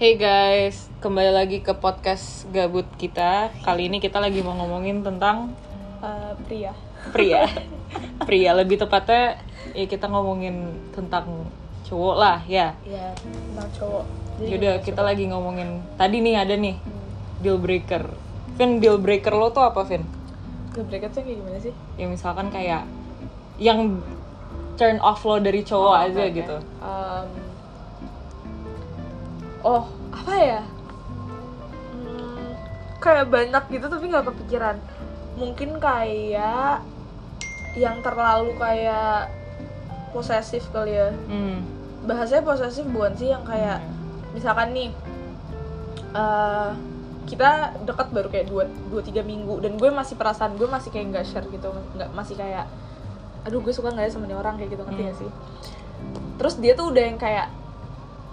Hey guys, kembali lagi ke podcast gabut kita. Kali ini kita lagi mau ngomongin tentang Eh, pria pria. pria lebih tepatnya ya kita ngomongin tentang cowok lah ya. ya tentang cowok Yaudah kita lagi ngomongin tadi nih ada nih deal breaker. Vin deal breaker lo tuh apa Vin? deal breaker tuh kayak gimana sih Ya misalkan kayak yang turn off lo dari cowok Oh, aja oke. gitu. Em, oh apa ya? Hmm, kayak banyak gitu tapi nggak kepikiran. Mungkin kayak yang terlalu kayak posesif kali ya. Hmm. bahasanya posesif bukan sih yang kayak misalkan nih eh kita dekat baru kayak dua dua tiga minggu dan gue masih perasaan gue masih kayak nggak share gitu nggak masih kayak aduh gue suka nggak ya sama nih orang kayak gitu ngerti Hmm. gak sih? Terus dia tuh udah yang kayak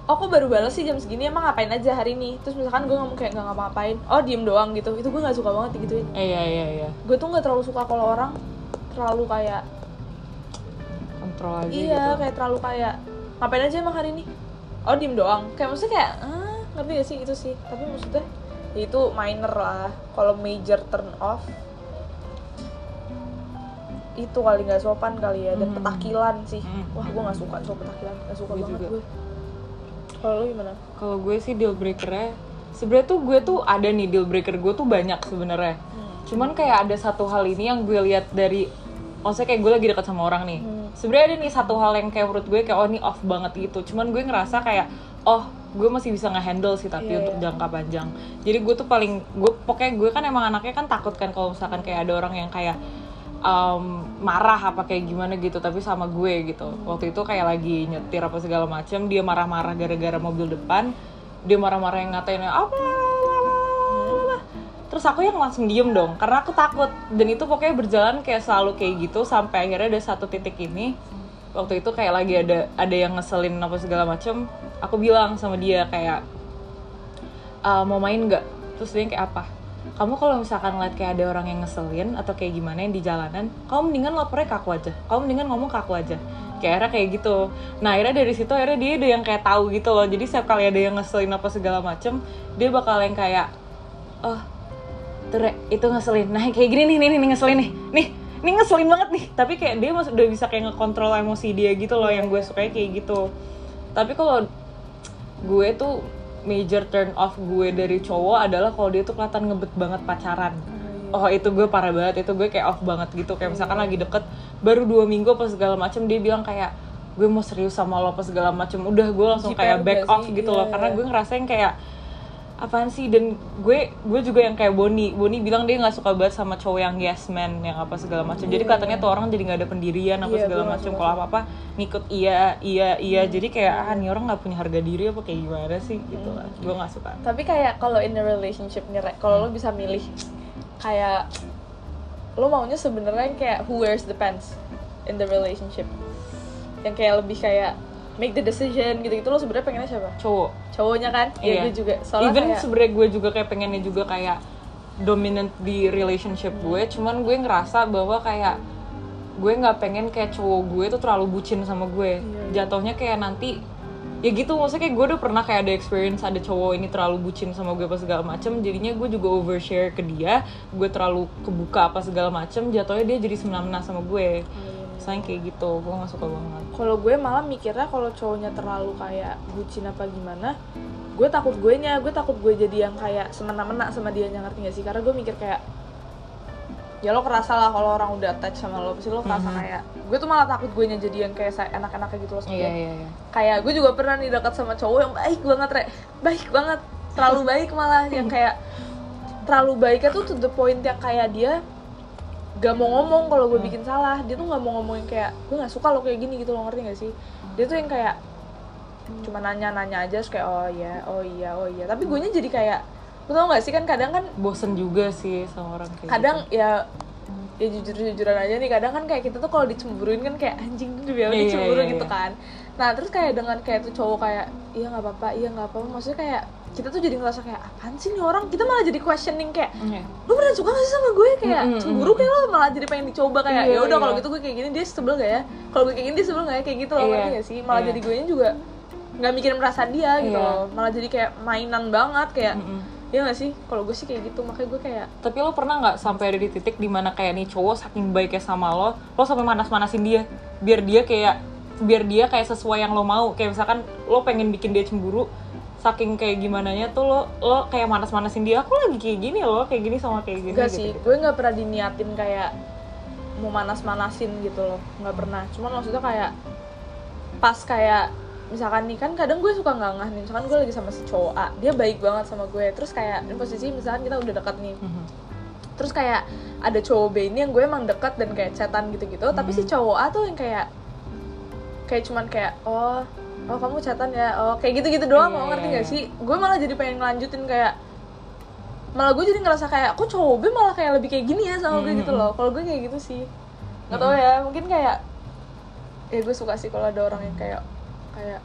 oh kok baru balas sih jam segini emang ngapain aja hari ini? Terus misalkan gue ngomong kayak nggak ngapa-ngapain oh diem doang gitu. Itu gue nggak suka banget digituin. Eh, iya iya iya. gue tuh nggak terlalu suka kalau orang terlalu kayak Kontrol aja iya gitu. kayak terlalu kayak ngapain aja emang hari ini? Oh diem doang. Kayak maksudnya kayak ah, ngerti gak sih? Itu sih. Tapi maksudnya ya itu minor lah. Kalau major turn off itu kali nggak sopan kali ya. Dan Hmm. petakilan sih. Hmm. wah gue nggak suka cowok petakilan. Nggak suka Gue banget juga. gue kalau lu gimana Kalau gue sih deal breakernya sebenarnya tuh gue tuh ada nih deal breaker gue tuh banyak sebenarnya. Cuman kayak ada satu hal ini yang gue lihat dari maksudnya kayak gue lagi dekat sama orang nih. Hmm. Sebenarnya ada nih satu hal yang kayak menurut gue kayak oh ini off banget gitu. Cuman gue ngerasa kayak oh gue masih bisa nge-handle sih tapi Iya, untuk iya. jangka panjang. Jadi gue tuh paling gue pokoknya gue kan emang anaknya kan takut kan kalau misalkan kayak ada orang yang kayak um, marah apa kayak gimana gitu tapi sama gue gitu. Waktu itu kayak lagi nyetir apa segala macam dia marah-marah gara-gara mobil depan. Dia marah-marah yang ngatain apa terus aku yang langsung diem dong karena aku takut. Dan itu pokoknya berjalan kayak selalu kayak gitu sampai akhirnya ada satu titik ini. Waktu itu kayak lagi ada ada yang ngeselin apa segala macam aku bilang sama dia kayak "Ah, mau main nggak? Terus dia kayak apa kamu kalau misalkan ngeliat kayak ada orang yang ngeselin atau kayak gimana yang di jalanan kamu mendingan lapornya ke aku aja. Kamu mendingan ngomong ke aku aja. Kayak akhirnya kayak gitu. Nah akhirnya dari situ akhirnya dia udah yang kayak tahu gitu loh. Jadi setiap kali ada yang ngeselin apa segala macem dia bakal yang kayak oh tuh itu ngeselin. Nah kayak gini nih nih nih ngeselin nih. Nih ini ngeselin banget nih. Tapi kayak dia mas- udah bisa kayak ngekontrol emosi dia gitu loh yang gue suka kayak gitu. Tapi kalau gue tuh major turn off gue dari cowok adalah kalau dia tuh kelihatan ngebet banget pacaran. Oh itu gue parah banget. Itu gue kayak off banget gitu. Kayak misalkan lagi deket baru dua minggu apa segala macem dia bilang kayak gue mau serius sama lo apa segala macem. Udah gue langsung JPR kayak back off gitu Iya, loh. Karena iya. gue ngerasain kayak apaan sih? Dan gue gue juga yang kayak Boni. Boni bilang dia nggak suka banget sama cowok yang yes man yang apa segala macam. Jadi katanya tuh orang jadi nggak ada pendirian apa Iya, segala macam. kalau apa apa ngikut iya iya iya. Jadi kayak ah nih orang nggak punya harga diri apa kayak gimana sih? Gitu lah. Gue nggak suka. Tapi kayak kalau in a relationship nih kalau lo bisa milih kayak lo maunya sebenarnya kayak who wears the pants in the relationship? Yang kayak lebih kayak make the decision gitu gitu lo sebenarnya pengennya siapa? Cowok. Cowoknya kan? Iya. ya gue juga. Soalnya even kayak sebenarnya gue juga kayak pengennya juga kayak dominant di relationship gue. Cuman gue ngerasa bahwa kayak gue nggak pengen kayak cowok gue tuh terlalu bucin sama gue. Iya, jatuhnya kayak nanti ya gitu. Maksudnya kayak gue udah pernah kayak ada experience ada cowok ini terlalu bucin sama gue apa segala macem. Jadinya gue juga overshare ke dia. Gue terlalu kebuka apa segala macem. Jatuhnya dia jadi semena-mena sama gue sayang kayak gitu gue nggak suka banget. Kalau gue malah mikirnya kalau cowoknya terlalu kayak bucin apa gimana gue takut gue nya gue takut gue jadi yang kayak semena-mena sama dia ngerti gak sih? Karena gue mikir kayak ya lo kerasa lah kalau orang udah attach sama lo pasti lo kerasa kayak gue tuh malah takut gue nya jadi yang kayak enak-enaknya gitu loh sama dia. iya iya. Kayak gue juga pernah nih dekat sama cowok yang baik banget re. Baik banget. Terlalu baik malah yang kayak terlalu baiknya tuh to the point yang kayak dia gak mau ngomong kalau gue bikin salah. Dia tuh gak mau ngomongin kayak gue nggak suka lo kayak gini gitu lo ngerti gak sih? Dia tuh yang kayak cuma nanya-nanya aja terus kayak oh iya oh iya oh iya. Tapi gue nya jadi kayak lo tau gak sih? Kan kadang kan bosen juga sih sama orang kayak kadang ya ya jujur jujuran aja nih. Kadang kan kayak kita tuh kalau dicemburuin kan kayak anjing tuh dia Iya, dicemburu iya, gitu iya. kan. Nah terus kayak dengan kayak tuh cowok kayak iya nggak apa-apa iya nggak apa-apa. Maksudnya kayak kita tuh jadi ngerasa kayak apaan sih nih orang kita malah jadi questioning kayak. Iya. lu beneran suka gak sih sama gue kayak Mm, mm, cemburu kayak lo malah jadi pengen dicoba kayak Iya, ya udah kalau iya. gitu gue kayak gini dia sebel gak ya kalau gue kayak gini dia sebel gak ya kayak gitu loh Iya, ngerti gak sih malah iya. jadi gue juga nggak mikirin perasaan dia gitu Iya. loh malah jadi kayak mainan banget kayak Mm-mm. ya nggak sih kalau gue sih kayak gitu makanya gue kayak Tapi lo pernah nggak sampai ada di titik di mana kayak nih cowok saking baiknya sama lo, lo sampai manas-manasin dia, biar dia kayak biar dia kayak sesuai yang lo mau. Kayak misalkan lo pengen bikin dia cemburu, saking kayak gimana nya tuh lo lo kayak manas-manasin dia. Aku lagi kayak gini loh, kayak gini sama kayak gini. Gitu, sih, gitu. gue nggak pernah diniatin kayak mau manas-manasin gitu loh, nggak pernah. Cuman maksudnya kayak pas kayak misalkan nih kan kadang gue suka nggak ngah nih, misalkan gue lagi sama si cowok A, dia baik banget sama gue, terus kayak ini posisi misalkan kita udah dekat nih, Mhm. terus kayak ada cowok B ini yang gue emang dekat dan kayak chatan gitu-gitu, tapi si cowok A tuh yang kayak kayak cuman kayak oh oh kamu chatan ya oh kayak gitu-gitu doang Iya, mau ngerti gak iya. sih gue malah jadi pengen ngelanjutin kayak malah gue jadi ngerasa kayak kok cowok B malah kayak lebih kayak gini ya sama gue gitu Mm-mm. loh kalau gue kayak gitu sih nggak tahu ya mungkin kayak ya gue suka sih kalau ada orang yang kayak kayak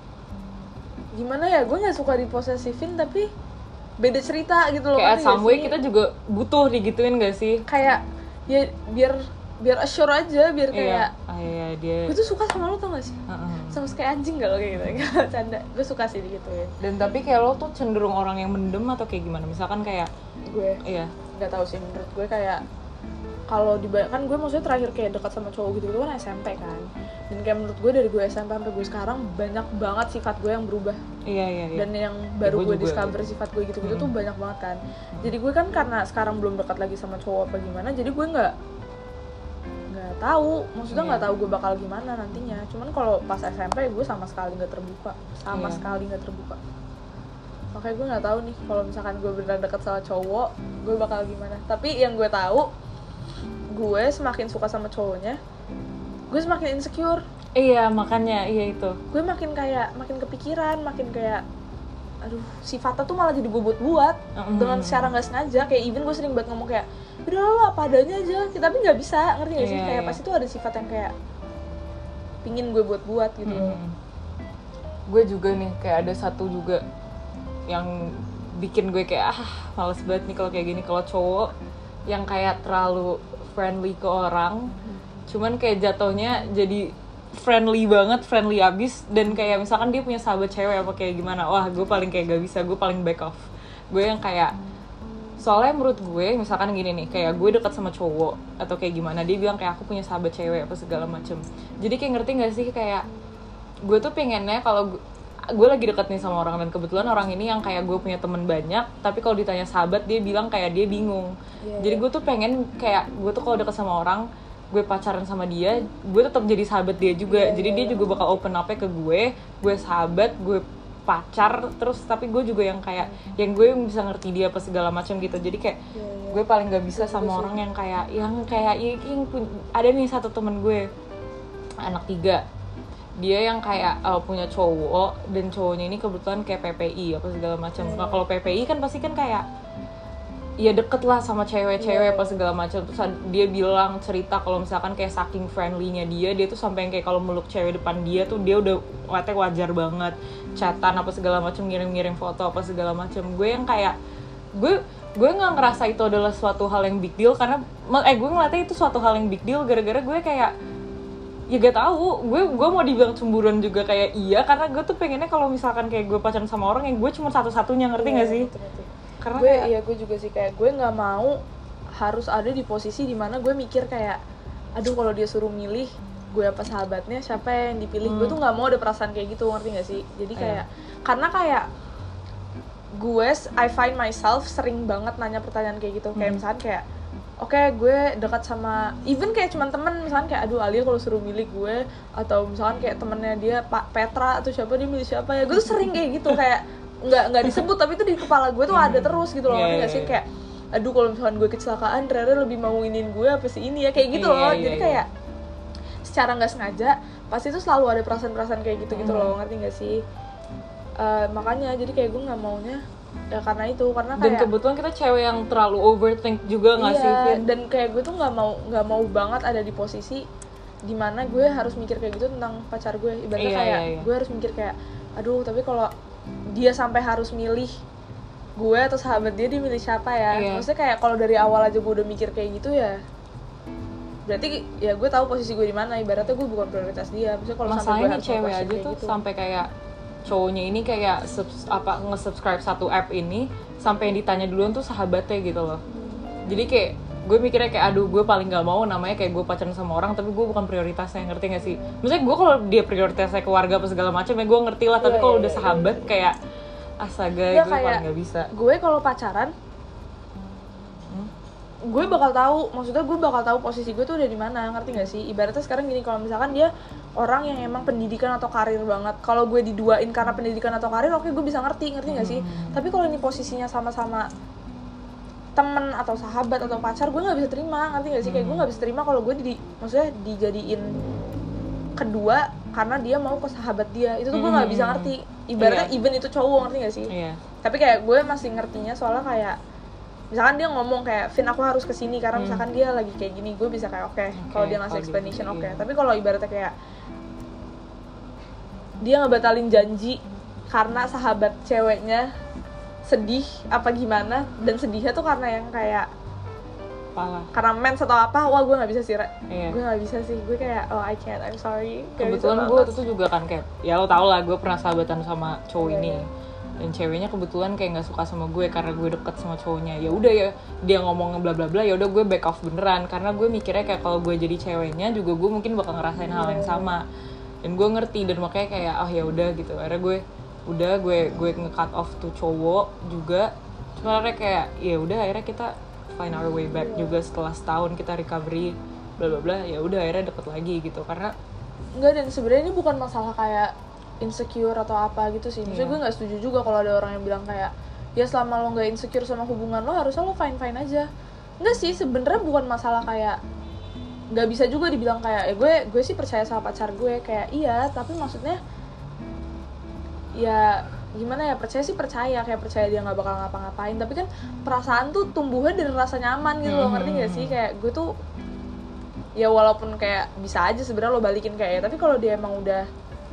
gimana ya gue nggak suka diposesifin tapi beda cerita gitu loh Kayak way sih? kita juga butuh digituin gak sih? kayak ya biar biar assure aja biar kayak Iya. Ah, iya, dia. gue tuh suka sama lo tau gak sih Heeh. sama kayak anjing gak lo kayak gitu Gak canda gue suka sih gitu ya Dan tapi kayak lo tuh cenderung orang yang mendem atau kayak gimana? Misalkan kayak gue iya. nggak tahu sih menurut gue kayak kalau dibayangkan gue maksudnya terakhir kayak dekat sama cowok gitu gitu kan SMP kan dan kayak menurut gue dari gue SMP sampai gue sekarang banyak banget sifat gue yang berubah Iya, iya, iya. dan yang baru gue gue juga. discover sifat gue gitu gitu tuh Hmm. banyak banget kan jadi gue kan karena sekarang belum dekat lagi sama cowok apa gimana jadi gue nggak tahu maksudnya nggak Iya. tahu gue bakal gimana nantinya cuman kalau pas SMP gue sama sekali nggak terbuka sama Iya. sekali nggak terbuka makanya gue nggak tahu nih kalau misalkan gue beneran dekat sama cowok gue bakal gimana tapi yang gue tahu gue semakin suka sama cowoknya gue semakin insecure Iya, makanya iya itu. gue makin kayak makin kepikiran makin kayak aduh sifatnya tuh malah jadi gue buat-buat Mm. dengan secara nggak sengaja kayak even gue sering banget ngomong kayak udah lo apa adanya aja. Tapi nggak bisa ngerti gak sih? Iya, kayak iya. pasti tuh ada sifat yang kayak pingin gue buat-buat gitu. Loh Mm. Gue juga nih kayak ada satu juga yang bikin gue kayak ah males banget nih kalau kayak gini. Kalau cowok yang kayak terlalu friendly ke orang cuman kayak jatuhnya jadi friendly banget friendly abis dan kayak misalkan dia punya sahabat cewek apa kayak gimana wah gue paling kayak gak bisa gue paling back off. Gue yang kayak soalnya menurut gue misalkan gini nih kayak gue dekat sama cowok atau kayak gimana dia bilang kayak aku punya sahabat cewek apa segala macem. Jadi kayak ngerti gak sih kayak gue tuh pengennya kalau gue, gue lagi deket nih sama orang dan kebetulan orang ini yang kayak gue punya temen banyak tapi kalau ditanya sahabat dia bilang kayak dia bingung. Iya, jadi iya. gue tuh pengen kayak gue tuh kalau deket sama orang gue pacaran sama dia gue tetap jadi sahabat dia juga. Iya, jadi iya, dia juga bakal open up ke gue gue sahabat gue pacar terus tapi gue juga yang kayak yang gue yang bisa ngerti dia apa segala macam gitu jadi kayak Iya, iya. gue paling gak bisa Betul sama orang yang kayak yang kayak ya, yang ada nih satu temen gue anak tiga dia yang kayak uh, punya cowok dan cowoknya ini kebetulan kayak PPI apa segala macam Hmm. nah, kalau PPI kan pasti kan kayak ya deket lah sama cewek-cewek Iya, apa segala macam. Terus dia bilang cerita kalau misalkan kayak saking friendly-nya dia dia tuh sampai yang kayak kalau meluk cewek depan dia tuh dia udah katanya wajar banget. Chatan apa segala macam ngirim-ngirim foto apa segala macam. Gue yang kayak gue gue nggak ngerasa itu adalah suatu hal yang big deal karena eh gue ngeliatnya itu suatu hal yang big deal gara-gara gue kayak ya gak tahu. Gue gue mau dibilang cemburuan juga kayak iya karena gue tuh pengennya kalau misalkan kayak gue pacaran sama orang yang gue cuma satu-satunya ngerti Iya, nggak sih? ngerti, ngerti. Karena gue kayak iya gue juga sih kayak gue nggak mau harus ada di posisi di mana gue mikir kayak aduh kalau dia suruh milih gue apa sahabatnya siapa yang dipilih gue tuh nggak mau ada perasaan kayak gitu ngerti gak sih jadi Iya. kayak karena kayak gue I find myself sering banget nanya pertanyaan kayak gitu kayak Hmm. misalnya kayak oke gue dekat sama even kayak cuman temen misalnya kayak aduh Alia kalau suruh milih gue atau misalkan kayak temennya dia Pak Petra atau siapa dia milih siapa ya gue tuh sering kayak gitu kayak nggak nggak disebut tapi itu di kepala gue tuh ada terus gitu loh Iya, ngerti iya, gak sih iya. kayak aduh kalau misalkan gue kecelakaan Rere lebih mau nginin gue apa sih ini ya kayak gitu Iya, loh iya, jadi iya. kayak secara nggak sengaja pasti tuh selalu ada perasaan-perasaan kayak gitu gitu Hmm. loh ngerti gak sih Eh, makanya jadi kayak gue nggak maunya ya karena itu karena dan kayak kebetulan kita cewek yang terlalu overthink juga nggak sih iya, Vin? dan kayak gue tuh nggak mau nggak mau banget ada di posisi di mana gue harus mikir kayak gitu tentang pacar gue ibaratnya Iya, kayak iya, iya. gue harus mikir kayak aduh tapi kalau dia sampai harus milih gue atau sahabat dia dia milih siapa ya Iya. maksudnya kayak kalau dari awal aja gue udah mikir kayak gitu ya berarti ya gue tahu posisi gue di mana ibaratnya gue bukan prioritas dia maksudnya kalau sampai gue masalahnya harus cewek aja tuh gitu. sampai kayak cowoknya ini kayak subs- apa nge-subscribe satu app ini sampai yang ditanya duluan tuh sahabatnya gitu loh jadi kayak gue mikirnya kayak aduh gue paling gak mau namanya kayak gue pacaran sama orang tapi gue bukan prioritasnya ngerti gak sih? Maksudnya gue kalau dia prioritasnya keluarga apa segala macam ya gue ngerti lah tapi Iya, kalau iya, udah iya, sahabat kayak astaga Ya, gue kayak- paling gak bisa. gue kalau pacaran gue bakal tahu maksudnya gue bakal tahu posisi gue tuh udah di mana ngerti gak sih? Ibaratnya sekarang gini kalau misalkan dia orang yang emang pendidikan atau karir banget kalau gue diduain karena pendidikan atau karir oke gue bisa ngerti ngerti gak sih? Tapi kalau ini posisinya sama-sama temen atau sahabat atau pacar gue nggak bisa terima ngerti gak sih? Kayak gue nggak bisa terima kalau gue di maksudnya dijadiin kedua karena dia mau ke sahabat dia. Itu tuh gue nggak bisa ngerti. Ibaratnya Iya. even itu cowok ngerti gak sih? Iya. Tapi kayak gue masih ngertinya soalnya kayak misalkan dia ngomong kayak Vin aku harus ke sini karena misalkan dia lagi kayak gini gue bisa kayak oke kalau dia ngasih kalau explanation gitu, oke. iya. tapi kalau ibaratnya kayak dia ngebatalin janji karena sahabat ceweknya sedih apa gimana dan sedihnya tuh karena yang kayak pala karena mens atau apa wah gue nggak bisa sih. Iya. gue nggak bisa sih gue kayak oh I can't I'm sorry. Nggak bisa kebetulan gue waktu itu juga kan kayak ya lo tau lah gue pernah sahabatan sama cowok Iya, ini. iya. dan ceweknya kebetulan kayak nggak suka sama gue karena gue deket sama cowoknya. Ya udah ya dia ngomong bla bla bla ya udah gue back off beneran. Karena gue mikirnya kayak kalau gue jadi ceweknya juga gue mungkin bakal ngerasain hal Iya, yang sama. Dan gue ngerti dan makanya kayak oh ya udah gitu. Akhirnya gue udah gue gue nge-cut off tuh cowok juga cuma akhirnya kayak ya udah akhirnya kita find our way back juga setelah setahun kita recovery bla bla bla ya udah akhirnya deket lagi gitu karena Enggak dan sebenarnya ini bukan masalah kayak insecure atau apa gitu sih. Maksudnya Iya. gue nggak setuju juga kalau ada orang yang bilang kayak ya selama lo nggak insecure sama hubungan lo harusnya lo fine fine aja. Enggak sih sebenarnya bukan masalah kayak nggak bisa juga dibilang kayak ya gue gue sih percaya sama pacar gue kayak iya tapi maksudnya ya gimana ya percaya sih percaya kayak percaya dia nggak bakal ngapa-ngapain. Tapi kan perasaan tuh tumbuhnya dari rasa nyaman gitu loh ngerti gak sih? Kayak gue tuh ya walaupun kayak bisa aja sebenarnya lo balikin kayak ya tapi kalau dia emang udah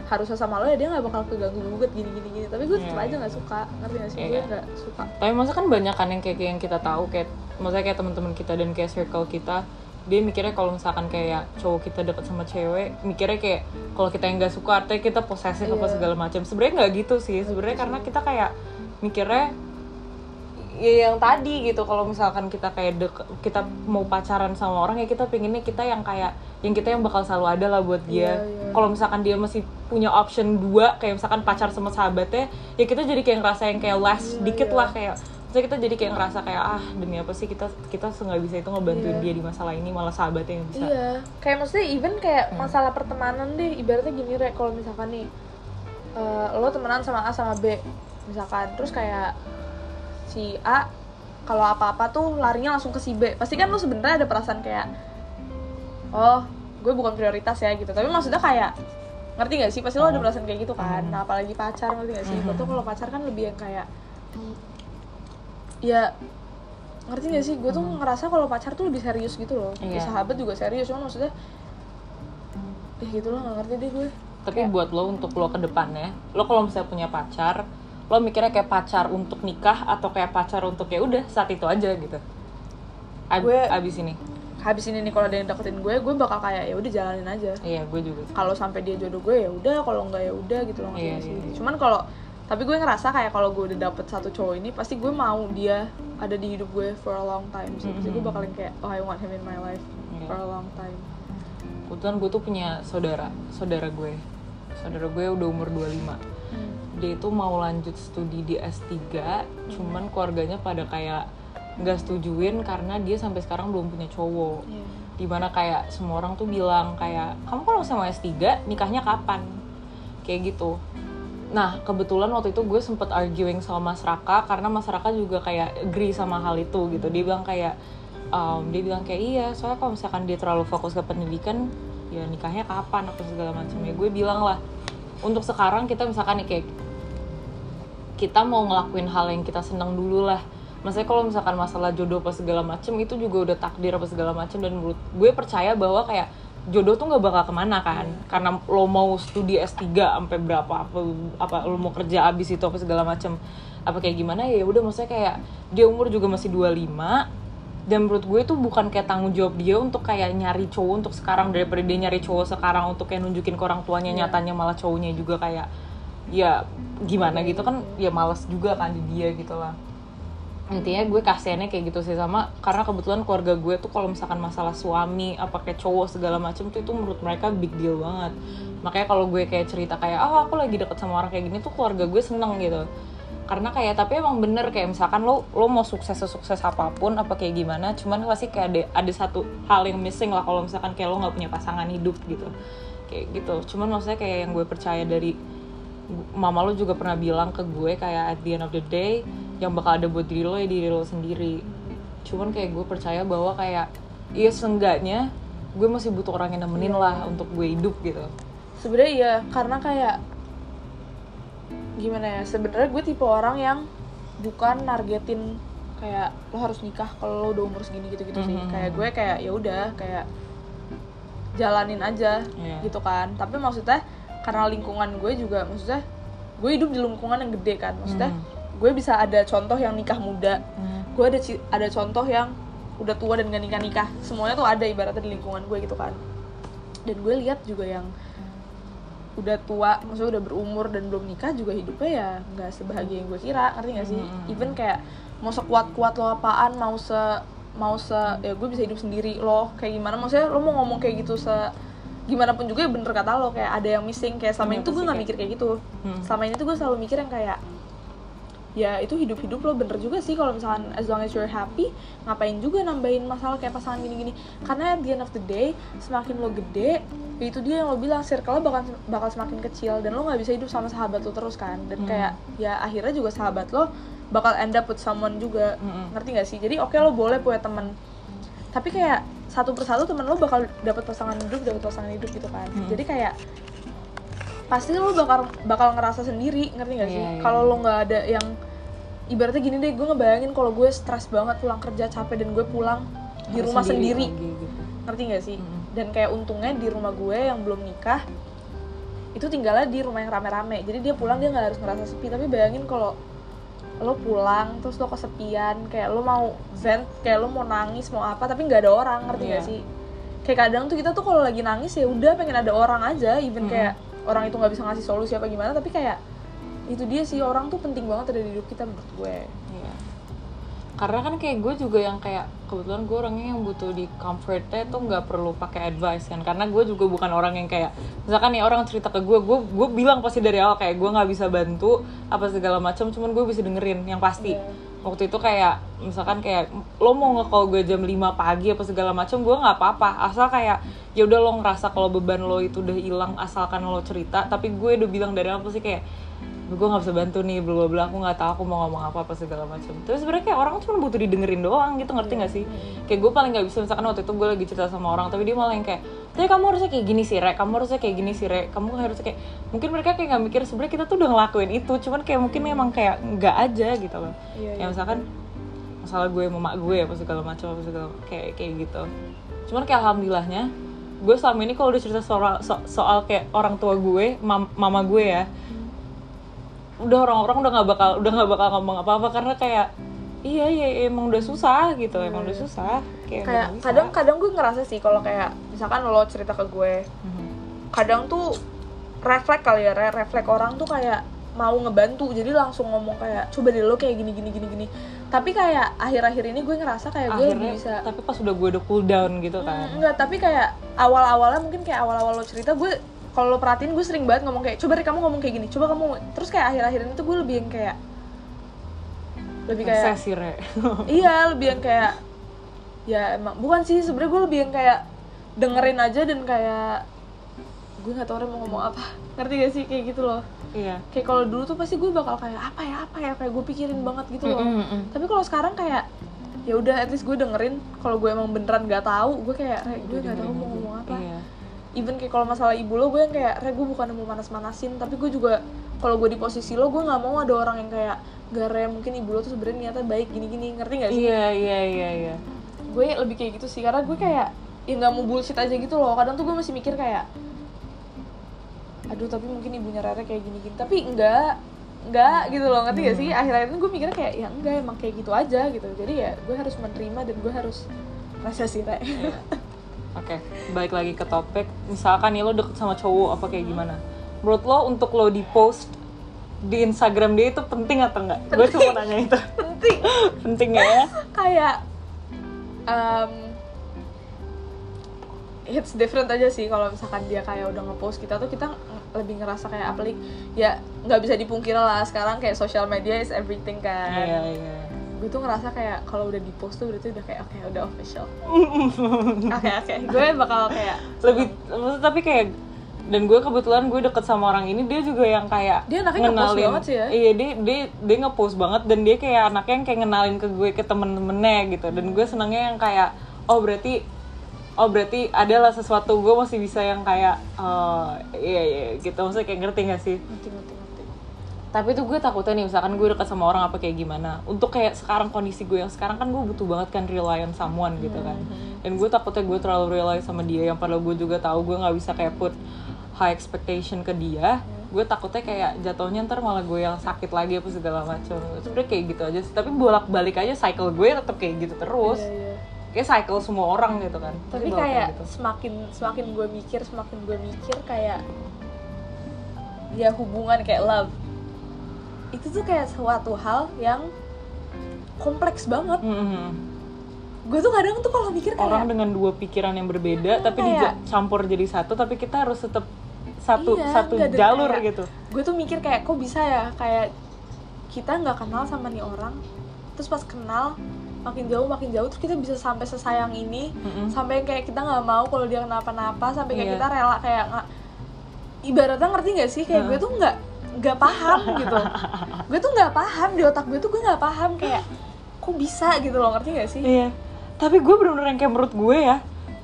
harusnya sama lo ya dia nggak bakal keganggu gugat gini gini gini. Tapi gue tetap Iya, aja nggak suka ngerti gak sih? Iya, gue nggak suka. Tapi masa kan banyak kan yang kayak kayak yang kita tahu kayak maksudnya kayak teman-teman kita dan kayak circle kita dia mikirnya kalau misalkan kayak cowok kita deket sama cewek mikirnya kayak kalau kita yang nggak suka artinya kita posesif apa Iya. segala macam sebenarnya nggak gitu sih sebenarnya karena kita kayak mikirnya ya yang tadi gitu kalau misalkan kita kayak dek kita mau pacaran sama orang ya kita pinginnya kita yang kayak yang kita yang bakal selalu ada lah buat dia Iya, iya. kalau misalkan dia masih punya option dua kayak misalkan pacar sama sahabatnya ya kita jadi kayak ngerasa yang kayak less Iya, dikit iya. lah kayak Maksudnya kita jadi kayak ngerasa kayak ah demi apa sih kita kita nggak bisa itu ngebantuin Iya. dia di masalah ini malah sahabatnya yang bisa. Iya, kayak maksudnya even kayak Hmm. masalah pertemanan deh, ibaratnya gini rek, kalau misalkan nih eh, lo temenan sama A sama B, misalkan, terus kayak si A kalau apa-apa tuh larinya langsung ke si B, pasti kan lo sebenarnya ada perasaan kayak, oh gue bukan prioritas ya gitu, tapi maksudnya kayak ngerti gak sih? Pasti lo ada perasaan kayak gitu kan, nah apalagi pacar ngerti gak sih, gue tuh kalau pacar kan lebih yang kayak ya ngerti gak sih? Gue tuh ngerasa kalau pacar tuh lebih serius gitu loh. Ya, Iya. sahabat juga serius cuma maksudnya ya gitu loh gak ngerti deh gue. Tapi buat lo untuk lo ke depannya lo kalau misalnya punya pacar lo mikirnya kayak pacar untuk nikah atau kayak pacar untuk ya udah saat itu aja gitu. Ab- Gue- abis ini. habis ini nih kalau ada yang deketin gue gue bakal kayak ya udah jalanin aja. Iya gue juga kalau sampai dia jodoh gue ya udah kalau enggak ya udah gitu loh Iya, iya, iya. cuman kalau tapi gue ngerasa kayak kalau gue udah dapet satu cowok ini pasti gue mau dia ada di hidup gue for a long time sih. Jadi gue bakalan kayak oh I want him in my life Iya. for a long time. Kebetulan gue tuh punya saudara saudara gue. Saudara gue udah umur 25 dia itu mau lanjut studi di S3 cuman keluarganya pada kayak nggak setujuin karena dia sampai sekarang belum punya cowok. Iya. di mana kayak semua orang tuh bilang kayak kamu kalau sama S3 nikahnya kapan? Kayak gitu nah kebetulan waktu itu gue sempet arguing sama Mas Raka karena Mas Raka juga kayak agree sama hal itu gitu. Dia bilang kayak um, dia bilang kayak iya soalnya kalau misalkan dia terlalu fokus ke pendidikan ya nikahnya kapan atau segala macam. Ya gue bilang lah untuk sekarang kita misalkan nih kayak kita mau ngelakuin hal yang kita senang dulu lah. Maksudnya kalau misalkan masalah jodoh apa segala macem itu juga udah takdir apa segala macem dan menurut gue percaya bahwa kayak jodoh tuh nggak bakal ke mana kan? Karena lo mau studi S3 sampai berapa apa apa lo mau kerja abis itu apa segala macem apa kayak gimana ya udah maksudnya kayak dia umur juga masih 25 dan menurut gue itu bukan kayak tanggung jawab dia untuk kayak nyari cowok untuk sekarang daripada dia nyari cowok sekarang untuk kayak nunjukin ke orang tuanya Iya. nyatanya malah cowoknya juga kayak ya gimana gitu kan ya males juga kan di dia gitu lah intinya gue kasihannya kayak gitu sih sama karena kebetulan keluarga gue tuh kalau misalkan masalah suami apa kayak cowok segala macem tuh itu menurut mereka big deal banget. Makanya kalau gue kayak cerita kayak oh aku lagi deket sama orang kayak gini tuh keluarga gue seneng gitu. Karena kayak tapi emang bener kayak misalkan lo lo mau sukses sukses apa pun apa kayak gimana cuman pasti kayak ada ada satu hal yang missing lah kalau misalkan kayak lo nggak punya pasangan hidup gitu. Kayak gitu. Cuman maksudnya kayak yang gue percaya dari mama lo juga pernah bilang ke gue kayak at the end of the day yang bakal ada buat diri lo ya diri lo sendiri cuman kayak gue percaya bahwa kayak iya seenggaknya gue masih butuh orang yang nemenin lah untuk gue hidup gitu sebenarnya iya karena kayak gimana ya sebenarnya gue tipe orang yang bukan nargetin kayak lo harus nikah kalau lo udah umur segini gitu gitu sih Mhm. kayak gue kayak ya udah kayak jalanin aja Iya. gitu kan tapi maksudnya karena lingkungan gue juga maksudnya gue hidup di lingkungan yang gede kan maksudnya Mhm. gue bisa ada contoh yang nikah muda Hmm. gue ada ada contoh yang udah tua dan gak nikah nikah semuanya tuh ada ibaratnya di lingkungan gue gitu kan dan gue lihat juga yang udah tua maksudnya udah berumur dan belum nikah juga hidupnya ya nggak sebahagia yang gue kira ngerti gak sih Mm-mm. even kayak mau sekuat kuat lo apaan mau se mau se ya gue bisa hidup sendiri lo kayak gimana maksudnya lo mau ngomong kayak gitu se gimana pun juga ya bener kata lo kayak ada yang missing kayak selama Iya, ini tuh gue nggak mikir kayak gitu Hmm. selama ini tuh gue selalu mikir yang kayak ya itu hidup hidup lo bener juga sih kalau misalkan as long as you're happy ngapain juga nambahin masalah kayak pasangan gini gini karena at the end of the day semakin lo gede ya itu dia yang lo bilang circle lo bakal bakal semakin kecil dan lo nggak bisa hidup sama sahabat lo terus kan dan Hmm. kayak ya akhirnya juga sahabat lo bakal end up with someone juga Mm-mm. ngerti gak sih jadi oke lo boleh punya temen tapi kayak satu persatu temen lo bakal dapat pasangan hidup dapat pasangan hidup gitu kan Hmm. jadi kayak pasti lo bakal bakal ngerasa sendiri ngerti gak sih Iya, iya. kalau lo nggak ada yang ibaratnya gini deh gue ngebayangin kalau gue stres banget pulang kerja capek dan gue pulang di Harus rumah sendiri, lagi gitu. ngerti gak sih Mm-mm. dan kayak untungnya di rumah gue yang belum nikah itu tinggalnya di rumah yang rame-rame jadi dia pulang dia nggak harus ngerasa sepi tapi bayangin kalau lo pulang terus lo kesepian kayak lo mau vent kayak lo mau nangis mau apa tapi nggak ada orang ngerti Iya. gak sih kayak kadang tuh kita tuh kalau lagi nangis ya udah pengen ada orang aja even Mm-mm. kayak orang itu nggak bisa ngasih solusi apa gimana tapi kayak itu dia sih orang tuh penting banget ada di hidup kita menurut gue Iya. Karena kan kayak gue juga yang kayak kebetulan gue orangnya yang butuh di comfortnya tuh nggak perlu pakai advice kan. Karena gue juga bukan orang yang kayak misalkan nih orang cerita ke gue, gue gue bilang pasti dari awal kayak gue nggak bisa bantu apa segala macam, cuman gue bisa dengerin yang pasti. Iya. Waktu itu kayak misalkan kayak lo mau nge-call gue jam 5 pagi apa segala macam, gue nggak apa-apa. Asal kayak ya udah lo ngerasa kalau beban lo itu udah hilang asalkan lo cerita, tapi gue udah bilang dari awal pasti kayak gue nggak bisa bantu nih bla bla aku nggak tahu aku mau ngomong apa apa segala macam. Terus sebenarnya kayak orang cuma butuh didengerin doang gitu ngerti nggak sih? Kayak gue paling nggak bisa misalkan waktu itu gue lagi cerita sama orang tapi dia malah yang kayak tapi kamu harusnya kayak gini sih rek kamu harusnya kayak gini sih rek. Kamu harusnya kayak mungkin mereka kayak nggak mikir sebenarnya kita tuh udah ngelakuin itu cuman kayak mungkin emang kayak nggak aja gitu loh. Iya, ya misalkan masalah gue sama mak gue apa segala macam apa segala kayak kayak gitu. Cuman kayak alhamdulillahnya gue selama ini kalau udah cerita soal so- soal kayak orang tua gue mam- mama gue ya udah orang-orang udah nggak bakal udah nggak bakal ngomong apa-apa karena kayak iya iya emang udah susah gitu emang udah susah kayak, kayak kadang-kadang gue ngerasa sih kalau kayak misalkan lo cerita ke gue Mhm. kadang tuh refleks kali ya re- refleks orang tuh kayak mau ngebantu jadi langsung ngomong kayak coba deh lo kayak gini gini gini gini. Tapi kayak akhir-akhir ini gue ngerasa kayak gue akhirnya bisa tapi pas udah gue udah cool down gitu kan. Hmm, enggak tapi kayak awal-awalnya mungkin kayak awal-awal lo cerita gue kalau lo perhatiin gue sering banget ngomong kayak coba deh kamu ngomong kayak gini coba kamu. Terus kayak akhir-akhir ini tuh gue lebih yang kayak lebih kayak sih re. Iya lebih yang kayak ya emang bukan sih sebenarnya gue lebih yang kayak dengerin aja dan kayak gue nggak tahu orang mau ngomong apa. Ngerti gak sih? Kayak gitu loh. Iya. Kayak kalau dulu tuh pasti gue bakal kayak apa ya apa ya? Kayak gue pikirin banget gitu loh. Mm, mm, tapi kalau sekarang kayak ya udah at least gue dengerin. Kalau gue emang beneran nggak tahu gue kayak "Re, gue nggak tahu mau ngomong apa. Iya even kayak kalau masalah ibu lo gue yang kayak re gue bukan mau manas-manasin. Tapi gue juga kalau gue di posisi lo gue nggak mau ada orang yang kayak gare mungkin ibu lo tuh sebenarnya niatnya baik gini-gini. Ngerti gak sih? Iya iya iya iya. Gue lebih kayak gitu sih karena gue kayak ya nggak mau bullshit aja gitu loh. Kadang tuh gue masih mikir kayak aduh tapi mungkin ibunya Rere kayak gini-gini. Tapi enggak enggak gitu loh ngerti gak sih? Akhir-akhir ini gue mikirnya kayak ya enggak emang kayak gitu aja gitu. Jadi ya gue harus menerima dan gue harus rasa sih Re Oke, balik lagi ke topik. Misalkan nih lo deket sama cowok apa kayak gimana? Menurut lo untuk lo di post di Instagram dia itu penting atau enggak? Gue cuma nanya itu. Penting. Penting ya? Kayak um, it's different aja sih kalau misalkan dia kayak udah ngepost kita tuh kita lebih ngerasa kayak apalagi ya nggak bisa dipungkiri lah. Sekarang kayak social media is everything kan. Iya iya gue tuh ngerasa kayak kalau udah di post tuh berarti udah kayak oke udah official. Oke oke. Gue bakal kayak lebih maksudnya tapi kayak dan gue kebetulan gue deket sama orang ini dia juga yang kayak Dia anaknya nge-post banget sih ya. iya dia dia dia ngepost banget dan dia kayak anaknya yang kayak ngenalin ke gue ke temen-temennya gitu. Dan gue senangnya yang kayak oh berarti oh berarti adalah sesuatu gue masih bisa yang kayak oh iya iya gitu. Maksudnya kayak ngerti gak sih? Ngerti ngerti tapi tuh gue takutnya nih misalkan gue deket sama orang apa kayak gimana. Untuk kayak sekarang kondisi gue yang sekarang kan gue butuh banget kan rely on someone gitu kan. Dan gue takutnya gue terlalu rely sama dia yang padahal gue juga tahu gue nggak bisa kayak put high expectation ke dia. Gue takutnya kayak jatuhnya ntar malah gue yang sakit lagi apa segala macam. Sebenarnya kayak gitu aja sih. Tapi bolak balik aja cycle gue tetap kayak gitu terus. Iya, iya. kayak cycle semua orang gitu kan. Tapi kayak gitu. semakin semakin gue mikir semakin gue mikir kayak ya hubungan kayak love itu tuh kayak suatu hal yang kompleks banget Mhm. gue tuh kadang tuh kalau mikir kayak orang dengan dua pikiran yang berbeda tapi kayak- dicampur jadi satu tapi kita harus tetap satu Iya, satu jalur kayak- gitu gue tuh mikir kayak kok bisa ya kayak kita nggak kenal sama nih orang terus pas kenal makin jauh makin jauh terus kita bisa sampai sesayang ini Mm-mm. sampai kayak kita nggak mau kalau dia kenapa-napa sampai kayak Iya. kita rela kayak nggak ibaratnya ngerti nggak sih kayak gue tuh nggak nggak paham gitu gue tuh nggak paham di otak gue tuh gue nggak paham kayak kok bisa gitu loh ngerti nggak sih Iya. Tapi gue bener-bener yang kayak menurut gue ya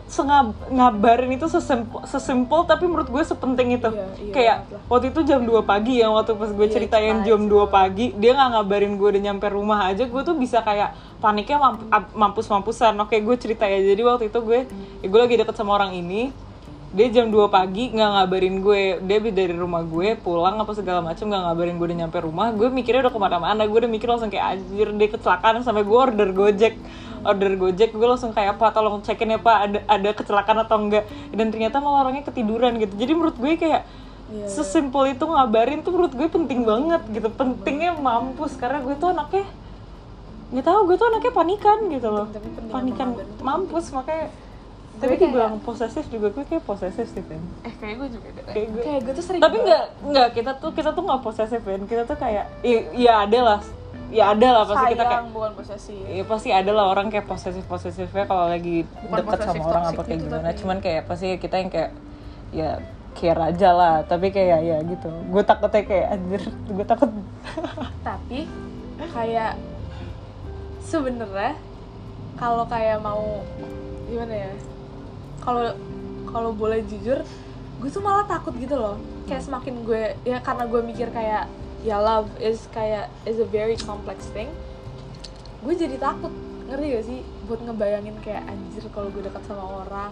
sengab ngabarin itu sesimpel, sesimpel tapi menurut gue sepenting itu. Iya, iya kayak lah. waktu itu jam 2 pagi ya waktu pas gue Iya, ceritain jam nice 2 pagi, dia nggak ngabarin gue udah nyampe rumah aja, gue tuh bisa kayak paniknya mampus-mampusan. Oke, gue cerita ya. Jadi waktu itu gue ya gue lagi deket sama orang ini. Dia jam 2 pagi nggak ngabarin gue, dia dari rumah gue pulang apa segala macam nggak ngabarin gue udah nyampe rumah. Gue mikirnya udah ke mana-mana, gue udah mikir langsung kayak anjir dia kecelakaan. Sampai gue order gojek. Order gojek gue langsung kayak apa tolong cekin ya pak ada ada kecelakaan atau enggak. Dan ternyata malah orangnya ketiduran gitu. Jadi menurut gue kayak Iya. sesimpel itu ngabarin tuh menurut gue penting banget gitu. Pentingnya mampus karena gue tuh anaknya nggak tahu gue tuh anaknya panikan gitu loh. Panikan. mampus makanya tapi kayak- dibilang posesif juga gue kayak posesif sih kan eh kayak gue juga deh. Kayak gue- kayak gue tuh sering tapi nggak nggak kita tuh kita tuh nggak posesif kan kita tuh kayak iya ya ada lah. Ya ada lah pasti kita kayak bukan posesif. Iya pasti ada lah orang kayak posesif posesifnya kalau lagi Bukan deket sama orang apa kayak gitu, gimana. tapi- cuman kayak pasti kita yang kayak ya care aja lah. Tapi kayak ya gitu. Gue takutnya kayak anjir gue takut. Tapi kayak sebenarnya kalau kayak mau gimana ya kalau kalau boleh jujur gue tuh malah takut gitu loh. Kayak semakin gue ya karena gue mikir kayak ya love is kayak is a very complex thing gue jadi takut. Ngerti gak sih? Buat ngebayangin kayak anjir kalau gue dekat sama orang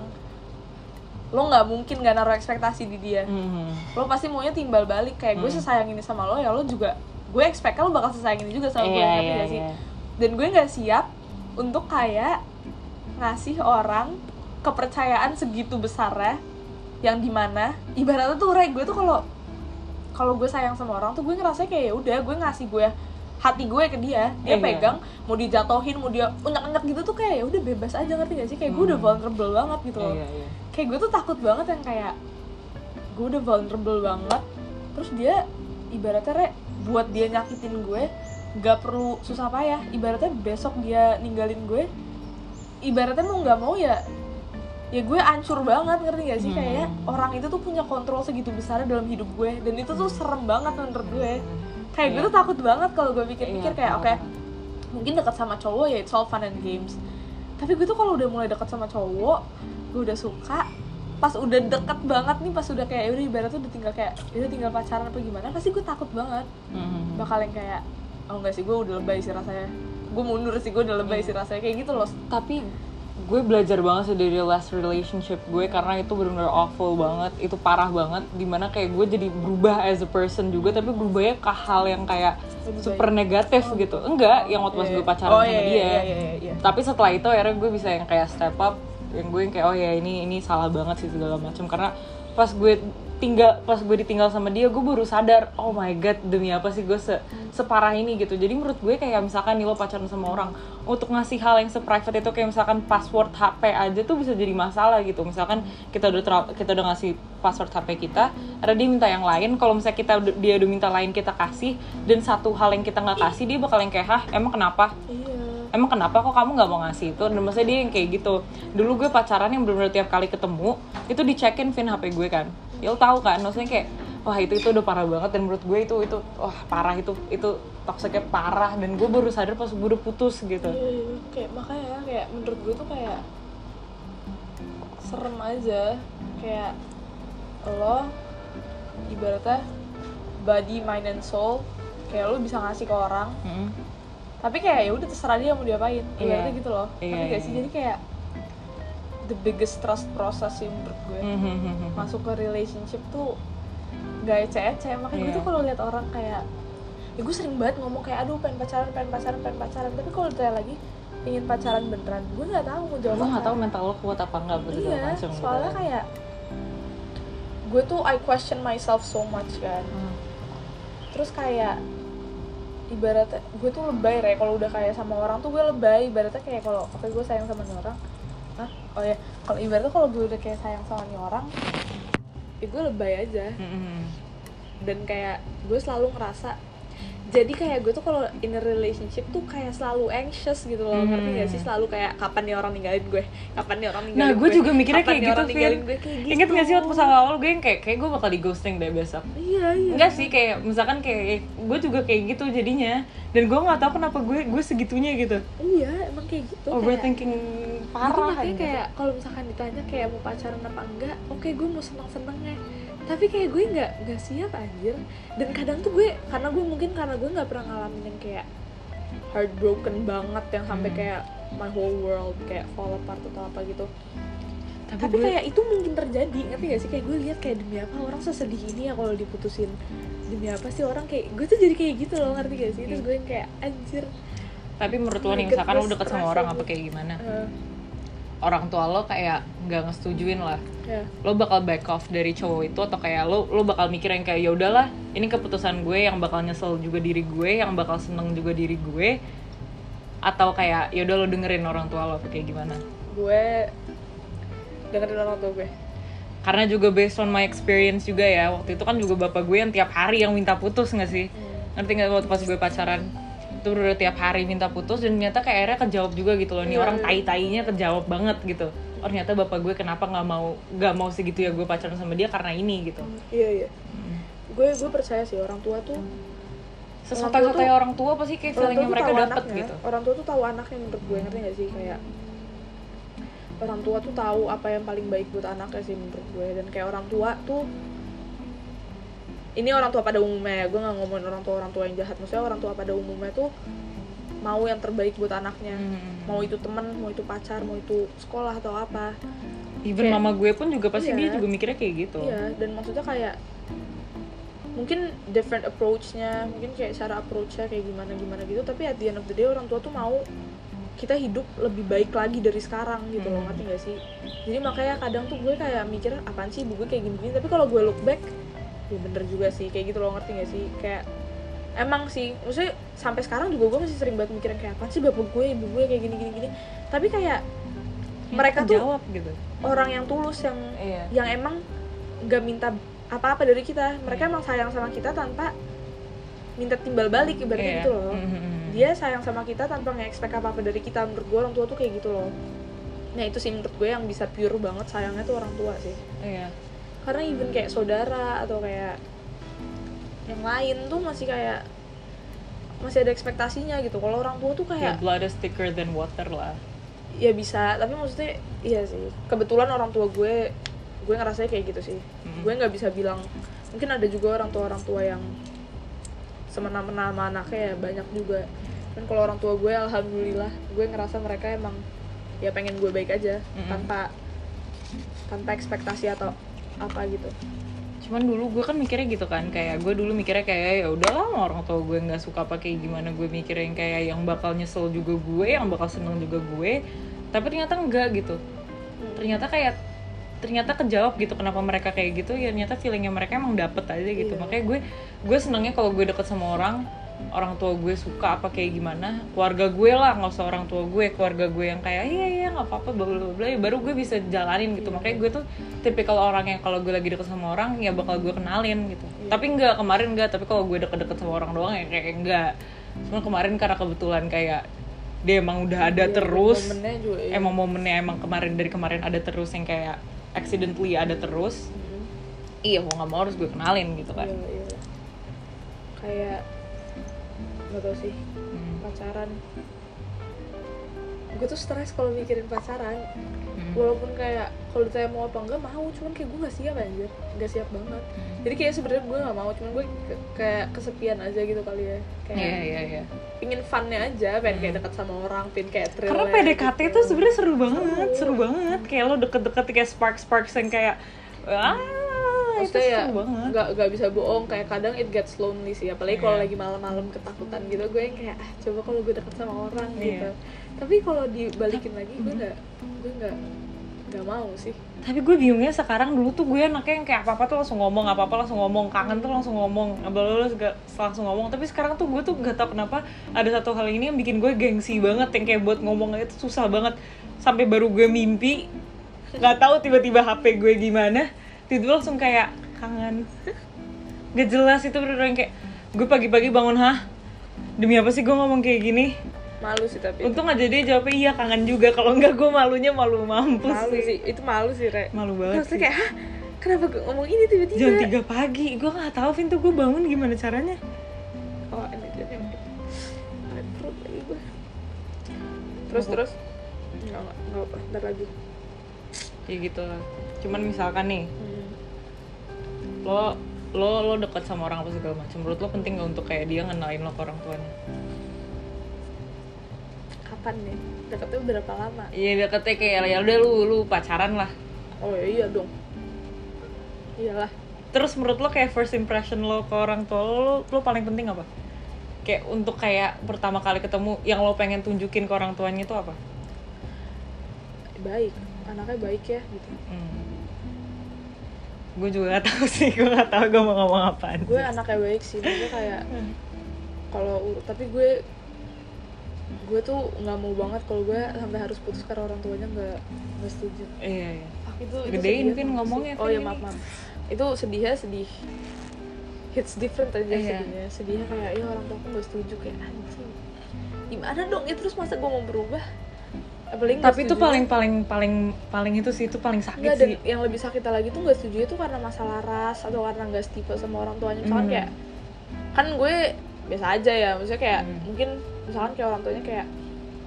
lo nggak mungkin gak naruh ekspektasi di dia. Mhm. lo pasti maunya timbal balik. Kayak gue sesayang ini sama lo ya lo juga gue expect lo bakal sesayang ini juga sama gue Iya, ngerti iya, gak sih? iya. dan gue nggak siap untuk kayak ngasih orang kepercayaan segitu besarnya yang di mana ibaratnya tuh re gue tuh kalau kalau gue sayang sama orang tuh gue ngerasa kayak ya udah gue ngasih gue hati gue ke dia dia Iya. pegang mau dijatohin mau dia unyak-unyak gitu tuh kayak ya udah bebas aja ngerti gak sih kayak gue udah vulnerable banget gitu loh Iya, iya. kayak gue tuh takut banget yang kayak gue udah vulnerable banget terus dia ibaratnya re buat dia nyakitin gue nggak perlu susah payah ibaratnya besok dia ninggalin gue ibaratnya mau nggak mau ya ya gue ancur banget ngerti gak sih Hmm. kayak orang itu tuh punya kontrol segitu besar dalam hidup gue dan itu tuh serem banget menurut gue kayak gue Iya. tuh takut banget kalau gue pikir-pikir Iya, kayak oke paham. mungkin dekat sama cowok ya it's all fun and games tapi gue tuh kalau udah mulai dekat sama cowok gue udah suka pas udah deket banget nih pas udah kayak udah ibarat tuh udah tinggal kayak udah tinggal pacaran apa gimana pasti gue takut banget Mhm. bakal yang kayak oh enggak sih gue udah lebay sih rasanya gue mundur sih gue udah lebay sih rasanya kayak gitu loh tapi gue belajar banget sih dari last relationship gue karena itu benar-benar awful banget. Itu parah banget di mana kayak gue jadi berubah as a person juga tapi berubahnya ke hal yang kayak Lebih super negatif gitu. Enggak yang waktu pas Iya. gue pacaran Oh, sama iya, dia. iya, iya, iya, iya. tapi setelah itu akhirnya gue bisa yang kayak step up yang gue yang kayak oh ya ini ini salah banget sih segala macam. Karena pas gue tinggal pas gue ditinggal sama dia gue baru sadar oh my god demi apa sih gue se separah ini gitu. Jadi menurut gue kayak misalkan nih lo pacaran sama orang untuk ngasih hal yang seprivate itu kayak misalkan password HP aja tuh bisa jadi masalah gitu. Misalkan kita udah tra- kita udah ngasih password HP kita ada dia minta yang lain kalau misalnya kita dia udah minta lain kita kasih dan satu hal yang kita nggak kasih dia bakal yang kayak hah emang kenapa? Iya. Emang kenapa kok kamu nggak mau ngasih itu? Dan maksudnya dia yang kayak gitu. Dulu gue pacaran yang bener-bener tiap kali ketemu itu dicekin pin HP gue kan ya lo tahu kan maksudnya kayak wah itu itu udah parah banget dan menurut gue itu itu wah parah itu itu toksiknya parah dan gue baru sadar pas gue udah putus gitu Iya, iya. kayak makanya kayak menurut gue tuh kayak serem aja kayak lo ibaratnya body mind and soul kayak lo bisa ngasih ke orang Mm. tapi kayak ya udah terserah dia mau diapain Iya. ibaratnya gitu loh Iya, Ngerti gak iya, sih iya. jadi kayak the biggest trust process sih menurut gue. Mhm. masuk ke relationship tuh gak ece-ece. Makanya gue Iya. tuh kalau lihat orang kayak ya gue sering banget ngomong kayak aduh pengen pacaran pengen pacaran pengen pacaran. Tapi kalau ditanya lagi ingin pacaran beneran? Gue nggak tahu mau jawab gue nggak tahu mental lo kuat apa enggak begitu iya macam soalnya kayak gue tuh I question myself so much kan. Hmm. terus kayak ibaratnya gue tuh lebay ya kalau udah kayak sama orang tuh gue lebay. Ibaratnya kayak kalau oke gue sayang sama orang Hah? oh ya kalau ibaratnya kalau gue udah kayak sayang sama nih orang ya gue lebay aja Mhm. dan kayak gue selalu ngerasa jadi kayak gue tuh kalau in a relationship tuh kayak selalu anxious gitu loh. Ngerti Hmm. gak sih selalu kayak kapan nih orang ninggalin gue? Kapan nih orang Nah, ninggalin gue juga mikirnya Kapan kayak gitu, orang ninggalin gue? Kayak gitu. Ingat gak sih waktu pas awal-awal gue yang kayak, kayak gue bakal di ghosting deh besok? Iya iya. Enggak sih, kayak misalkan kayak gue juga kayak gitu jadinya. Dan gue gak tahu kenapa gue gue segitunya gitu. Iya emang kayak gitu kayak, Overthinking Jadi parah gitu. kayak kalau misalkan ditanya kayak mau pacaran apa enggak, oke gue mau seneng senengnya. Tapi kayak gue nggak nggak siap anjir. Dan kadang tuh gue karena gue mungkin karena gue nggak pernah ngalamin yang kayak heartbroken banget yang sampai Hmm. kayak my whole world kayak fall apart atau apa gitu. Tapi, Tapi gue, kayak itu mungkin terjadi, ngerti gak sih? Kayak gue lihat kayak demi apa orang sesedih ini ya kalau diputusin. Demi apa sih orang kayak gue tuh jadi kayak gitu loh, ngerti gak sih? Terus gue yang kayak anjir. tapi menurut lo nih, misalkan lo deket sama orang apa kayak gimana eh, Orang tua lo kayak nggak ngesetujuin lah. Ya. Lo bakal back off dari cowok itu atau kayak lo lo bakal mikir yang kayak ya udahlah ini keputusan gue yang bakal nyesel juga diri gue yang bakal seneng juga diri gue. Atau kayak ya udah lo dengerin orang tua lo kayak gimana? Gue dengerin orang tua gue. karena juga based on my experience juga ya waktu itu kan juga bapak gue yang tiap hari yang minta putus nggak sih? Ngerti nggak waktu pas gue pacaran udah tiap hari minta putus dan ternyata kayak akhirnya kejawab juga gitu loh. Nih Iya, orang iya. tai tainya kejawab banget gitu. Oh ternyata bapak gue kenapa nggak mau nggak mau segitu ya gue pacaran sama dia karena ini gitu. Iya iya. Gue gue percaya sih orang tua tuh sesuatu Orang tua kayak tuh- orang tua pasti kayak feelingnya mereka anaknya. gitu? Orang tua tuh tahu anaknya menurut gue ngerti gak sih? Kayak orang tua tuh tahu apa yang paling baik buat anaknya sih menurut gue. Dan kayak orang tua tuh ini orang tua pada umumnya ya gue nggak ngomongin orang tua orang tua yang jahat maksudnya orang tua pada umumnya tuh mau yang terbaik buat anaknya Hmm. mau itu teman mau itu pacar mau itu sekolah atau apa even Kayak- mama gue pun juga pasti Iya. dia juga mikirnya kayak gitu Iya, dan maksudnya kayak mungkin different approach-nya, mungkin kayak cara approach-nya kayak gimana gimana gitu, tapi at the end of the day orang tua tuh mau kita hidup lebih baik lagi dari sekarang gitu loh, Hmm. ngerti gak sih? Jadi makanya kadang tuh gue kayak mikir apaan sih ibu gue kayak gini-gini, tapi kalau gue look back, ya bener juga sih. Kayak gitu loh, ngerti gak sih? Kayak emang sih, maksudnya sampai sekarang juga gue masih sering banget mikirin kayak apaan sih bapak gue, ibu gue kayak gini-gini gini, tapi kayak mereka tuh jawab gitu. orang yang tulus yang iya. yang emang nggak minta apa-apa dari kita. Mereka emang sayang sama kita tanpa minta timbal balik ibaratnya Iya. gitu loh. Mhm. dia sayang sama kita tanpa nge-expect apa-apa dari kita. Menurut gue orang tua tuh kayak gitu loh. Nah itu sih menurut gue yang bisa pure banget sayangnya tuh orang tua sih. Iya karena even kayak saudara atau kayak yang lain tuh masih kayak masih ada ekspektasinya gitu. Kalau orang tua tuh kayak kayak blood is thicker than water lah. Ya bisa. Tapi maksudnya iya sih. Kebetulan orang tua gue gue ngerasanya kayak gitu sih. Mhm. gue nggak bisa bilang mungkin ada juga orang tua orang tua yang semena-mena sama anaknya ya banyak juga. Dan kalau orang tua gue alhamdulillah gue ngerasa mereka emang ya pengen gue baik aja Mhm. tanpa tanpa ekspektasi atau apa gitu. Cuman dulu gue kan mikirnya gitu kan kayak gue dulu mikirnya kayak ya udahlah orang tua gue nggak suka apa kayak gimana. Gue mikirnya yang kayak yang bakal nyesel juga gue yang bakal seneng juga gue tapi ternyata enggak gitu. Ternyata kayak ternyata kejawab gitu kenapa mereka kayak gitu ya ternyata feelingnya mereka emang dapet aja gitu. Iya. makanya gue gue senengnya kalau gue deket sama orang orang tua gue suka apa kayak gimana keluarga gue lah nggak usah orang tua gue keluarga gue yang kayak iya iya nggak apa-apa bla bla bla ya baru gue bisa jalanin gitu. Makanya gue tuh tipikal orang yang kalau gue lagi deket sama orang ya bakal gue kenalin gitu. Tapi enggak kemarin enggak tapi kalau gue deket-deket sama orang doang ya kayak enggak cuma kemarin karena kebetulan kayak dia emang udah ada Iya, terus momennya juga, iya. emang momennya emang kemarin dari kemarin ada terus yang kayak accidentally ada terus. Hmm. iya mau nggak mau harus gue kenalin gitu kan. Iya, iya. Kayak nggak tau sih Hmm. pacaran. Gue tuh stres kalau mikirin pacaran. Hmm. Walaupun kayak kalau ditanya mau apa enggak mau, cuman kayak gue nggak siap anjir, nggak siap banget. Hmm. Jadi kayak sebenarnya gue nggak mau, cuman gue ke- kayak kesepian aja gitu kali ya. Kayak iya iya iya pingin funnya aja, pengen kayak dekat sama orang, pengen kayak thrill. karena PDKT gitu. tuh sebenarnya seru banget seru banget kayak lo deket-deket kayak spark sparks yang kayak ah itu Maksudnya ya seru banget. nggak nggak bisa bohong. Kayak kadang it gets lonely sih. Apalagi kalau Iya. lagi malam-malam ketakutan gitu gue yang kayak ah coba kalau gue deket sama orang Iya. gitu. Tapi kalau dibalikin lagi gue nggak gue nggak nggak mau sih. Tapi gue bingungnya sekarang dulu tuh gue anaknya yang kayak apa apa tuh langsung ngomong apa apa langsung ngomong kangen tuh langsung ngomong abal langsung ngomong. Tapi sekarang tuh gue tuh gak tau kenapa ada satu hal ini yang bikin gue gengsi banget yang kayak buat ngomong itu susah banget. Sampai baru gue mimpi nggak tahu tiba-tiba HP gue gimana tiba langsung kayak kangen. Gak jelas itu bener yang kayak gue pagi-pagi bangun hah? Demi apa sih gue ngomong kayak gini? Malu sih tapi untung aja dia jawabnya iya kangen juga. Kalau enggak gue malunya malu mampus malu sih. sih. Itu malu sih re. Malu banget Maksudnya sih. kayak hah? Kenapa gue ngomong ini tiba-tiba? Jam 3 pagi. Gue nggak tahu Vin tuh gue bangun gimana caranya. Oh ini dia yang terus terus? nggak nggak ntar lagi. Ya gitu lah. Cuman misalkan nih Hmm. Lo lo lo dekat sama orang apa segala macam. Menurut lo penting gak untuk kayak dia ngenalin lo ke orang tuanya? Kapan nih? Deketnya berapa lama? Iya deketnya kayak ya udah lu lu pacaran lah. Oh ya iya dong. Iyalah. Terus menurut lo kayak first impression lo ke orang tua lo lo, lo paling penting apa? Kayak untuk kayak pertama kali ketemu yang lo pengen tunjukin ke orang tuanya itu apa? Baik. Anaknya baik ya gitu. Hmm. Gue juga gak tahu sih gue gak tahu gue mau ngomong apaan gue anaknya baik sih maksudnya kayak kalau tapi gue gue tuh nggak mau banget kalau gue sampai harus putus karena orang tuanya nggak nggak setuju. Iya iya. Ah, itu itu Gedein, banget. ngomongnya, oh ya maaf maaf. Itu sedihnya sedih. Hits different aja Iya. sedihnya. Sedihnya kayak ya orang tua aku nggak setuju kayak anjing gimana dong? Ya terus masa gue mau berubah apalagi tapi itu paling paling paling paling itu sih itu paling sakit dan sih yang lebih sakit lagi tuh nggak setuju itu karena masalah ras atau karena nggak setipe sama orang tuanya misalkan Hmm. kayak kan gue biasa aja ya maksudnya kayak Hmm. mungkin misalkan kayak orang tuanya kayak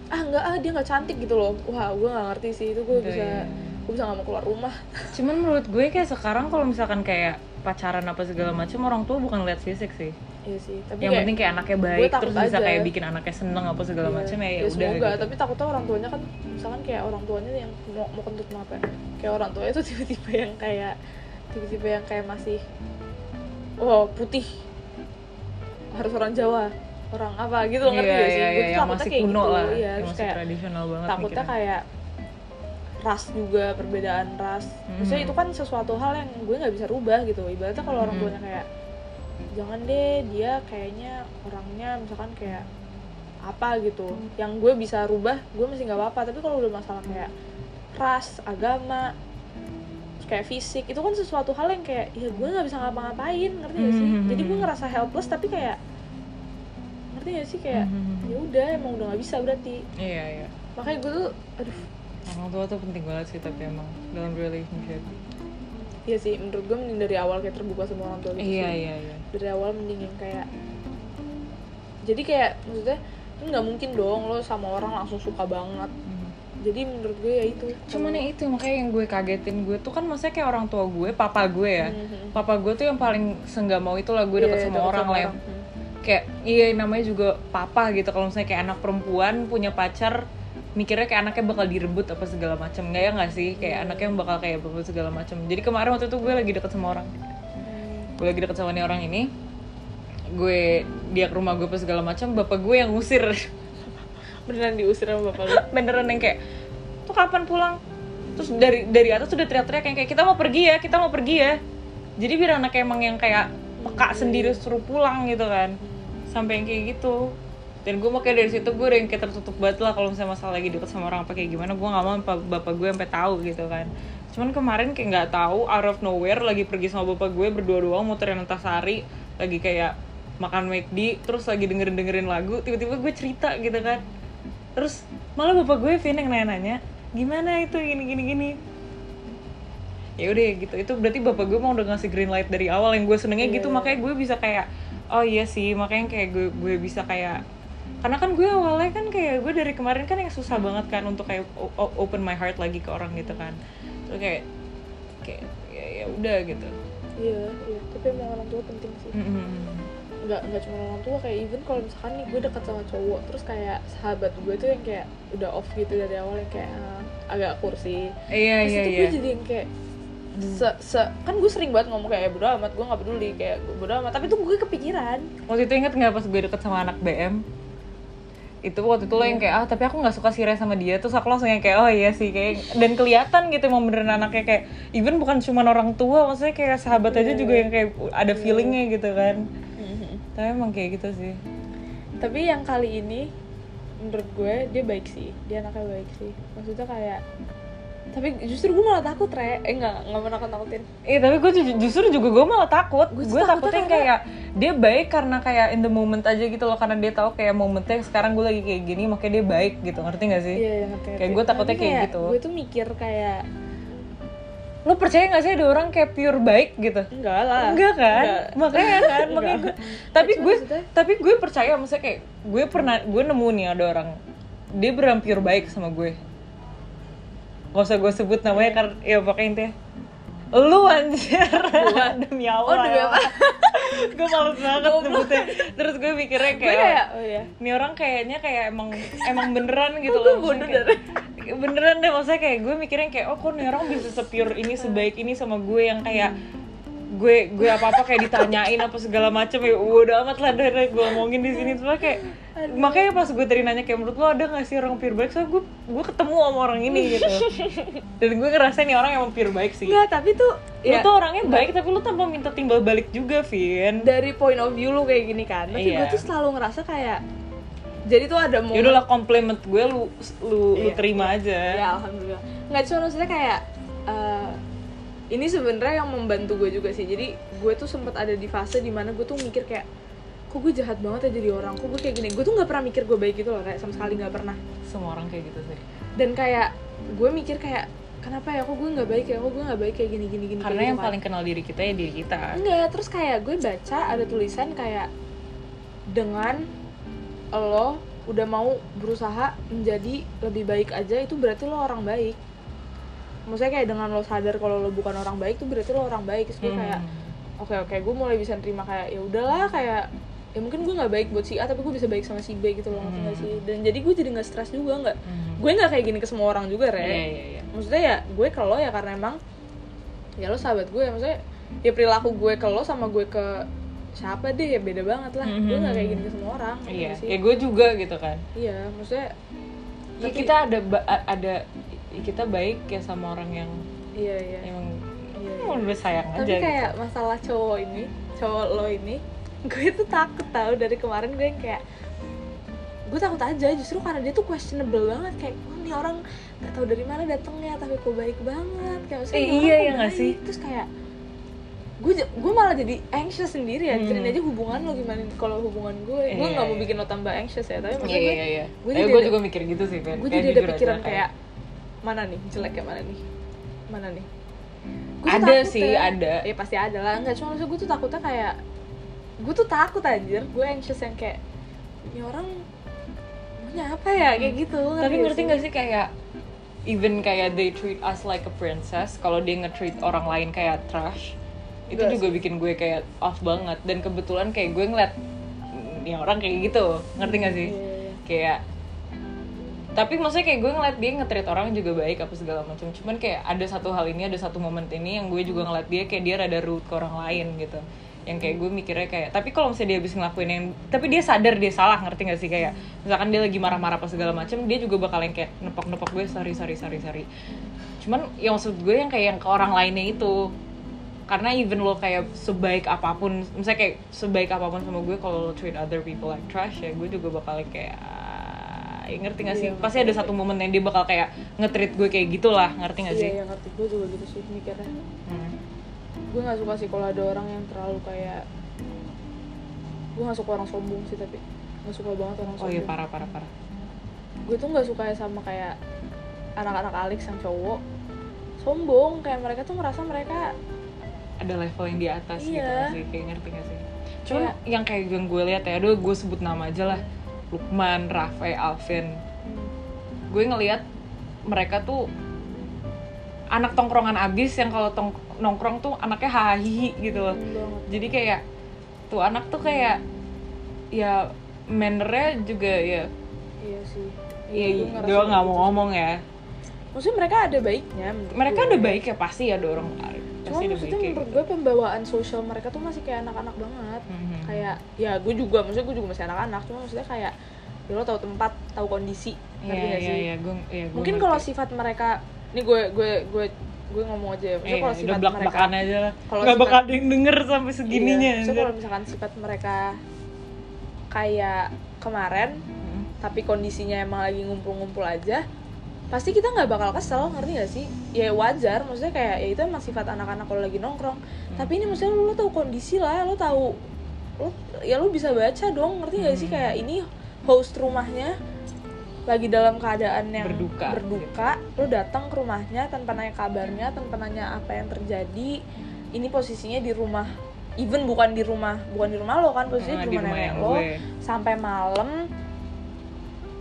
ah nggak ah dia nggak cantik gitu loh wah gue nggak ngerti sih itu gue Iya, bisa iya. Gue bisa nggak mau keluar rumah cuman menurut gue kayak sekarang kalau misalkan kayak pacaran apa segala macam orang tua bukan lihat fisik sih iya sih tapi yang kayak, penting kayak anaknya baik terus bisa aja. kayak bikin anaknya seneng apa segala iya, macam ya ya ya udah semoga gitu. tapi takutnya orang tuanya kan misalkan kayak orang tuanya yang mau mau kentut apa ya, kayak orang tuanya tuh tiba-tiba yang kayak tiba-tiba yang kayak masih oh putih harus orang Jawa orang apa gitu loh ngerti iya, gak sih gue iya, tuh yang takutnya masih kayak kuno gitu lah iya yang terus kayak tradisional banget takutnya mikirnya. kayak ras juga perbedaan ras. Maksudnya Mhm. itu kan sesuatu hal yang gue nggak bisa rubah gitu. Ibaratnya kalau orang Mhm. tuanya kayak jangan deh dia kayaknya orangnya misalkan kayak apa gitu. Yang gue bisa rubah gue masih nggak apa-apa. Tapi kalau udah masalah kayak ras agama kayak fisik itu kan sesuatu hal yang kayak ya gue nggak bisa ngapa-ngapain. Ngerti gak sih? Jadi gue ngerasa helpless tapi kayak ngerti gak sih? Kayak Mhm. ya udah emang udah nggak bisa berarti. Iya iya. Makanya gue tuh aduh orang tua tuh penting banget sih tapi emang dalam relationship Iya sih, menurut gue mending dari awal kayak terbuka sama orang tua gitu iya sih. iya iya Dari awal mending yang kayak Jadi kayak maksudnya kan nggak mungkin dong lo sama orang langsung suka banget Mhm. Jadi menurut gue ya itu cuman ya itu makanya yang gue kagetin gue tuh kan maksudnya kayak orang tua gue papa gue ya Mhm. papa gue tuh yang paling senggak mau itu lah gue deket Iya, sama deket orang lah yang orang. Hmm. kayak iya namanya juga papa gitu kalau misalnya kayak anak perempuan punya pacar mikirnya kayak anaknya bakal direbut apa segala macam nggak ya nggak sih? Kayak anaknya bakal kayak berebut segala macam jadi kemarin waktu itu gue lagi deket sama orang. Hmm. gue lagi deket sama nih orang ini. Gue dia ke rumah gue apa segala macam bapak gue yang ngusir. Beneran diusir sama bapak lu? Beneran yang kayak tuh kapan pulang? Terus dari dari atas sudah teriak-teriak yang kayak kita mau pergi ya kita mau pergi ya. Jadi biar anak emang yang kayak peka sendiri suruh pulang gitu kan. Sampai yang kayak gitu dan gue makanya dari situ gue yang kayak tertutup banget lah kalau misalnya masalah lagi deket sama orang apa kayak gimana. Gue nggak mau bapak, bapak gue sampai tahu gitu kan. Cuman kemarin kayak nggak tahu out of nowhere lagi pergi sama bapak gue berdua doang muterin antasari lagi kayak makan McD terus lagi dengerin dengerin lagu tiba-tiba gue cerita gitu kan. Terus malah bapak gue Vin yang nanya-nanya gimana itu gini gini gini? Ya udah gitu. Itu berarti bapak gue mau udah ngasih green light dari awal. Yang gue senengnya gitu makanya gue bisa kayak oh iya sih makanya kayak gue gue bisa kayak karena kan gue awalnya kan kayak gue dari kemarin kan yang susah banget kan untuk kayak open my heart lagi ke orang gitu kan. Terus kayak kayak ya, ya udah gitu. Iya iya. Tapi emang orang tua penting sih. Mm-mm. nggak nggak cuma orang tua kayak even kalau misalkan nih gue deket sama cowok terus kayak sahabat gue tuh yang kayak udah off gitu dari awal yang kayak eh, agak kursi. Iya terus iya itu iya. gue jadi yang kayak se, se kan gue sering banget ngomong kayak bodo amat gue nggak peduli. Kayak bodo amat. Tapi tuh gue kepikiran. Waktu itu inget nggak pas gue deket sama anak BM itu waktu itu lo yang kayak ah tapi aku nggak suka sih Ray sama dia. Terus aku langsung yang kayak oh iya sih kayak dan kelihatan gitu emang beneran anaknya kayak even bukan cuma orang tua maksudnya kayak sahabat aja juga yang kayak ada feelingnya gitu kan. Tapi emang kayak gitu sih. Tapi yang kali ini menurut gue dia baik sih. Dia anaknya baik sih. Maksudnya kayak tapi justru gue malah takut re eh nggak nggak mau nakut nakutin Iya tapi gue ju- justru juga gue malah takut Gue takutnya takutnya kayak Dia baik karena kayak in the moment aja gitu loh Karena dia tahu kayak momennya sekarang gue lagi kayak gini Makanya dia baik gitu ngerti gak sih? iya iya, ngerti Kayak ngerti. gue takutnya Tapi kayak gitu. gue tuh mikir kayak Lo percaya gak sih ada orang kayak pure baik gitu? enggak lah Enggak kan? Enggak. Makanya kan, makanya gue Tapi Cuma gue maksudnya- tapi gue percaya maksudnya kayak Gue pernah, gue nemu nih ada orang Dia beneran pure baik sama gue Gak usah gue sebut namanya karena ya pokoknya intinya. Lu anjir. Demi Allah Oh, demi ya apa? Gue males banget sebutnya. Terus gue mikirnya gue kayak, kayak oh iya. Ini orang kayaknya kayak emang Emang beneran gitu loh. Gue kayak- Beneran deh. Maksudnya kayak gue mikirnya kayak Oh kok nih orang bisa sepure ini sebaik ini sama gue yang kayak gue gue apa apa kayak ditanyain apa segala macem ya udah amat lah dari gue ngomongin di sini. Cuma kayak makanya pas gue tadi nanya kayak menurut lo ada gak sih orang pure baik? Soalnya gue gue ketemu sama orang ini gitu. Dan gue ngerasa nih orang emang pure baik sih. Enggak tapi tuh ya tuh orangnya baik tapi lu tanpa minta timbal balik juga Vin. Dari point of view lu kayak gini kan tapi gue Iya. tuh selalu ngerasa kayak jadi tuh ada ya momen udahlah komplimen gue lu lu lu Iya. terima aja. Ya alhamdulillah. Nggak cuma maksudnya kayak eh, ini sebenarnya yang membantu gue juga sih. Jadi gue tuh sempat ada di fase di mana gue tuh mikir kayak kok gue jahat banget ya jadi orang? Kok gue kayak gini? Gue tuh nggak pernah mikir gue baik gitu loh kayak sama sekali nggak pernah. Semua orang kayak gitu sih. Dan kayak gue mikir kayak kenapa ya? Kok gue nggak baik ya? Kok gue nggak baik kayak gini gini gini karena yang gitu kan. paling kenal diri kita ya diri kita. Enggak terus kayak gue baca ada tulisan kayak dengan lo udah mau berusaha menjadi lebih baik aja itu berarti lo orang baik maksudnya kayak dengan lo sadar kalau lo bukan orang baik tuh berarti lo orang baik. Terus gue Hmm. kayak oke oke gue mulai bisa nerima kayak ya udahlah kayak ya mungkin gue nggak baik buat si A tapi gue bisa baik sama si B gitu loh ngerti nggak sih. Dan jadi gue jadi nggak stres juga nggak Hmm. gue nggak kayak gini ke semua orang juga re. Iya, iya, iya. maksudnya ya gue ke lo ya karena emang ya lo sahabat gue maksudnya ya perilaku gue ke lo sama gue ke siapa deh ya beda banget lah. Gue nggak kayak gini ke semua orang iya nggak sih. ya gue juga gitu kan. Iya maksudnya ya Tapi- kita ada ada kita baik ya sama orang yang iya iya. emang Iya, emang udah sayang aja tapi gitu. kayak masalah cowok ini cowok lo ini gue tuh takut tau dari kemarin gue yang kayak gue takut aja justru karena dia tuh questionable banget. Kayak wah nih orang gak tahu dari mana datangnya tapi kok baik banget. Kayak Eh, iya, iya nggak sih? terus kayak gue gue malah jadi anxious sendiri ya. Hmm. aja hubungan lo gimana kalau hubungan gue. Gue Iya, nggak mau iya. bikin lo tambah anxious ya tapi iya maksudnya iya gue iya. gue tapi jadi gue juga mikir gitu sih gue Kayak jadi ada aja, pikiran kayak mana nih? Jelek kayak mana nih? Mana nih? Gua Ada takut sih, ya. ada. ya pasti ada lah. Nggak cuma gue tuh takutnya kayak gue tuh takut anjir. Gue anxious yang kayak ini orang maunya apa ya? Kayak gitu tapi ngerti gak sih kayak even kayak they treat us like a princess kalau dia nge-treat orang lain kayak trash itu Gak juga bikin gue kayak off banget. Dan kebetulan kayak gue ngeliat "Mm, ini orang kayak gitu. Ngerti gak sih? Iya, iya. kayak tapi maksudnya kayak gue ngeliat dia nge-treat orang juga baik apa segala macam. Cuman kayak ada satu hal ini ada satu momen ini yang gue juga ngeliat dia kayak dia rada rude ke orang lain gitu. Yang kayak gue mikirnya kayak tapi kalau misalnya dia habis ngelakuin yang tapi dia sadar dia salah ngerti gak sih? Kayak misalkan dia lagi marah-marah apa segala macam dia juga bakal yang kayak nepok-nepok gue sorry sorry sorry sorry. Cuman yang maksud gue yang kayak yang ke orang lainnya itu karena even lo kayak sebaik apa pun misalnya kayak sebaik apa pun sama gue kalau lo treat other people like trash ya gue juga bakal kayak ngerti gak sih? Iya, pasti ada satu momen yang dia bakal kayak nge-treat gue kayak gitulah ngerti gak sih? Iya yang ngerti. Gue juga gitu sih mikirnya. Hmm. gue nggak suka sih kalau ada orang yang terlalu kayak gue nggak suka orang sombong sih tapi nggak suka banget orang oh sombong. iya parah parah parah. Gue tuh nggak suka sama kayak anak-anak Alex yang cowok sombong. Kayak mereka tuh merasa mereka ada level yang di atas gitu Iya. gak sih? Kayak ngerti gak sih? Cuman Kayak- yang kayak yang gue lihat ya aduh gue sebut nama aja lah Lukman, Rafe, Alvin. Gue ngelihat mereka tuh anak tongkrongan abis yang kalau tong nongkrong tuh anaknya hahihi gitu loh. Jadi kayak tuh anak tuh kayak ya mannernya juga ya. Iya sih. Ya gue ngerasa gue nggak gitu mau ngomong ya. Maksudnya mereka ada baiknya mereka gue. ada baik ya pasti ada orang cuma maksudnya menurut gitu. gue pembawaan sosial mereka tuh masih kayak anak-anak banget Mhm. kayak ya gue juga maksudnya gue juga masih anak-anak cuma maksudnya kayak ya lo tahu tempat tahu kondisi Iya ngerti gak iya sih iya gue iya, gue mungkin kalau sifat mereka ini gue gue gue gue ngomong aja ya maksudnya Iya, kalau sifat belak mereka aja lah Kalau nggak bakal ada yang denger sampai segininya iya, maksudnya anjir. kalau misalkan sifat mereka kayak kemarin Mhm. tapi kondisinya emang lagi ngumpul-ngumpul aja pasti kita nggak bakal kesel ngerti gak sih? Ya wajar. Maksudnya kayak ya itu emang sifat anak-anak kalau lagi nongkrong. Tapi ini maksudnya lo, lo tahu kondisi lah lo tahu lo ya lo bisa baca dong ngerti gak sih? Hmm. kayak ini host rumahnya lagi dalam keadaan yang Berduka. berduka lo datang ke rumahnya tanpa nanya kabarnya tanpa nanya apa yang terjadi. Ini posisinya di rumah even bukan di rumah bukan di rumah lo kan posisinya di rumah nenek lo. gue. sampai malam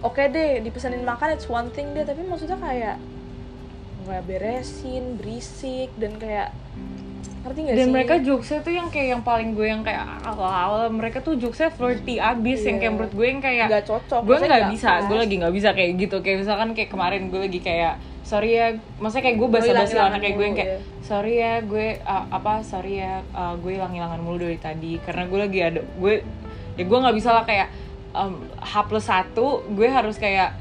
oke deh dipesenin makan it's one thing deh. Tapi maksudnya kayak nggak beresin berisik dan kayak ngerti gak dan sih? mereka jokesnya tuh yang kayak yang paling gue yang kayak awal-awal mereka tuh jokesnya flirty abis. Yang Iya. kayak menurut gue yang kayak nggak cocok. gue nggak bisa pas. gue lagi nggak bisa kayak gitu. Kayak misalkan kayak kemarin gue lagi kayak sorry ya maksudnya kayak gue bahasa basi anak kayak gue yang kayak mulu, sorry ya gue uh, apa sorry ya uh, gue hilang hilangan mulu dari tadi. Karena gue lagi ada gue ya gue nggak bisa lah kayak um, H plus satu gue harus kayak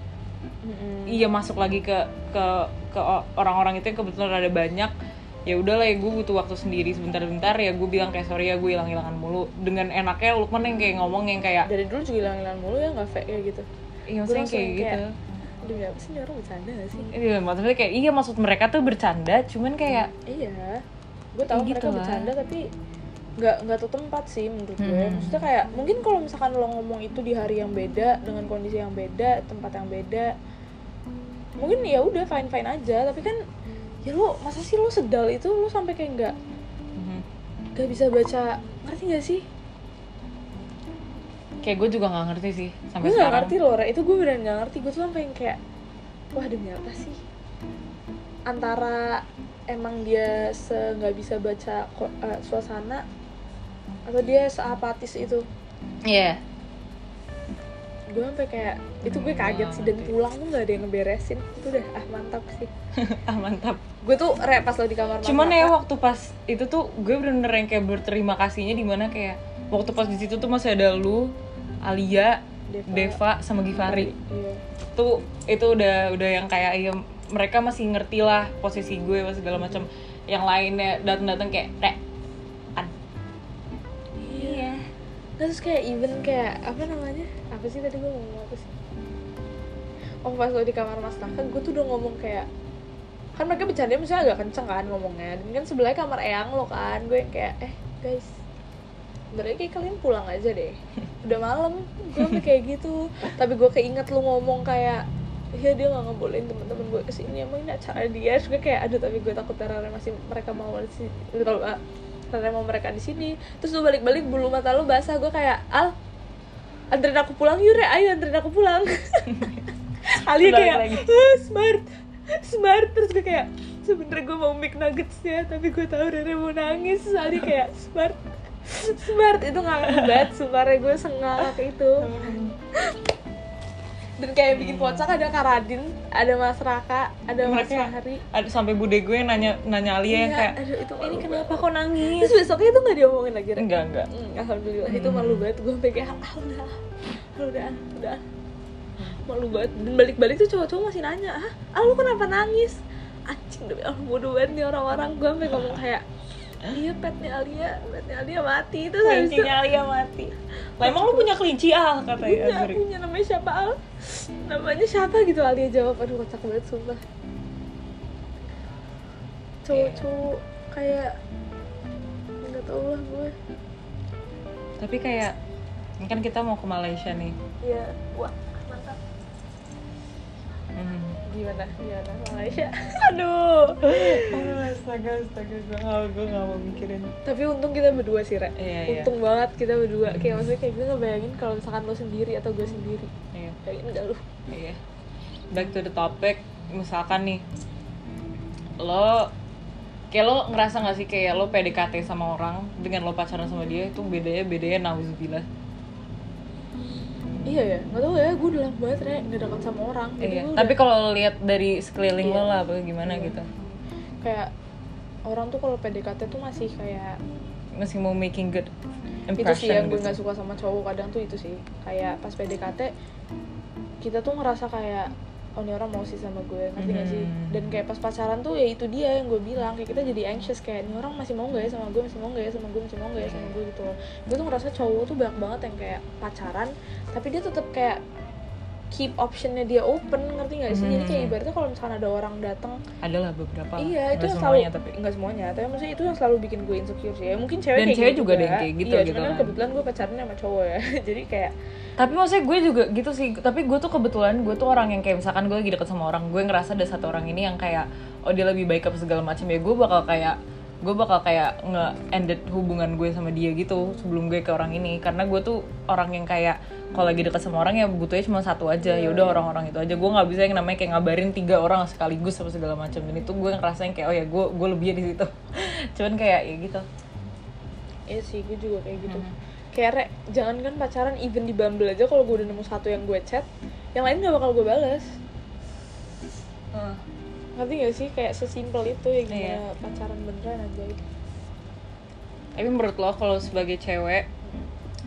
Mm-mm. iya masuk lagi ke ke ke orang-orang itu yang kebetulan ada banyak. Ya udahlah ya gue butuh waktu sendiri sebentar-bentar. Ya gue bilang kayak sorry ya gue hilang-hilangan mulu. Dengan enaknya Lukman yang kayak ngomong yang kayak dari dulu juga hilang-hilangan mulu ya nggak fake kayak gitu. Iya maksudnya langsung kayak gitu. Kayak, demi apa sih orang bercanda gak sih? Iya, maksudnya kayak iya maksud mereka tuh bercanda, cuman kayak iya. Gue tahu Kayak gitu mereka lah. bercanda tapi nggak nggak tuh tempat sih menurut gue Hmm. maksudnya kayak mungkin kalau misalkan lo ngomong itu di hari yang beda dengan kondisi yang beda tempat yang beda mungkin ya udah fine fine aja tapi kan ya lo masa sih lo sedal itu lo sampai kayak nggak mhm. nggak bisa baca ngerti gak sih kayak gue juga nggak ngerti sih sampai gue nggak sekarang. ngerti loh itu gue beneran nggak ngerti gue tuh sampai yang kayak wah demi apa sih antara emang dia se nggak bisa baca eh, suasana atau dia seapatis itu Iya. gue sampai kayak itu gue kaget sih dan pulang tuh nggak ada yang ngeberesin itu udah ah mantap sih ah mantap. gue tuh re pas lo di kamar Cuman ya waktu pas itu tuh gue bener-bener yang kayak berterima kasihnya di mana kayak waktu pas di situ tuh masih ada lu, Alia, Deva, Deva sama Givari. iya Tuh itu udah udah yang kayak ya mereka masih ngerti lah posisi gue segala macam. Yang lainnya datang-datang kayak kayak terus kayak even kayak apa namanya? Apa sih tadi gue ngomong apa sih? Oh pas lo di kamar mas Raka gue tuh udah ngomong kayak kan mereka bercanda misalnya agak kenceng kan ngomongnya. Dan kan sebelahnya kamar eyang lo kan gue yang kayak eh guys sebenarnya kayak kalian pulang aja deh. Udah malam gue kayak gitu. Tapi gue keinget lu ngomong kayak ya dia nggak ngebolehin temen-temen gue ke sini emang ini acara dia. Terus gue kayak aduh tapi gue takut Rara masih mereka mau di Rara mau mereka di sini. Terus lu balik-balik bulu mata lu basah gue kayak al anterin aku pulang yuk Re. Ayo anterin aku pulang. Ali Balik kayak. "Ah, smart smart. Terus gue kayak sebenernya gue mau make nuggets ya tapi gue tahu Rere mau nangis. Terus Ali kayak smart smart. Itu ngakak banget sumpah gue sengak itu dan kayak bikin kocak ada Karadin ada Mas Raka ada Mas mereka Fahri ada sampai bude gue yang nanya nanya Alia yang Iya, kayak aduh, itu ini kenapa banget. kok nangis? terus besoknya itu nggak diomongin lagi? Enggak enggak. Hmm, alhamdulillah itu malu banget gue sampai kayak ah udah ah, udah udah malu banget dan balik-balik tuh cowok-cowok masih nanya ah, ah lu kenapa nangis anjing demi Allah bodoh banget nih orang-orang gue sampai ngomong kayak iya petnya Alia petnya Alia mati itu Kelincinya Alia mati. Lah emang lu punya kelinci ah kata punya Azri. punya namanya siapa Al? Namanya siapa gitu Alia jawab. Aduh kocak banget sumpah. Cowok-cowok kayak nggak tau lah gue. Tapi kayak ini kan kita mau ke Malaysia nih. Ya wah mantap. Hmm. Gimana? Gimana Malaysia aduh. Astaga astaga gue gak, gue gak mau mikirin. Tapi untung kita berdua sih Re. Iya, iya. untung banget kita berdua. Kayak maksudnya kayak gue ngebayangin kalau misalkan lo sendiri atau gue sendiri. Iya. Bayangin enggak lu? Iya. Back to the topic misalkan nih lo kayak lo ngerasa gak sih kayak lo PDKT sama orang dengan lo pacaran sama dia itu bedanya bedanya nauzubillah iya ya nggak tahu ya gue udah lama banget Re nggak dekat sama orang jadi iya gue tapi udah- kalau lihat dari sekeliling Iya. lo lah apa gimana gitu kayak orang tuh kalau PDKT tuh masih kayak masih mau making good itu impression sih yang gue gitu. nggak suka sama cowok kadang tuh itu sih kayak pas PDKT kita tuh ngerasa kayak oh ini orang mau sih sama gue. Ngerti gak sih? Hmm. dan kayak pas pacaran tuh ya itu dia yang gue bilang. Kayak kita jadi anxious kayak ini orang masih mau gak ya sama gue? Masih mau gak ya sama gue? Masih mau gak ya sama gue? Gitu loh. Gue tuh ngerasa cowok tuh banyak banget yang kayak pacaran tapi dia tetap kayak keep optionnya dia open ngerti gak sih jadi kayak Hmm. ibaratnya kalau misalkan ada orang datang adalah beberapa Iya, itu nggak yang selalu tapi enggak semuanya, tapi maksudnya itu yang selalu bikin gue insecure sih. Ya mungkin cewek Dan kayak cewek gitu juga ada yang kayak gitu Iya, gitu cuman kan kan. kebetulan gue pacaran sama cowok ya. Jadi kayak tapi maksudnya gue juga gitu sih tapi gue tuh kebetulan gue tuh orang yang kayak misalkan gue lagi deket sama orang gue ngerasa ada satu orang ini yang kayak oh dia lebih baik apa segala macam ya gue bakal kayak gue bakal kayak nge ended hubungan gue sama dia gitu sebelum gue ke orang ini. Karena gue tuh orang yang kayak kalau lagi deket sama orang ya butuhnya cuma satu aja. Ya udah orang-orang itu aja. Gue nggak bisa yang namanya kayak ngabarin tiga orang sekaligus apa segala macam. Dan itu gue ngerasain kayak oh ya gue gue lebih di situ. Cuman kayak ya gitu. Iya sih gue juga kayak gitu. Hmm. Kayak Re, jangan kan pacaran even di Bumble aja kalau gue udah nemu satu yang gue chat, yang lain gak bakal gue balas. Ngerti gak sih kayak sesimpel itu ya gimana Iya. pacaran beneran aja. Tapi menurut lo kalau sebagai cewek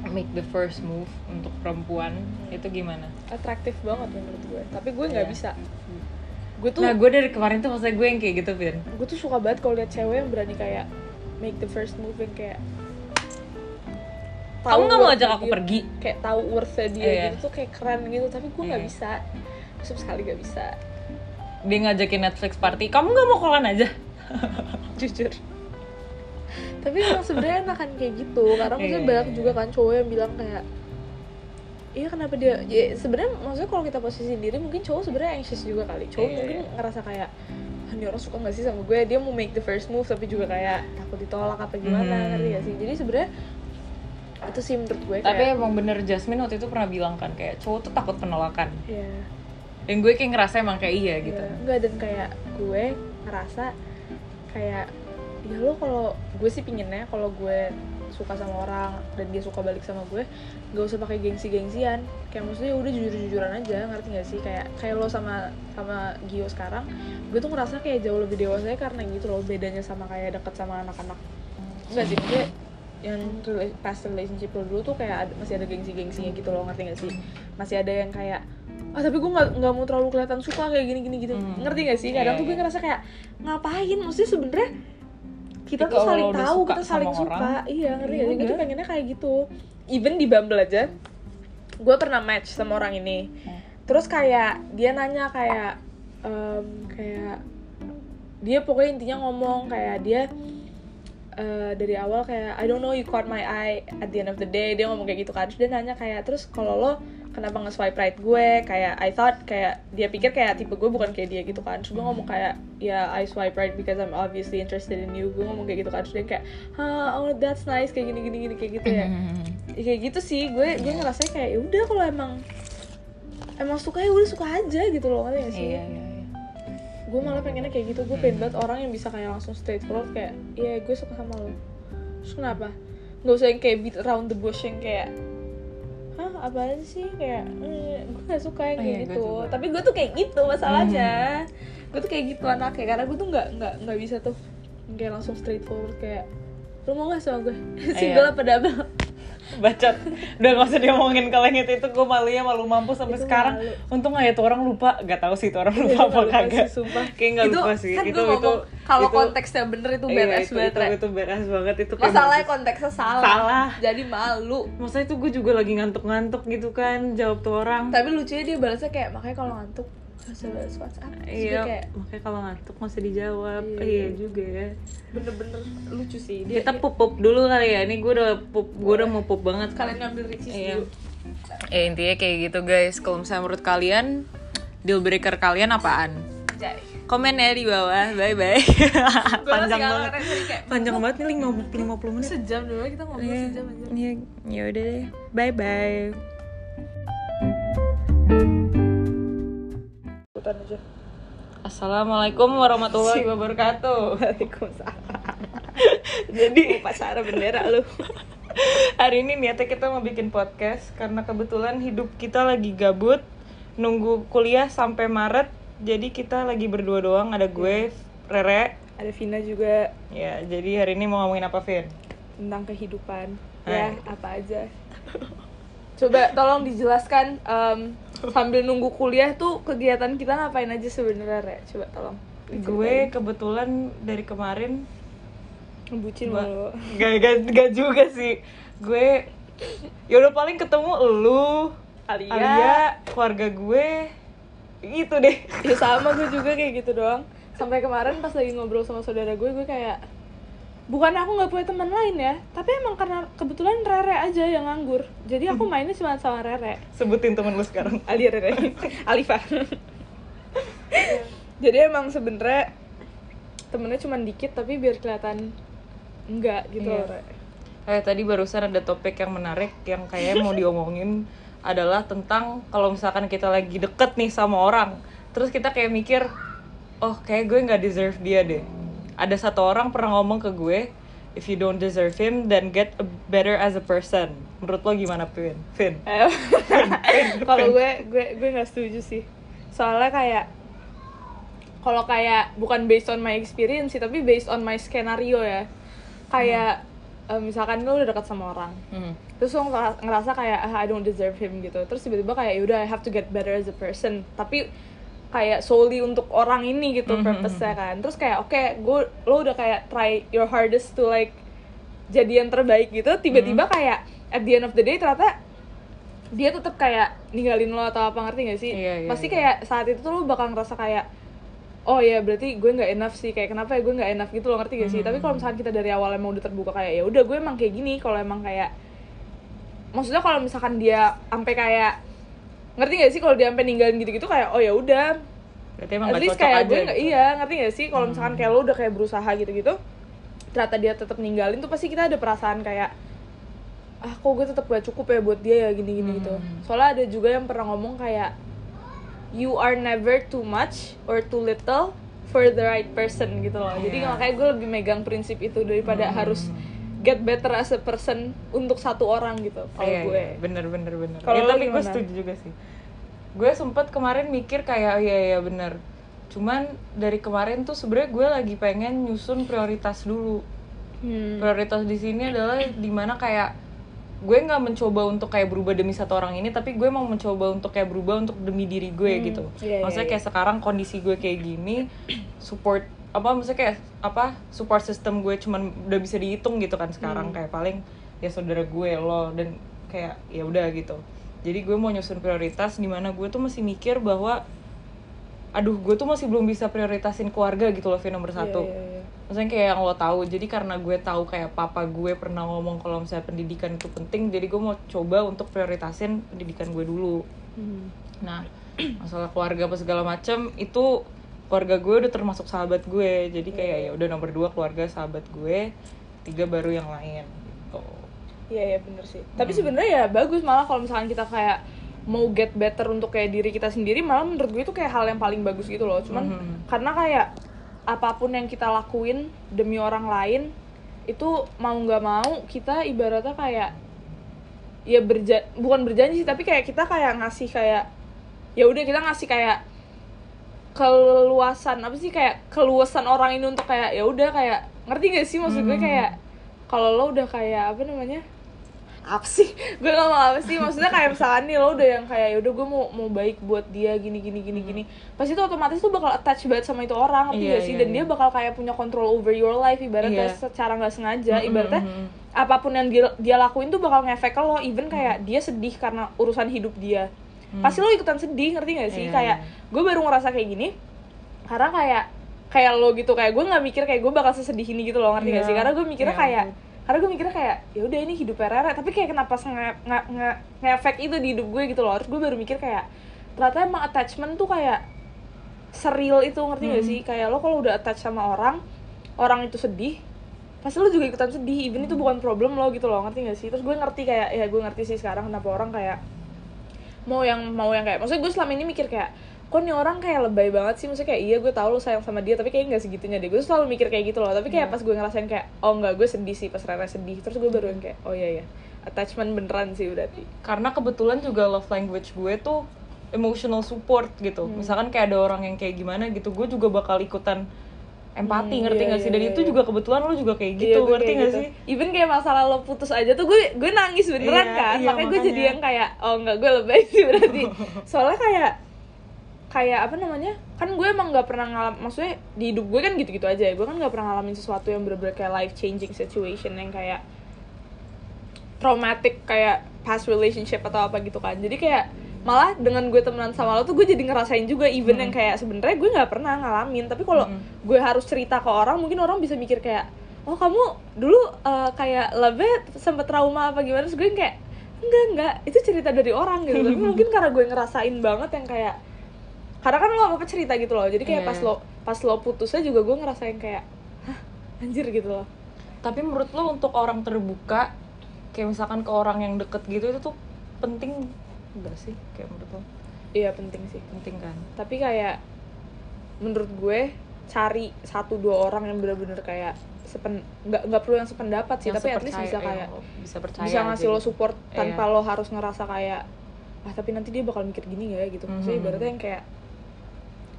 make the first move untuk perempuan itu gimana? Atraktif banget menurut gue. Tapi gue nggak Iya. bisa. Gue tuh Nah gue dari kemarin tuh maksudnya gue yang kayak gitu Vin gue tuh suka banget kalau lihat cewek yang berani kayak make the first move yang kayak Kamu nggak mau ajak aku dia- pergi? kayak tahu worth dia Iya. gitu tuh kayak keren gitu tapi gue nggak Iya. bisa sama sekali nggak bisa Dia ngajakin Netflix party Kamu nggak mau kolan aja? jujur. Tapi emang sebenarnya enakan kayak gitu karena maksudnya Iya, banyak iya, juga kan cowok yang bilang kayak iya kenapa dia? Ya, sebenarnya maksudnya kalau kita posisi sendiri mungkin cowok sebenarnya anxious juga kali. Cowok Iya, mungkin iya. ngerasa kayak "Ah, ini orang suka gak sih sama gue? Dia mau make the first move tapi juga kayak takut ditolak apa gimana Hmm. ngerti gak sih? Jadi sebenarnya itu sih menurut gue Tapi kayak emang bener Jasmine waktu itu pernah bilang kan Kayak cowok tuh takut penolakan. Ya Dan gue kayak ngerasa emang kayak iya gitu. Iya, enggak dan kayak gue ngerasa kayak ya lo kalau gue sih pinginnya kalau gue suka sama orang dan dia suka balik sama gue gak usah pakai gengsi gengsian kayak maksudnya udah jujur jujuran aja ngerti gak sih? Kayak kayak lo sama sama Gio sekarang gue tuh ngerasa kayak jauh lebih dewasa karena gitu loh bedanya sama kayak deket sama anak-anak. Enggak sih? Maksudnya yang past relationship lo dulu tuh kayak ada, masih ada gengsi-gengsinya gitu loh ngerti gak sih? Masih ada yang kayak ah tapi gue nggak nggak mau terlalu kelihatan suka kayak gini gini gitu Hmm. ngerti gak sih? Kadang Iya, tuh gue iya. ngerasa kayak ngapain? Maksudnya sebenarnya kita Tapi tuh saling tahu kita saling suka. orang, iya ngerti ya gak sih? Gue tuh udah. pengennya kayak gitu. Even di Bumble aja gue pernah match sama orang ini. Hmm. terus kayak dia nanya kayak em, kayak dia pokoknya intinya ngomong kayak dia eh, dari awal kayak I don't know you caught my eye at the end of the day. Dia ngomong kayak gitu kan. Terus dia nanya kayak terus kalau lo kenapa nge-swipe right gue kayak I thought kayak dia pikir kayak tipe gue bukan kayak dia gitu kan. Terus gue ngomong kayak ya I swipe right because I'm obviously interested in you. Gue ngomong kayak gitu kan. Terus dia kayak ah oh that's nice. Kayak gini gini gini kayak gitu ya. Ya, kayak gitu sih gue gue ngerasa kayak ya udah kalau emang emang suka ya udah suka aja gitu loh. Ngerti gak sih? Iya iya iya. Gue malah pengennya kayak gitu. Gue pengen banget orang yang bisa kayak langsung straightforward kayak iya gue suka sama lo. Terus kenapa? Nggak usah yang kayak beat around the bush yang kayak hah apaan sih? Kayak eh, gue gak suka yang Oh kayak iya, gitu. juga. tapi gue tuh kayak gitu masalahnya. Gue tuh kayak gitu anaknya karena gue tuh nggak nggak nggak bisa tuh kayak langsung straightforward kayak lo mau gak sama gue single apa double bacot. Udah gak usah diomongin kalau yang itu itu gue malunya malu mampu sampai Itu sekarang. malu. untung aja tuh orang lupa. Gak tahu sih itu orang lupa Itu apa kagak. kayak itu lupa sih. kan itu itu kalau konteksnya bener itu iya, badass itu, banget itu, itu badass banget itu masalahnya konteksnya salah. Salah. jadi malu. Masa itu gue juga lagi ngantuk-ngantuk gitu kan jawab tuh orang. Tapi lucunya dia balasnya kayak makanya kalau ngantuk balas WhatsApp Terus dia iya kayak makanya kalau ngantuk masih dijawab Iya. iya, juga ya bener-bener lucu sih dia, kita pup pup dulu kali ya ini gue udah pup gue udah mau pup banget kalian ngambil ricis Iya. dulu Ya intinya kayak gitu guys. Kalau misalnya menurut kalian deal breaker kalian apaan? Jai. Komen ya di bawah. Bye bye. Panjang banget. kayak Panjang banget nih 50, 50 menit. sejam dulu kita ngobrol Iya, sejam aja iya, ya udah deh. Bye bye. Ikutan aja Assalamualaikum warahmatullahi wabarakatuh. Waalaikumsalam Jadi upacara bendera lu hari ini niatnya kita mau bikin podcast karena kebetulan hidup kita lagi gabut nunggu kuliah sampai Maret. Jadi kita lagi berdua doang ada gue, Rere. ada Vina juga Ya, jadi hari ini mau ngomongin apa, Vin? tentang kehidupan Hai. ya apa aja coba tolong dijelaskan em, sambil nunggu kuliah tuh kegiatan kita ngapain aja sebenarnya Re? coba tolong gue kebetulan dari kemarin ngebucin mulu. Gak, gak, gak juga sih. Gue ya udah paling ketemu lu Alia. Alia keluarga gue gitu deh. Ya sama gue juga kayak gitu doang. Sampai kemarin pas lagi ngobrol sama saudara gue gue kayak bukan aku nggak punya teman lain ya tapi emang karena kebetulan Rere aja yang nganggur. Jadi aku mainnya cuma sama Rere. Sebutin temen lu sekarang. Alia Rere. Alifa. Jadi emang sebenernya temennya cuma dikit tapi biar kelihatan enggak gitu Iya. loh. Eh tadi barusan ada topik yang menarik yang kayak mau diomongin adalah tentang kalau misalkan kita lagi deket nih sama orang, terus kita kayak mikir, oh kayak gue nggak deserve dia deh. Ada satu orang pernah ngomong ke gue, if you don't deserve him, then get a better as a person. Menurut lo gimana? Vin? Eh, kalau gue gue gue nggak setuju sih soalnya kayak kalau kayak bukan based on my experience sih tapi based on my skenario ya kayak eh, misalkan lo udah dekat sama orang Hmm. terus lo ngera- ngerasa kayak ah, I don't deserve him gitu terus tiba-tiba kayak yaudah I have to get better as a person tapi kayak solely untuk orang ini gitu Mhm. purpose-nya kan. Terus kayak oke gue lo udah kayak try your hardest to like jadi yang terbaik gitu tiba-tiba kayak at the end of the day ternyata dia tetap kayak ninggalin lo atau apa ngerti gak sih? Iya, iya, pasti iya. kayak saat itu tuh lo bakal ngerasa kayak oh ya berarti gue nggak enough sih. Kayak kenapa ya gue nggak enough gitu lo ngerti gak sih? Tapi kalau misalkan kita dari awal emang udah terbuka kayak ya udah gue emang kayak gini kalau emang kayak maksudnya kalau misalkan dia sampai kayak ngerti gak sih kalau dia sampai ninggalin gitu-gitu kayak oh ya udah Berarti emang at gak least kayak aja gue gitu. iya ngerti gak sih kalau misalkan kayak lo udah kayak berusaha gitu-gitu ternyata dia tetap ninggalin tuh pasti kita ada perasaan kayak ah kok gue tetap gak cukup ya buat dia ya gini-gini gitu Hmm. soalnya ada juga yang pernah ngomong kayak you are never too much or too little for the right person gitu loh jadi Iya. makanya gue lebih megang prinsip itu daripada Hmm. harus get better as a person untuk satu orang gitu kalau Iya, gue iya, bener bener bener. Kalau Ya, tapi gue setuju juga sih. Gue sempet kemarin mikir kayak iya iya bener. Cuman dari kemarin tuh sebenarnya gue lagi pengen nyusun prioritas dulu. Hmm. Prioritas di sini adalah di mana kayak gue nggak mencoba untuk kayak berubah demi satu orang ini, tapi gue mau mencoba untuk kayak berubah untuk demi diri gue Hmm, gitu. iya, iya, Maksudnya iya. kayak sekarang kondisi gue kayak gini, support apa maksudnya kayak apa support system gue cuman udah bisa dihitung gitu kan sekarang Hmm. kayak paling ya saudara gue lo dan kayak ya udah gitu jadi gue mau nyusun prioritas di mana gue tuh masih mikir bahwa aduh gue tuh masih belum bisa prioritasin keluarga gitu loh Vin, nomor satu Iya, iya, iya. maksudnya kayak yang lo tahu jadi karena gue tahu kayak papa gue pernah ngomong kalau misalnya pendidikan itu penting jadi gue mau coba untuk prioritasin pendidikan gue dulu Hmm. Nah, masalah keluarga apa segala macam itu keluarga gue udah termasuk sahabat gue. Jadi kayak ya udah nomor dua keluarga sahabat gue, tiga baru yang lain. Gitu. Iya iya bener sih. Tapi sebenarnya ya bagus malah kalau misalkan kita kayak mau get better untuk kayak diri kita sendiri malah menurut gue itu kayak hal yang paling bagus gitu loh. Cuman Mhm. karena kayak apa pun yang kita lakuin demi orang lain itu mau nggak mau kita ibaratnya kayak ya berja bukan berjanji sih tapi kayak kita kayak ngasih kayak ya udah kita ngasih kayak keluasan apa sih kayak keluasan orang ini untuk kayak ya udah kayak ngerti gak sih maksud gue Hmm. kayak kalau lo udah kayak apa namanya apa sih gue ngomong apa sih maksudnya kayak misalkan nih lo udah yang kayak yaudah gue mau mau baik buat dia gini gini gini gini pasti tuh otomatis tuh bakal attach banget sama itu orang ngerti Iya, gak sih iya, dan iya. dia bakal kayak punya control over your life ibaratnya Iya. secara nggak sengaja Mm-mm, ibaratnya mm-mm. apa pun yang dia, dia lakuin tuh bakal ngefek ke lo even kayak dia sedih karena urusan hidup dia pasti lo ikutan sedih ngerti gak sih? Iya, kayak gue baru ngerasa kayak gini karena kayak kayak lo gitu kayak gue nggak mikir kayak gue bakal sesedih ini gitu loh ngerti gak Iya. sih? Karena gue mikirnya Iya, kayak karena gue mikirnya kayak ya udah ini hidup Rere tapi kayak kenapa nge nge ngefek itu di hidup gue gitu loh. Terus gue baru mikir kayak ternyata emang attachment tuh kayak seril itu ngerti gak Hmm. sih? Kayak lo kalau udah attach sama orang orang itu sedih pasti lo juga ikutan sedih even itu bukan problem lo gitu loh ngerti gak sih? Terus gue ngerti kayak ya gue ngerti sih sekarang kenapa orang kayak mau yang mau yang kayak maksudnya gue selama ini mikir kayak kok nih orang kayak lebay banget sih? Maksudnya kayak iya gue tahu lo sayang sama dia tapi kayak nggak segitunya deh. Gue selalu mikir kayak gitu loh. Tapi kayak Iya. pas gue ngerasain kayak oh enggak gue sedih sih pas Rara sedih. Terus gue baru yang kayak oh iya ya attachment beneran sih berarti. Karena kebetulan juga love language gue tuh emotional support gitu. Hmm. misalkan kayak ada orang yang kayak gimana gitu gue juga bakal ikutan empati Hmm, ngerti iya, nggak sih? Iya, dan iya, itu iya. juga kebetulan lo juga kayak Iya, gitu gue ngerti kayak nggak gitu. sih? Even kayak masalah lo putus aja tuh gue gue nangis beneran Iya, kan? iya, makanya gue jadi makanya. yang kayak oh enggak gue lebay sih berarti. Soalnya kayak kayak apa namanya? Kan gue emang nggak pernah ngalam maksudnya di hidup gue kan gitu-gitu aja ya. Gue kan nggak pernah ngalamin sesuatu yang bener-bener kayak life changing situation yang kayak traumatic kayak past relationship atau apa gitu kan. Jadi kayak malah dengan gue temenan sama lo tuh gue jadi ngerasain juga even yang kayak sebenarnya gue nggak pernah ngalamin. Tapi kalau Mm. gue harus cerita ke orang mungkin orang bisa mikir kayak oh kamu dulu eh, kayak lebet sempet trauma apa gimana? Terus gue kayak enggak enggak. Itu cerita dari orang gitu. Tapi mungkin karena gue ngerasain banget yang kayak karena kan lo apa apa cerita gitu loh. Jadi kayak Iya. pas lo pas lo putusnya juga gue ngerasain kayak hah anjir gitu loh. Tapi menurut lo untuk orang terbuka kayak misalkan ke orang yang deket gitu itu tuh penting enggak sih kayak menurut lo iya penting sih penting kan tapi kayak menurut gue cari satu dua orang yang bener-bener kayak sepen nggak nggak perlu yang sependapat sih Yang tapi at least bisa kayak lo bisa percaya bisa ngasih aja lo gitu. support tanpa Iya. lo harus ngerasa kayak ah tapi nanti dia bakal mikir gini gak ya gitu maksudnya Mhm. ibaratnya yang kayak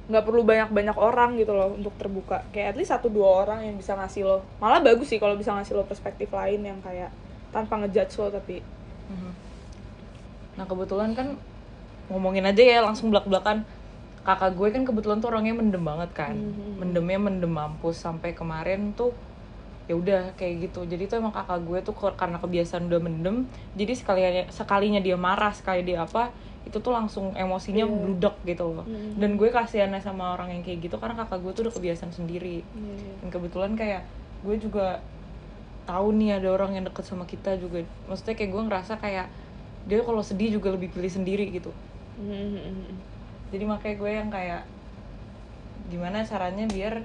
nggak perlu banyak-banyak orang gitu loh untuk terbuka kayak at least satu dua orang yang bisa ngasih lo malah bagus sih kalau bisa ngasih lo perspektif lain yang kayak tanpa ngejudge lo tapi. Nah kebetulan kan ngomongin aja ya langsung belak belakan kakak gue kan kebetulan tuh orangnya mendem banget kan. Mhm. mendemnya mendem mampus sampai kemarin tuh ya udah kayak gitu. Jadi tuh emang kakak gue tuh karena kebiasaan udah mendem jadi sekalinya sekalinya dia marah sekali dia apa itu tuh langsung emosinya Iya. bludak gitu loh. Mhm. dan gue kasihannya sama orang yang kayak gitu karena kakak gue tuh udah kebiasaan sendiri. Iya, dan kebetulan kayak gue juga tahu nih ada orang yang deket sama kita juga. Maksudnya kayak gue ngerasa kayak dia kalau sedih juga lebih pilih sendiri gitu. Mhm. jadi makanya gue yang kayak gimana caranya biar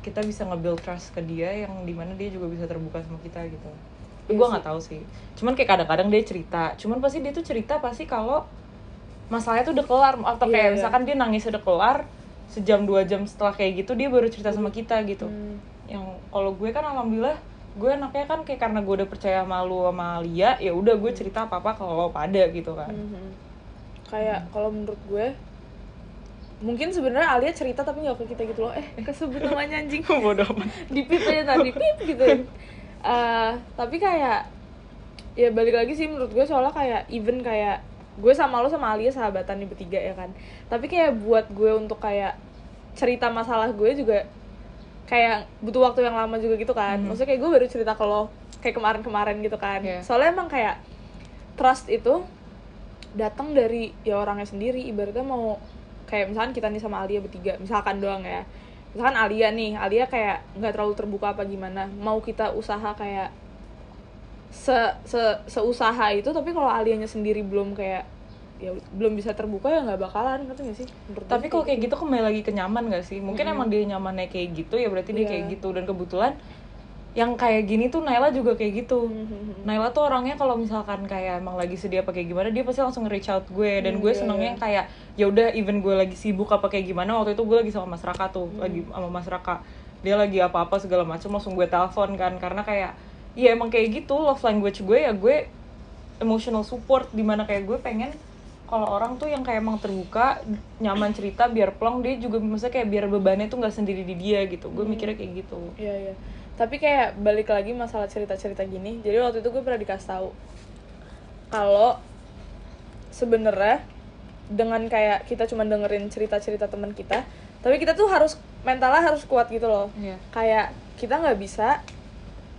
kita bisa nge-build trust ke dia yang di mana dia juga bisa terbuka sama kita gitu. Iya gue nggak tahu sih. Cuman kayak kadang-kadang dia cerita. Cuman pasti dia tuh cerita pasti kalau masalahnya tuh udah kelar. Atau kayak iya. misalkan dia nangis udah kelar sejam dua jam setelah kayak gitu dia baru cerita sama kita gitu. Hmm. yang kalau gue kan alhamdulillah gue anaknya kan kayak karena gue udah percaya sama lu sama Lia ya udah gue cerita apa apa kalau pada gitu kan. Mhm. kayak kalau menurut gue mungkin sebenarnya Alia cerita tapi nggak ke kita gitu loh. Eh kesebut namanya anjing. Bodoh amat. Di pip aja tadi pip gitu Eh, tapi kayak ya balik lagi sih menurut gue soalnya kayak even kayak gue sama lo sama Alia sahabatan nih bertiga ya kan. Tapi kayak buat gue untuk kayak cerita masalah gue juga kayak butuh waktu yang lama juga gitu kan. Mhm. maksudnya kayak gue baru cerita ke lo kayak kemarin-kemarin gitu kan. Iya. soalnya emang kayak trust itu datang dari ya orangnya sendiri. Ibaratnya mau kayak misalkan kita nih sama Alia bertiga misalkan doang ya. Misalkan Alia nih Alia kayak nggak terlalu terbuka apa gimana. Mau kita usaha kayak se se seusaha itu tapi kalau Alianya sendiri belum kayak ya belum bisa terbuka ya nggak bakalan ngerti gak sih? Menurut tapi kalau kayak gitu. kembali lagi ke nyaman gak sih? Mungkin Mm-mm. emang dia nyamannya kayak gitu ya berarti dia Iya. kayak gitu. Dan kebetulan yang kayak gini tuh Naila juga kayak gitu. Mhm. Naila tuh orangnya kalau misalkan kayak emang lagi sedih apa kayak gimana dia pasti langsung reach out gue. Dan Hmm, gue iya, senengnya yang kayak ya udah even gue lagi sibuk apa kayak gimana waktu itu gue lagi sama Mas Raka tuh Hmm. lagi sama Mas Raka. Dia lagi apa-apa segala macam langsung gue telepon kan. Karena kayak ya emang kayak gitu love language gue ya gue emotional support. Di mana kayak gue pengen kalau orang tuh yang kayak emang terbuka nyaman cerita biar plong dia juga maksudnya kayak biar bebannya tuh nggak sendiri di dia gitu gue Hmm. mikirnya kayak gitu Iya iya. tapi kayak balik lagi masalah cerita-cerita gini jadi waktu itu gue pernah dikasih tahu kalau sebenarnya dengan kayak kita cuma dengerin cerita-cerita teman kita tapi kita tuh harus mentalnya harus kuat gitu loh Iya. kayak kita nggak bisa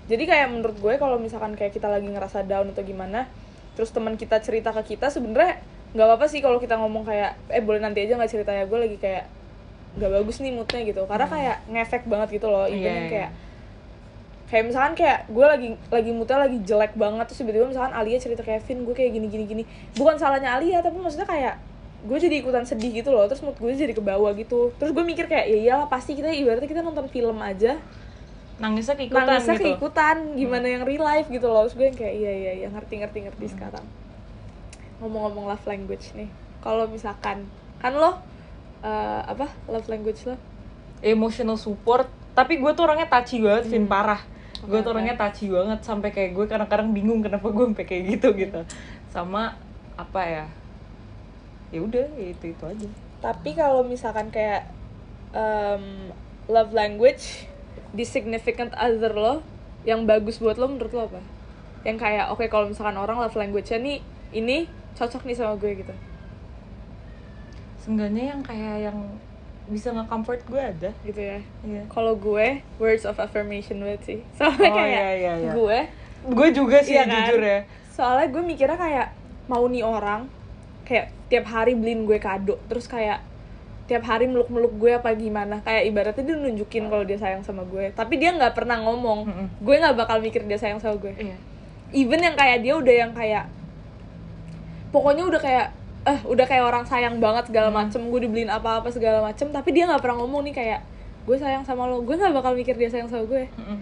jadi kayak menurut gue kalau misalkan kayak kita lagi ngerasa down atau gimana terus teman kita cerita ke kita sebenarnya nggak apa-apa sih kalau kita ngomong kayak eh boleh nanti aja nggak cerita ya gue lagi kayak nggak bagus nih moodnya gitu. Karena kayak ngefek banget gitu loh even Iya, yang iya. kayak kayak misalkan kayak gue lagi lagi moodnya lagi jelek banget terus tiba-tiba misalkan Alia cerita Kevin gue kayak gini gini gini. Bukan salahnya Alia tapi maksudnya kayak gue jadi ikutan sedih gitu loh terus mood gue jadi ke bawah gitu. Terus gue mikir kayak ya iyalah pasti kita ibaratnya kita nonton film aja. Nangisnya keikutan nangisnya gitu. keikutan gimana yang real life gitu loh. Terus gue yang kayak iya iya iya ngerti ngerti ngerti sekarang ngomong-ngomong love language nih kalau misalkan kan lo eh, apa love language lo Emotional support. Tapi gue tuh orangnya touchy banget, Vin parah. Gue tuh orangnya touchy banget sampai kayak gue kadang-kadang bingung kenapa gue sampai kayak gitu gitu. Sama apa ya? Ya udah, ya itu itu aja. tapi kalau misalkan kayak em, love language di significant other lo yang bagus buat lo menurut lo apa yang kayak oke kalau misalkan orang love language-nya nih ini cocok nih sama gue gitu Seenggaknya yang kayak yang bisa nge-comfort gue ada. gitu ya Iya. kalau gue words of affirmation banget sih soalnya Oh, kayak iya, iya, iya. gue Gue juga sih Iya kan? jujur ya. soalnya gue mikirnya kayak mau nih orang kayak tiap hari beliin gue kado terus kayak tiap hari meluk-meluk gue apa gimana kayak ibaratnya dia nunjukin kalau dia sayang sama gue tapi dia nggak pernah ngomong Mm-mm. gue nggak bakal mikir dia sayang sama gue Iya. even yang kayak dia udah yang kayak pokoknya udah kayak eh udah kayak orang sayang banget segala macem gue dibeliin apa-apa segala macem tapi dia nggak pernah ngomong nih kayak gue sayang sama lo gue nggak bakal mikir dia sayang sama gue Mm-mm.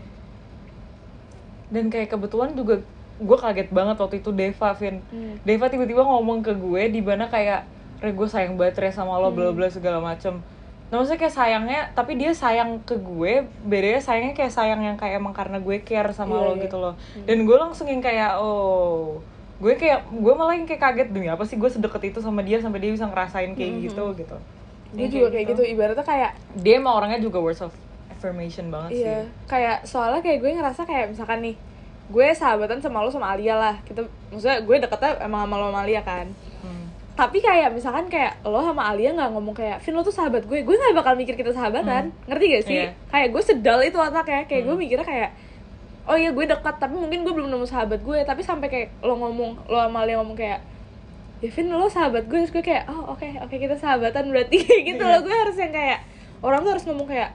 Dan kayak kebetulan juga gue kaget banget waktu itu Deva, Vin. Hmm. Deva tiba-tiba ngomong ke gue di mana kayak, Re gue sayang banget Re sama lo, bla bla segala macem. Nah maksudnya kayak sayangnya, tapi dia sayang ke gue, bedanya sayangnya kayak sayang yang kayak emang karena gue care sama Iya, lo iya. gitu loh. Dan gue langsung yang kayak, oh, gue kayak, gue malah yang kayak kaget demi apa sih gue sedeket itu sama dia sampai dia bisa ngerasain kayak gitu gitu. gue Yang juga kayak gitu ibaratnya kayak Dia emang orangnya juga words of affirmation banget Iya, sih. kayak soalnya kayak gue ngerasa kayak misalkan nih, gue sahabatan sama lo sama Alia lah. Kita maksudnya gue deketnya emang sama lo sama Alia kan. Hmm. Tapi kayak misalkan kayak lo sama Alia nggak ngomong kayak, Vin lo tuh sahabat gue, gue nggak bakal mikir kita sahabatan, ngerti gak sih? Iya. Kayak gue sedal itu otaknya, kayak gue mikirnya kayak, oh iya gue dekat, tapi mungkin gue belum nemu sahabat gue, tapi sampai kayak lo ngomong, lo sama ngomong kayak, ya Vin lo sahabat gue, terus gue kayak, oh oke oke kita sahabatan berarti. Gitu Iya. loh, gue harus yang kayak orang tuh harus ngomong kayak,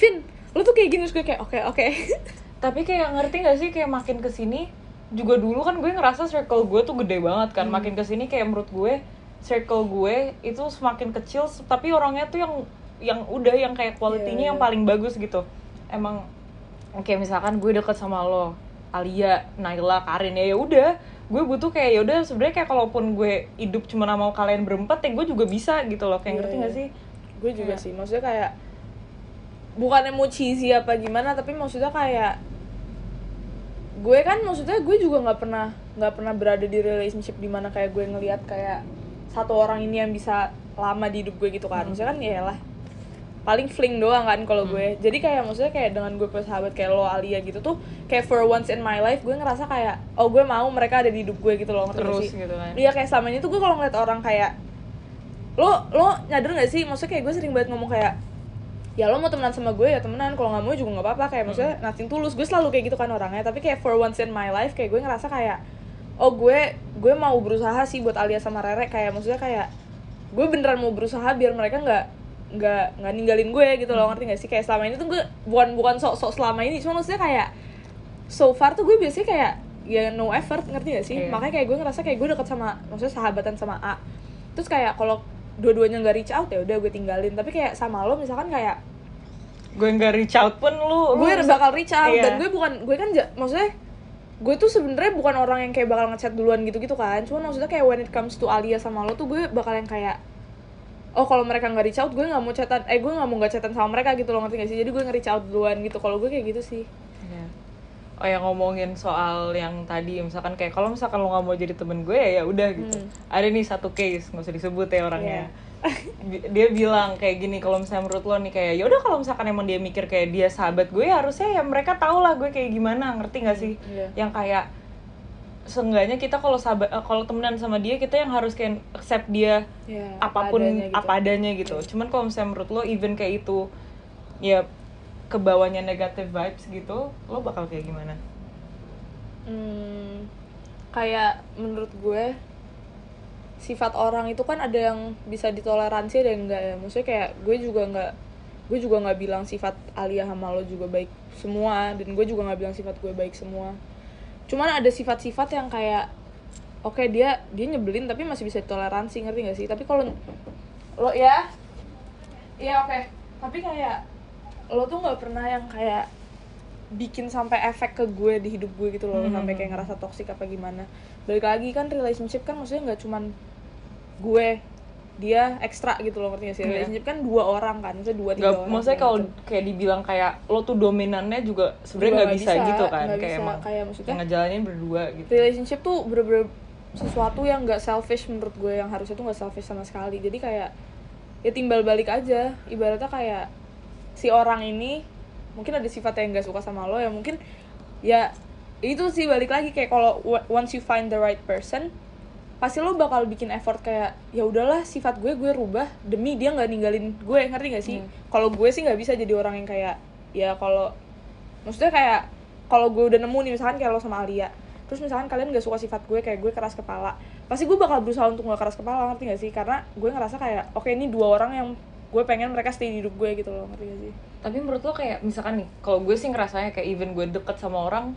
Vin lo tuh kayak gini, terus gue kayak oke oke, tapi kayak ngerti gak sih kayak makin ke sini juga dulu kan gue ngerasa circle gue tuh gede banget kan. Makin ke sini kayak menurut gue circle gue itu semakin kecil tapi orangnya tuh yang yang udah yang kayak kualitinya Iya, yang iya. paling bagus gitu. Emang oke misalkan gue deket sama lo Alia, Naila, Karin ya udah gue butuh kayak ya udah sebenarnya kayak kalaupun gue hidup cuma sama kalian berempat ya gue juga bisa gitu loh. Kayak Iya, ngerti iya. gak sih? Gue juga Kayak- sih, maksudnya kayak bukannya mau cheesy apa gimana, tapi maksudnya kayak gue kan maksudnya gue juga nggak pernah nggak pernah berada di relationship di mana kayak gue ngelihat kayak satu orang ini yang bisa lama di hidup gue gitu kan. Maksudnya kan ya lah paling fling doang kan kalau gue. Jadi kayak maksudnya kayak dengan gue punya sahabat kayak lo Alia gitu tuh kayak for once in my life gue ngerasa kayak oh gue mau mereka ada di hidup gue gitu loh ngerti terus sih? gitu kan. Iya kayak selama ini tuh gue kalau ngeliat orang kayak lo lo nyadar gak sih? Maksudnya kayak gue sering banget ngomong kayak ya lo mau temenan sama gue ya temenan kalau nggak mau juga nggak apa-apa kayak maksudnya nothing tulus gue selalu kayak gitu kan orangnya tapi kayak for once in my life kayak gue ngerasa kayak oh gue gue mau berusaha sih buat Alia sama Rere kayak maksudnya kayak gue beneran mau berusaha biar mereka nggak nggak nggak ninggalin gue gitu loh ngerti gak sih? Kayak selama ini tuh gue bukan bukan sok sok selama ini cuma maksudnya kayak so far tuh gue biasanya kayak ya no effort ngerti gak sih? Iya. makanya kayak gue ngerasa kayak gue deket sama maksudnya sahabatan sama A. Terus kayak kalau dua-duanya nggak reach out ya udah gue tinggalin. Tapi kayak sama lo misalkan kayak gue nggak reach out pun lu gue lu bakal reach out. Iya. dan gue bukan gue kan maksudnya gue tuh sebenarnya bukan orang yang kayak bakal ngechat duluan gitu-gitu kan. Cuma maksudnya kayak when it comes to Alia sama lo tuh gue bakal yang kayak oh kalau mereka nggak reach out gue nggak mau chatan eh gue nggak mau nggak chatan sama mereka gitu loh ngerti gak sih jadi gue nge-reach out duluan gitu kalau gue kayak gitu sih Iya. Oh yang ngomongin soal yang tadi misalkan kayak kalau misalkan lo nggak mau jadi temen gue ya ya udah gitu. Hmm. Ada nih satu case nggak usah disebut ya orangnya. Bi- dia bilang kayak gini kalau misalnya menurut lo nih kayak yaudah kalau misalkan emang dia mikir kayak dia sahabat gue harusnya ya mereka tahu lah gue kayak gimana ngerti gak sih Iya. yang kayak seenggaknya kita kalau sahabat eh, kalau temenan sama dia kita yang harus kayak accept dia apa apa pun adanya gitu. apa adanya gitu. Cuman kalau misalnya menurut lo even kayak itu ya kebawanya negative vibes gitu lo bakal kayak gimana? Hmm, kayak menurut gue sifat orang itu kan ada yang bisa ditoleransi ada yang enggak ya. Maksudnya kayak gue juga nggak gue juga nggak bilang sifat Alia sama lo juga baik semua dan gue juga nggak bilang sifat gue baik semua cuman ada sifat-sifat yang kayak oke dia dia nyebelin tapi masih bisa ditoleransi ngerti gak sih? Tapi kalau lo ya iya oke. Tapi kayak lo tuh nggak pernah yang kayak bikin sampai efek ke gue di hidup gue gitu loh Hmm. sampai kayak ngerasa toksik apa gimana. Balik lagi kan relationship kan maksudnya nggak cuman gue dia ekstra gitu loh ngerti gak sih Iya. relationship kan dua orang kan maksudnya dua tiga Gak, orang maksudnya segala kalau macam. kayak dibilang kayak lo tuh dominannya juga sebenarnya nggak bisa, gitu kan nggak kayak bisa. emang kayak maksudnya ngejalanin berdua gitu relationship tuh bener-bener sesuatu yang nggak selfish menurut gue yang harusnya tuh nggak selfish sama sekali jadi kayak ya timbal balik aja ibaratnya kayak si orang ini mungkin ada sifat yang nggak suka sama lo ya mungkin ya itu sih balik lagi kayak kalau once you find the right person pasti lo bakal bikin effort kayak ya udahlah sifat gue gue rubah demi dia nggak ninggalin gue. Ngerti gak sih? Hmm. kalau gue sih nggak bisa jadi orang yang kayak ya kalau maksudnya kayak kalau gue udah nemu nih misalkan kayak lo sama Alia terus misalkan kalian gak suka sifat gue kayak gue keras kepala pasti gue bakal berusaha untuk gak keras kepala ngerti gak sih? Karena gue ngerasa kayak oke ini dua orang yang gue pengen mereka stay di hidup gue gitu loh ngerti gak sih? Tapi menurut lo kayak misalkan nih kalau gue sih ngerasanya kayak even gue deket sama orang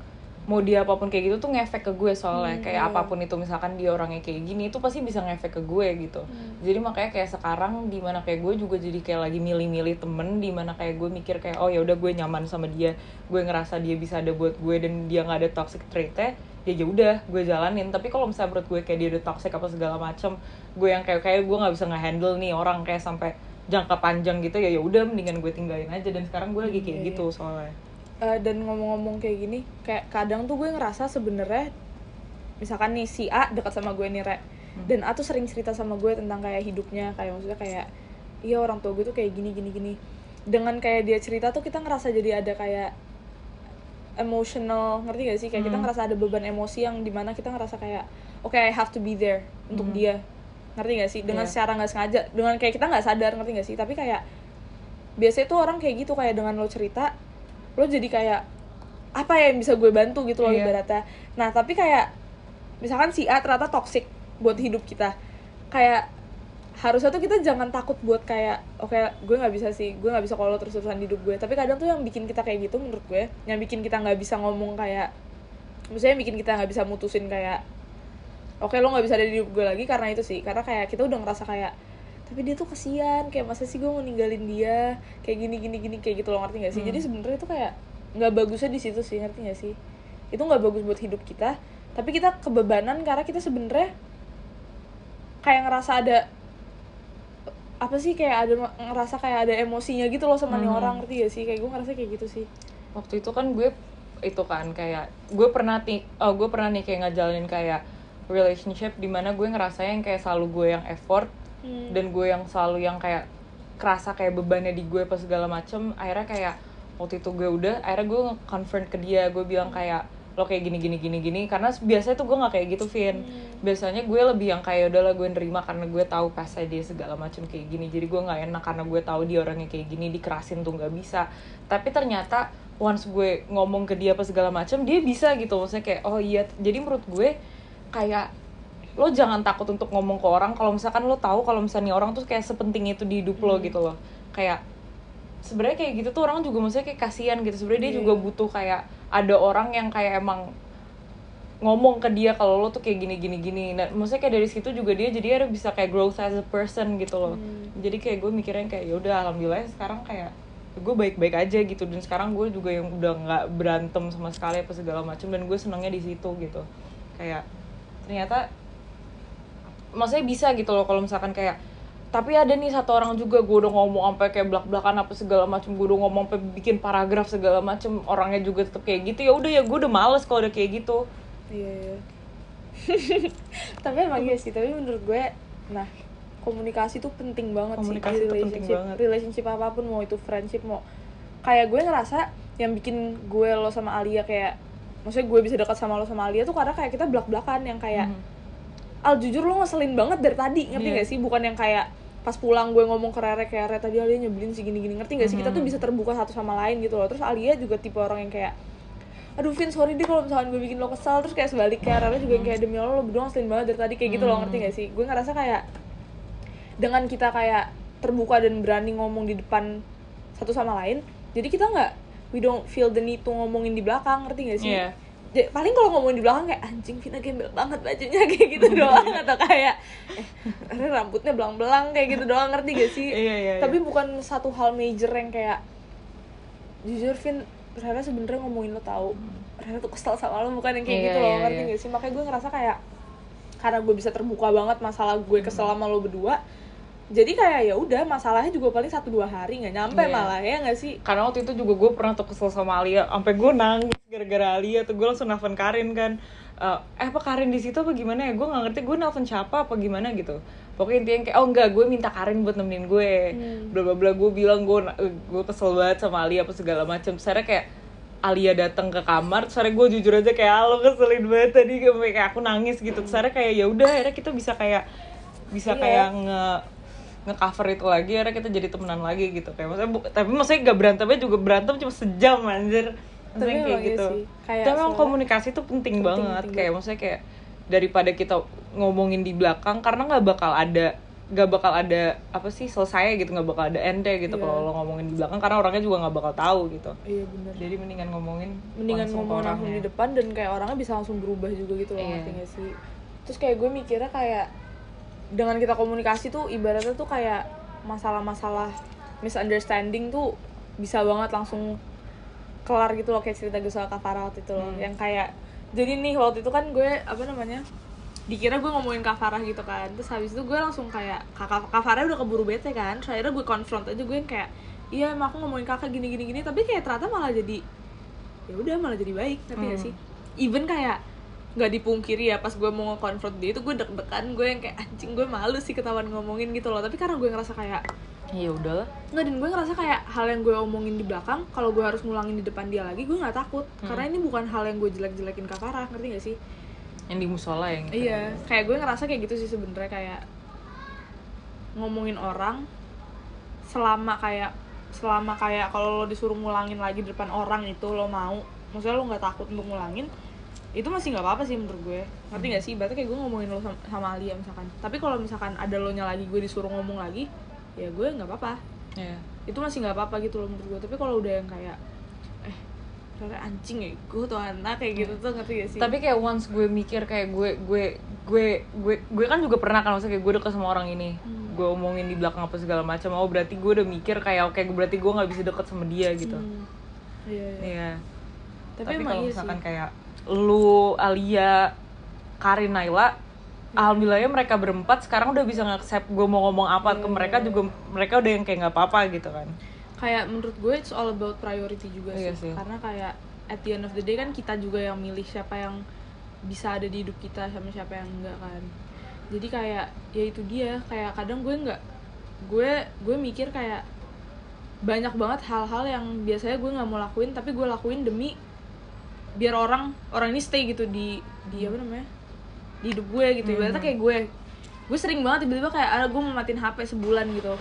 mau dia apa pun kayak gitu tuh ngefek ke gue soalnya. Hmm, kayak iya. apa pun itu misalkan dia orangnya kayak gini itu pasti bisa ngefek ke gue gitu. Jadi makanya kayak sekarang di mana kayak gue juga jadi kayak lagi milih-milih temen di mana kayak gue mikir kayak oh ya udah gue nyaman sama dia. Gue ngerasa dia bisa ada buat gue dan dia nggak ada toxic trait-nya ya ya udah gue jalanin. Tapi kalau misalnya menurut gue kayak dia ada toxic apa segala macem gue yang kayak kayak gue nggak bisa ngehandle nih orang kayak sampai jangka panjang gitu ya ya udah mendingan gue tinggalin aja. Dan sekarang gue lagi kayak Iya, gitu soalnya Eh, dan ngomong-ngomong kayak gini kayak kadang tuh gue ngerasa sebenarnya misalkan nih si A dekat sama gue nih Re. Dan A tuh sering cerita sama gue tentang kayak hidupnya kayak maksudnya kayak iya orang tua gue tuh kayak gini gini gini. Dengan kayak dia cerita tuh kita ngerasa jadi ada kayak emotional ngerti gak sih? Kayak kita Hmm. ngerasa ada beban emosi yang di mana kita ngerasa kayak oke I have to be there untuk Hmm. dia. Ngerti gak sih? Dengan Iya. secara nggak sengaja dengan kayak kita nggak sadar ngerti gak sih? Tapi kayak biasanya tuh orang kayak gitu kayak dengan lo cerita lo jadi kayak apa ya yang bisa gue bantu gitu loh Iya. ibaratnya. Nah tapi kayak misalkan si A ternyata toxic buat hidup kita. Kayak harusnya tuh kita jangan takut buat kayak oke gue nggak bisa sih gue nggak bisa kalau terus terusan hidup gue. Tapi kadang tuh yang bikin kita kayak gitu menurut gue yang bikin kita nggak bisa ngomong kayak maksudnya yang bikin kita nggak bisa mutusin kayak oke lo nggak bisa ada di hidup gue lagi karena itu sih. Karena kayak kita udah ngerasa kayak tapi dia tuh kasihan kayak masa sih gue mau ninggalin dia? Kayak gini gini gini kayak gitu lo ngerti gak sih? Hmm. jadi sebenarnya itu kayak nggak bagusnya di situ sih ngerti gak sih? Itu nggak bagus buat hidup kita tapi kita kebebanan karena kita sebenarnya kayak ngerasa ada apa sih kayak ada ngerasa kayak ada emosinya gitu loh sama nih Hmm. orang ngerti gak sih? Kayak gue ngerasa kayak gitu sih. Waktu itu kan gue itu kan kayak gue pernah ti oh gue pernah nih kayak ngejalanin kayak relationship di mana gue ngerasain kayak selalu gue yang effort Hmm. dan gue yang selalu yang kayak kerasa kayak bebannya di gue pas segala macem akhirnya kayak waktu itu gue udah akhirnya gue confront ke dia. Gue bilang kayak lo kayak gini gini gini gini. Karena biasanya tuh gue nggak kayak gitu Vin. Biasanya gue lebih yang kayak udahlah gue nerima karena gue tahu pasnya dia segala macem kayak gini. Jadi gue nggak enak karena gue tahu dia orangnya kayak gini dikerasin tuh nggak bisa. Tapi ternyata once gue ngomong ke dia apa segala macem dia bisa gitu. Maksudnya kayak oh iya. Jadi menurut gue kayak lo jangan takut untuk ngomong ke orang kalau misalkan lo tahu kalau misalnya orang tuh kayak sepenting itu di hidup lo gitu loh. Kayak sebenarnya kayak gitu tuh orang juga maksudnya kayak kasihan gitu. Sebenarnya dia Iya. juga butuh kayak ada orang yang kayak emang ngomong ke dia kalau lo tuh kayak gini gini gini. Nah maksudnya kayak dari situ juga dia jadi ada bisa kayak growth as a person gitu loh. Hmm. jadi kayak gue mikirnya kayak ya udah alhamdulillah sekarang kayak gue baik-baik aja gitu. Dan sekarang gue juga yang udah nggak berantem sama sekali apa segala macam dan gue senangnya di situ gitu. Kayak ternyata maksudnya bisa gitu loh kalau misalkan kayak tapi ada nih satu orang juga gue udah ngomong sampai kayak belak belakan apa segala macam gue udah ngomong sampai bikin paragraf segala macam orangnya juga tetap kayak gitu ya udah ya gue udah males kalau udah kayak gitu Iya, iya. tapi emang iya sih, tapi menurut gue, nah komunikasi tuh penting banget Komunikasi sih di penting relationship banget. relationship apa pun mau itu friendship mau kayak gue ngerasa yang bikin gue lo sama Alia kayak maksudnya gue bisa dekat sama lo sama Alia tuh karena kayak kita belak belakan yang kayak Mhm. Al jujur lo ngeselin banget dari tadi ngerti Iya. gak sih? Bukan yang kayak pas pulang gue ngomong ke Rere kayak Rere tadi Alia nyebelin sih gini-gini. Ngerti gak sih? Kita tuh bisa terbuka satu sama lain gitu loh. Terus Alia juga tipe orang yang kayak aduh Vin sorry deh kalau misalkan gue bikin lo kesal. Terus kayak sebaliknya Rere juga yang kayak demi Allah lo berdua ngeselin banget dari tadi. Kayak gitu loh ngerti gak sih? Gue ngerasa kayak dengan kita kayak terbuka dan berani ngomong di depan satu sama lain jadi kita nggak we don't feel the need to ngomongin di belakang. Ngerti gak sih? Iya. Ja- paling kalau ngomongin di belakang kayak anjing Vina gembel banget bajunya kayak gitu doang atau kayak eh rambutnya belang-belang kayak gitu doang ngerti gak sih Iya, iya, iya. tapi bukan satu hal major yang kayak jujur Vin Rere sebenernya ngomongin lo tahu Rere tuh kesel sama lo bukan yang kayak Iya, gitu loh iya, ngerti iya. gak sih makanya gue ngerasa kayak karena gue bisa terbuka banget masalah gue kesel sama lo berdua jadi kayak ya udah masalahnya juga paling satu dua hari nggak nyampe Iya. malah ya nggak sih karena waktu itu juga gue pernah tuh kesel sama Alia sampai gue nangis gara-gara Alia tuh gue langsung nelfon Karin kan. Eh, eh apa Karin di situ apa gimana ya? Gue nggak ngerti gue nelfon siapa apa gimana gitu. Pokoknya intinya kayak oh enggak gue minta Karin buat nemenin gue. Hmm. bla bla bla gue bilang gue gue kesel banget sama Alia apa segala macam saya kayak Alia datang ke kamar, akhirnya gue jujur aja kayak "Ah, lo keselin banget tadi kayak aku nangis gitu. Terus akhirnya kayak ya udah akhirnya kita bisa kayak bisa Iya. kayak nge nge-cover itu lagi akhirnya kita jadi temenan lagi gitu. Kayak maksudnya bu- tapi maksudnya gak berantemnya juga berantem cuma sejam anjir Tapi kayak emang iya gitu. sih. Kayak tapi memang soalnya- komunikasi tuh penting, Penting, banget. penting kayak maksudnya kayak daripada kita ngomongin di belakang karena nggak bakal ada nggak bakal ada apa sih selesai gitu nggak bakal ada ende gitu Iya. kalau lo ngomongin di belakang karena orangnya juga nggak bakal tahu gitu. Iya bener. Jadi mendingan ngomongin mendingan ngomong langsung di depan dan kayak orangnya bisa langsung berubah juga gitu loh Iya. ngerti gak sih? Terus kayak gue mikirnya kayak dengan kita komunikasi tuh ibaratnya tuh kayak masalah-masalah misunderstanding tuh bisa banget langsung kelar gitu loh kayak cerita gue soal Kavara waktu itu loh. Hmm. yang kayak jadi nih waktu itu kan gue apa namanya dikira gue ngomongin Kak Farah gitu kan. Terus habis itu gue langsung kayak kakak Kak Farah udah keburu bete kan. Terus akhirnya gue konfront aja gue yang kayak iya emang aku ngomongin kakak gini gini. Gini tapi kayak ternyata malah jadi ya udah malah jadi baik tapi Hmm. sih? Even kayak nggak dipungkiri ya pas gue mau nge-confront dia itu gue deg-degan gue yang kayak anjing gue malu sih ketahuan ngomongin gitu loh. Tapi karena gue ngerasa kayak ya udahlah nggak dan gue ngerasa kayak hal yang gue omongin di belakang kalau gue harus ngulangin di depan dia lagi gue nggak takut karena ini bukan hal yang gue jelek-jelekin Kak Farah ngerti gak sih yang di musola yang gitu. Iya, kayak gue ngerasa kayak gitu sih sebenernya kayak ngomongin orang selama kayak selama kayak kalau lo disuruh ngulangin lagi di depan orang itu lo mau, maksudnya lo nggak takut untuk ngulangin, itu masih nggak apa-apa sih menurut gue. Ngerti gak sih? Berarti kayak gue ngomongin lo sama, sama Alia misalkan. Tapi kalau misalkan ada lo nya lagi gue disuruh ngomong lagi, ya gue nggak apa-apa. Iya. Itu masih nggak apa-apa gitu loh menurut gue. Tapi kalau udah yang kayak eh Rere anjing ya gue tuh anak kayak gitu tuh ngerti gak sih? tapi kayak once gue mikir kayak gue gue gue gue gue kan juga pernah kan maksudnya kayak gue deket sama orang ini Hmm. gue omongin di belakang apa segala macam oh berarti gue udah mikir kayak oke berarti gue nggak bisa deket sama dia gitu Hmm. Iya, iya. iya Tapi, tapi, emang kalau iya misalkan sih. kayak lu Alia Karin Naila alhamdulillahnya mereka berempat sekarang udah bisa nge-accept gue mau ngomong apa ke Iya. mereka juga mereka udah yang kayak nggak apa-apa gitu kan kayak menurut gue it's all about priority juga Iya sih. sih. karena kayak at the end of the day kan kita juga yang milih siapa yang bisa ada di hidup kita sama siapa yang enggak kan jadi kayak ya itu dia kayak kadang gue nggak gue gue mikir kayak banyak banget hal-hal yang biasanya gue nggak mau lakuin tapi gue lakuin demi biar orang orang ini stay gitu di di apa namanya di hidup gue gitu. Ibaratnya kayak gue gue sering banget tiba-tiba kayak ada gue mau matiin HP sebulan gitu.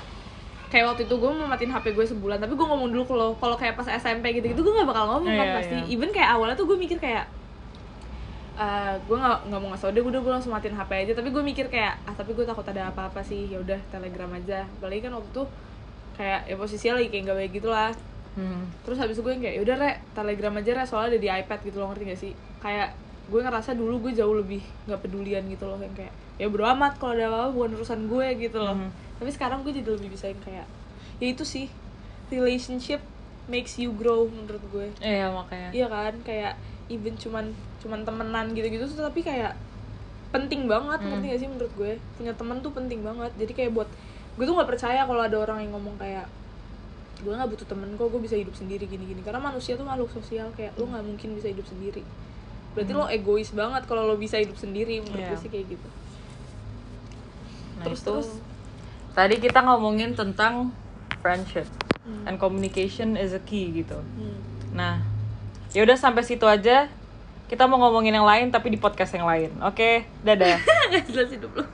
Kayak waktu itu gue mau matiin HP gue sebulan tapi gue ngomong dulu lo kalau kayak pas SMP gitu gitu gue gak bakal ngomong kan Iya, pasti. iya. even kayak awalnya tuh gue mikir kayak eh gue nggak nggak mau ngasih tau deh udah gue langsung matiin HP aja. Tapi gue mikir kayak ah tapi gue takut ada apa-apa sih ya udah telegram aja. Apalagi kan waktu itu kayak ya posisinya lagi kayak gak baik gitu lah. Hmm. terus habis itu gue yang kayak yaudah re telegram aja re soalnya ada di iPad gitu loh ngerti gak sih? Kayak gue ngerasa dulu gue jauh lebih nggak pedulian gitu loh yang kayak ya bodo amat kalau ada apa-apa bukan urusan gue gitu loh. Mhm. tapi sekarang gue jadi lebih bisa yang kayak ya itu sih relationship makes you grow menurut gue. Iya makanya. Iya kan? Kayak even cuman cuman temenan gitu-gitu tapi kayak penting banget Hmm. ngerti gak sih menurut gue? Punya temen tuh penting banget. Jadi kayak buat gue tuh nggak percaya kalau ada orang yang ngomong kayak gue nggak butuh temen kok gue bisa hidup sendiri gini-gini. Karena manusia tuh makhluk sosial kayak lo nggak mungkin bisa hidup sendiri berarti lo egois banget kalau lo bisa hidup sendiri menurut Iya. gue sih kayak gitu nah terus itu terus Tadi kita ngomongin tentang friendship Hmm. and communication is a key gitu. Hmm. Nah, ya udah sampai situ aja. Kita mau ngomongin yang lain tapi di podcast yang lain. Oke, dadah. Nggak jelas hidup lo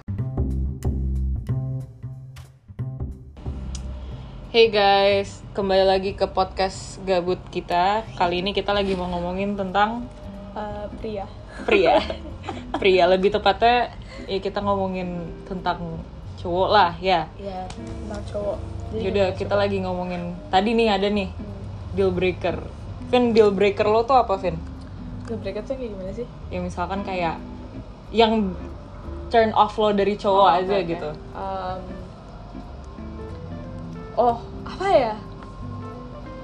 Hey guys, kembali lagi ke podcast gabut kita. Kali ini kita lagi mau ngomongin tentang Eh, pria pria. pria lebih tepatnya ya kita ngomongin tentang cowok lah ya. ya tentang cowok Jadi Yaudah kita lagi ngomongin tadi nih ada nih Hmm. deal breaker. Vin deal breaker lo tuh apa Vin? Deal breaker tuh kayak gimana sih? Ya misalkan kayak yang turn off lo dari cowok Oh, aja oke. gitu. Um, oh, apa ya?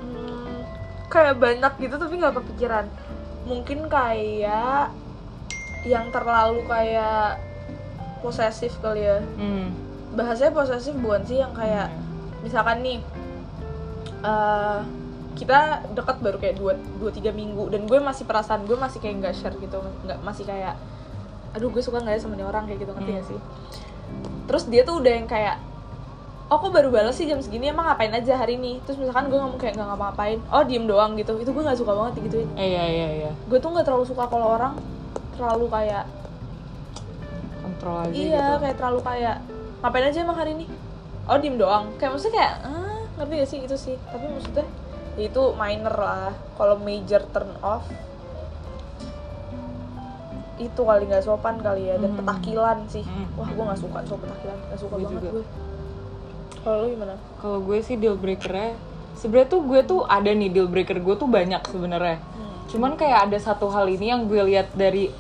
Hmm, kayak banyak gitu tapi nggak kepikiran. Mungkin kayak yang terlalu kayak posesif kali ya. Hmm. Bahasanya posesif bukan sih yang kayak misalkan nih eh kita dekat baru kayak dua dua tiga minggu dan gue masih perasaan gue masih kayak nggak share gitu nggak masih kayak aduh gue suka nggak ya sama nih orang kayak gitu ngerti Hmm. gak sih terus dia tuh udah yang kayak oh kok baru balas sih jam segini emang ngapain aja hari ini? Terus misalkan gue ngomong kayak nggak ngapa-ngapain oh diem doang gitu. Itu gue nggak suka banget gituin Eh, iya iya iya. gue tuh nggak terlalu suka kalau orang terlalu kayak Kontrol aja iya gitu. kayak terlalu kayak ngapain aja emang hari ini? Oh diem doang. Kayak maksudnya kayak ah ngerti gak sih? Itu sih. Tapi maksudnya ya itu minor lah. Kalau major turn off itu kali nggak sopan kali ya. Dan Hmm. petakilan sih. Hmm. wah gue nggak suka soal petakilan. Nggak suka Gue banget juga. gue kalau lu gimana Kalau gue sih deal breakernya sebenarnya tuh gue tuh ada nih deal breaker gue tuh banyak sebenarnya. Hmm. Cuman kayak ada satu hal ini yang gue lihat dari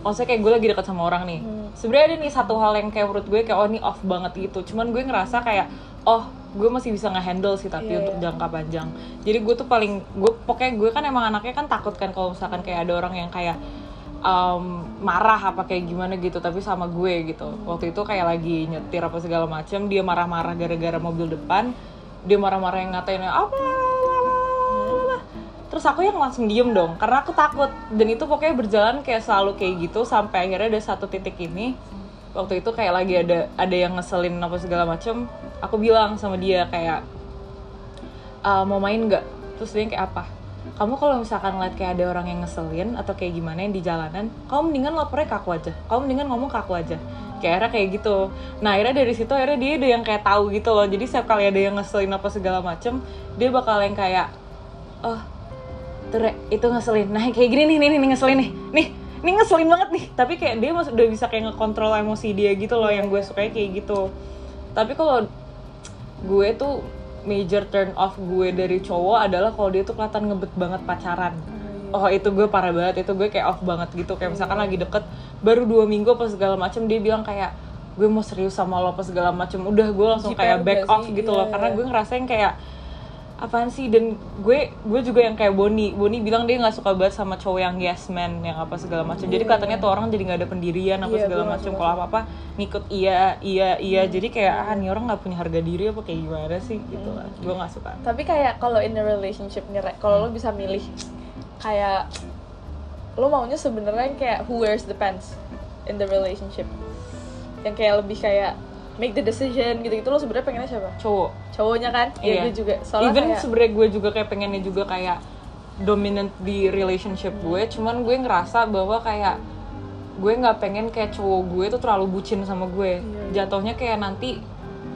maksudnya kayak gue lagi dekat sama orang nih. Hmm. Sebenarnya ada nih satu hal yang kayak menurut gue kayak oh ini off banget gitu. Cuman gue ngerasa kayak oh gue masih bisa ngehandle sih tapi Iya, untuk iya. jangka panjang. Jadi gue tuh paling gue pokoknya gue kan emang anaknya kan takut kan kalau misalkan kayak ada orang yang kayak um, marah apa kayak gimana gitu tapi sama gue gitu. Waktu itu kayak lagi nyetir apa segala macam dia marah-marah gara-gara mobil depan. Dia marah-marah yang ngatain apa terus aku yang langsung diem dong karena aku takut. Dan itu pokoknya berjalan kayak selalu kayak gitu sampai akhirnya ada satu titik ini waktu itu kayak lagi ada ada yang ngeselin apa segala macam aku bilang sama dia kayak "Ah, mau main nggak? Terus dia kayak apa kamu kalau misalkan ngeliat kayak ada orang yang ngeselin atau kayak gimana yang di jalanan kamu mendingan lapornya ke aku aja. Kamu mendingan ngomong ke aku aja. Kayak akhirnya kayak gitu. Nah akhirnya dari situ akhirnya dia udah yang kayak tahu gitu loh. Jadi setiap kali ada yang ngeselin apa segala macem dia bakal yang kayak oh tuh Re, itu ngeselin. Nah kayak gini nih nih nih ngeselin nih. Nih nih ngeselin banget nih. Tapi kayak dia udah bisa kayak ngekontrol emosi dia gitu loh yang gue sukanya kayak gitu. Tapi kalau gue tuh major turn off gue dari cowok adalah kalau dia tuh kelihatan ngebet banget pacaran. Oh itu gue parah banget itu gue kayak off banget gitu. Kayak misalkan lagi deket baru dua minggu apa segala macem dia bilang kayak gue mau serius sama lo apa segala macem. Udah gue langsung kayak back off gitu Iya, loh karena iya. gue ngerasain kayak apaan sih? Dan gue gue juga yang kayak Boni. Boni bilang dia nggak suka banget sama cowok yang yes man yang apa segala macam. Jadi Iya, katanya tuh orang jadi nggak ada pendirian apa Iya, segala macam. kalau apa apa ngikut iya iya iya. Jadi kayak ah nih orang nggak punya harga diri apa kayak gimana sih? Gitu lah. gue nggak suka. Tapi kayak kalau in a relationship nih kalau lo bisa milih kayak lo maunya sebenarnya kayak who wears the pants in the relationship? Yang kayak lebih kayak make the decision gitu gitu lo sebenarnya pengennya siapa? Cowok. Cowoknya kan? Iya. ya gue juga. Soalnya even kayak sebenarnya gue juga kayak pengennya juga kayak dominant di relationship gue. Cuman gue ngerasa bahwa kayak gue nggak pengen kayak cowok gue tuh terlalu bucin sama gue. Iya, jatuhnya kayak nanti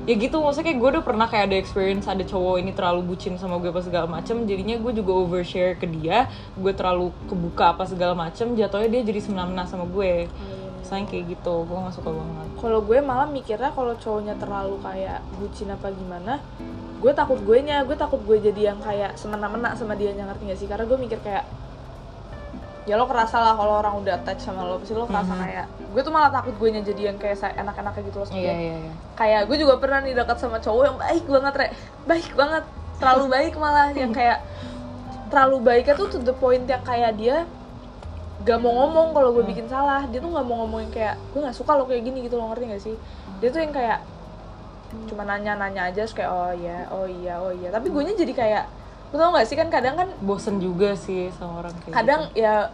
ya gitu. Maksudnya kayak gue udah pernah kayak ada experience ada cowok ini terlalu bucin sama gue apa segala macem. Jadinya gue juga overshare ke dia. Gue terlalu kebuka apa segala macem. Jatuhnya dia jadi semena-mena sama gue kayak gitu. Gue gak suka banget. Kalau gue malah mikirnya kalau cowoknya terlalu kayak bucin apa gimana gue takut gue nya gue takut gue jadi yang kayak semena-mena sama dia ngerti gak sih? Karena gue mikir kayak ya lo kerasa lah kalau orang udah attach sama lo pasti lo kerasa kayak gue tuh malah takut gue nya jadi yang kayak saya enak-enaknya gitu loh dia. iya iya. Kayak gue juga pernah nih dekat sama cowok yang baik banget re. Baik banget. Terlalu baik malah yang kayak terlalu baiknya tuh to the point yang kayak dia gak mau ngomong kalau gue bikin salah. Dia tuh gak mau ngomongin kayak gue gak suka lo kayak gini gitu lo ngerti gak sih? Dia tuh yang kayak cuma nanya-nanya aja terus kayak oh iya oh iya oh iya. Tapi gue nya jadi kayak lo tau gak sih kan kadang kan bosen juga sih sama orang kayak kadang ya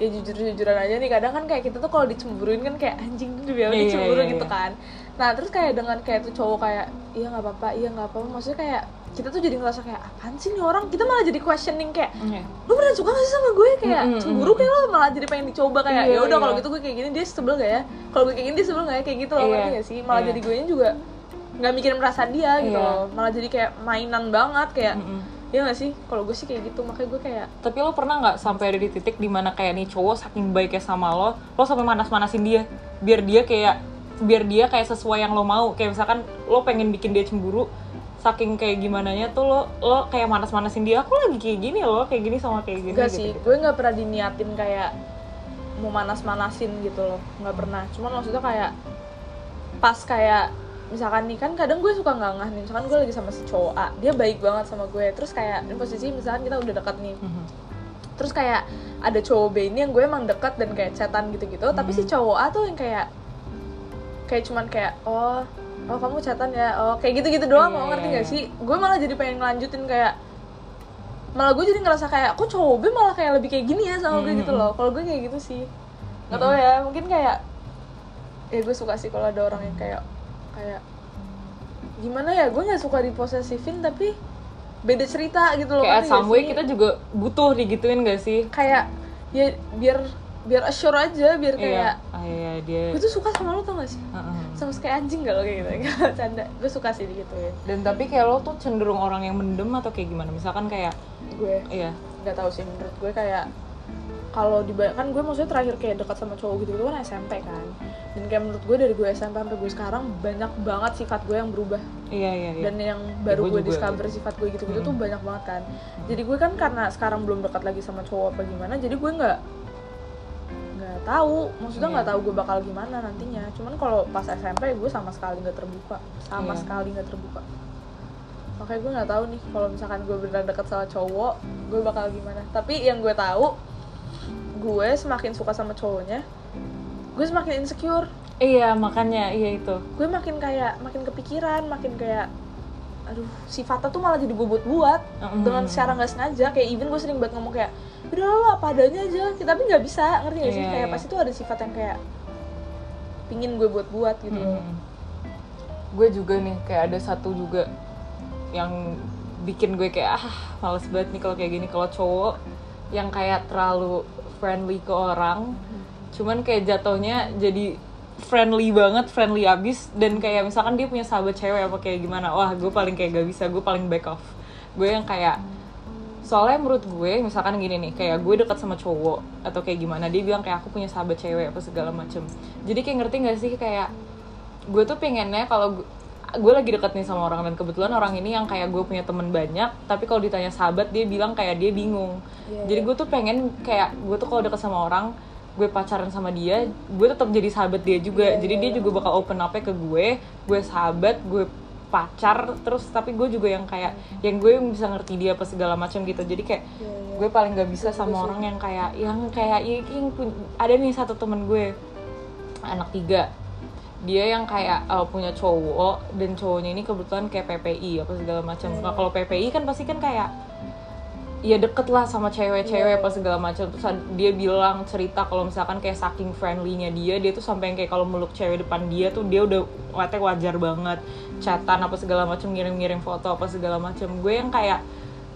ya jujur jujuran aja nih. Kadang kan kayak kita tuh kalau dicemburuin kan kayak anjing demi apa Iya, dicemburu? iya, gitu kan. Nah terus kayak dengan kayak tuh cowok kayak iya nggak apa-apa iya nggak apa-apa. Maksudnya kayak kita tuh jadi ngerasa kayak apaan sih nih orang kita malah jadi questioning kayak Iya. lu beneran suka gak sih sama gue kayak Mm, mm, cemburu kayak lo malah jadi pengen dicoba kayak Iya, ya udah kalau iya. gitu gue kayak gini dia sebel gak ya kalau gue kayak gini dia sebel gak ya kayak gitu loh Iya, ngerti gak sih malah iya. jadi gue juga nggak mikirin perasaan dia gitu Iya. loh malah jadi kayak mainan banget kayak Mm-mm. Iya gak sih? Kalau gue sih kayak gitu, makanya gue kayak Tapi lo pernah nggak sampai ada di titik di mana kayak nih cowok saking baiknya sama lo, lo sampai manas-manasin dia, biar dia kayak biar dia kayak sesuai yang lo mau. Kayak misalkan lo pengen bikin dia cemburu, saking kayak gimana nya tuh lo lo kayak manas-manasin dia. Aku lagi kayak gini loh, kayak gini sama kayak gini. Enggak gitu, sih, gitu. gue nggak pernah diniatin kayak mau manas-manasin gitu loh, nggak pernah. Cuman maksudnya kayak pas kayak misalkan nih kan kadang gue suka ngangah nih, misalkan gue lagi sama si cowok A, dia baik banget sama gue, terus kayak ini posisi misalkan kita udah dekat nih, Mhm. terus kayak ada cowok B ini yang gue emang dekat dan kayak chatan gitu-gitu, tapi si cowok A tuh yang kayak kayak cuman kayak oh oh kamu chatan ya, oh kayak gitu-gitu doang, Iya, mau ngerti gak sih? Gue malah jadi pengen ngelanjutin kayak malah gue jadi ngerasa kayak kok cowok B malah kayak lebih kayak gini ya sama gue gitu loh. Kalau gue kayak gitu sih. Nggak tau ya mungkin kayak ya gue suka sih kalau ada orang yang kayak kayak gimana ya gue nggak suka diposesifin tapi beda cerita gitu loh. Kayak some way sih? kita juga butuh digituin gak sih? kayak ya biar biar assure aja biar kayak Iya. Ah, iya dia. gue tuh suka sama lo tau gak sih Heeh. sama kayak anjing gak lo kayak gitu canda gue suka sih gitu ya Dan tapi kayak lo tuh cenderung orang yang mendem atau kayak gimana? Misalkan kayak gue iya. nggak tahu sih menurut gue kayak kalau dibayangkan gue maksudnya terakhir kayak dekat sama cowok gitu gitu kan SMP kan dan kayak menurut gue dari gue SMP sampai gue sekarang banyak banget sifat gue yang berubah Iya iya iya. dan yang baru gue gue, juga. discover sifat gue gitu gitu tuh banyak banget kan jadi gue kan karena sekarang belum dekat lagi sama cowok apa gimana jadi gue nggak nggak tahu maksudnya nggak Iya. tahu gue bakal gimana nantinya cuman kalau pas SMP gue sama sekali nggak terbuka sama Iya. sekali nggak terbuka makanya gue nggak tahu nih kalau misalkan gue beneran deket sama cowok gue bakal gimana tapi yang gue tahu gue semakin suka sama cowoknya gue semakin insecure Iya makanya iya itu. gue makin kayak makin kepikiran makin kayak aduh sifatnya tuh malah jadi gue buat-buat Mm. dengan secara nggak sengaja kayak even gue sering banget ngomong kayak udah lo apa adanya aja. Tapi nggak bisa ngerti gak sih? Iya, kayak iya. pasti tuh ada sifat yang kayak pingin gue buat-buat gitu. Loh Mm. Gue juga nih kayak ada satu juga yang bikin gue kayak ah males banget nih kalau kayak gini. Kalau cowok yang kayak terlalu friendly ke orang cuman kayak jatuhnya jadi friendly banget friendly abis dan kayak misalkan dia punya sahabat cewek apa kayak gimana wah gue paling kayak gak bisa gue paling back off. Gue yang kayak soalnya menurut gue misalkan gini nih kayak gue dekat sama cowok atau kayak gimana dia bilang kayak aku punya sahabat cewek apa segala macem. Jadi kayak ngerti gak sih kayak gue tuh pengennya kalau gue, gue lagi deket nih sama orang dan kebetulan orang ini yang kayak gue punya temen banyak tapi kalau ditanya sahabat dia bilang kayak dia bingung. Iya, jadi gue tuh pengen kayak gue tuh kalau deket sama orang gue pacaran sama dia gue tetap jadi sahabat dia juga. Iya, jadi iya, dia juga bakal open up ke gue gue sahabat gue pacar terus tapi gue juga yang kayak yang gue bisa ngerti dia apa segala macam gitu. Jadi kayak Iya, iya. gue paling gak bisa sama orang yang kayak yang kayak ya, yang ada nih satu temen gue anak tiga. Dia yang kayak uh, punya cowok dan cowoknya ini kebetulan kayak PPI apa segala macam. Nah kalau PPI kan pasti kan kayak ya deket lah sama cewek-cewek apa segala macam. Terus dia bilang cerita kalau misalkan kayak saking friendly-nya dia dia tuh sampai yang kayak kalau meluk cewek depan dia tuh dia udah ngeliatnya wajar banget. Chatan apa segala macam ngirim-ngirim foto apa segala macam. Gue yang kayak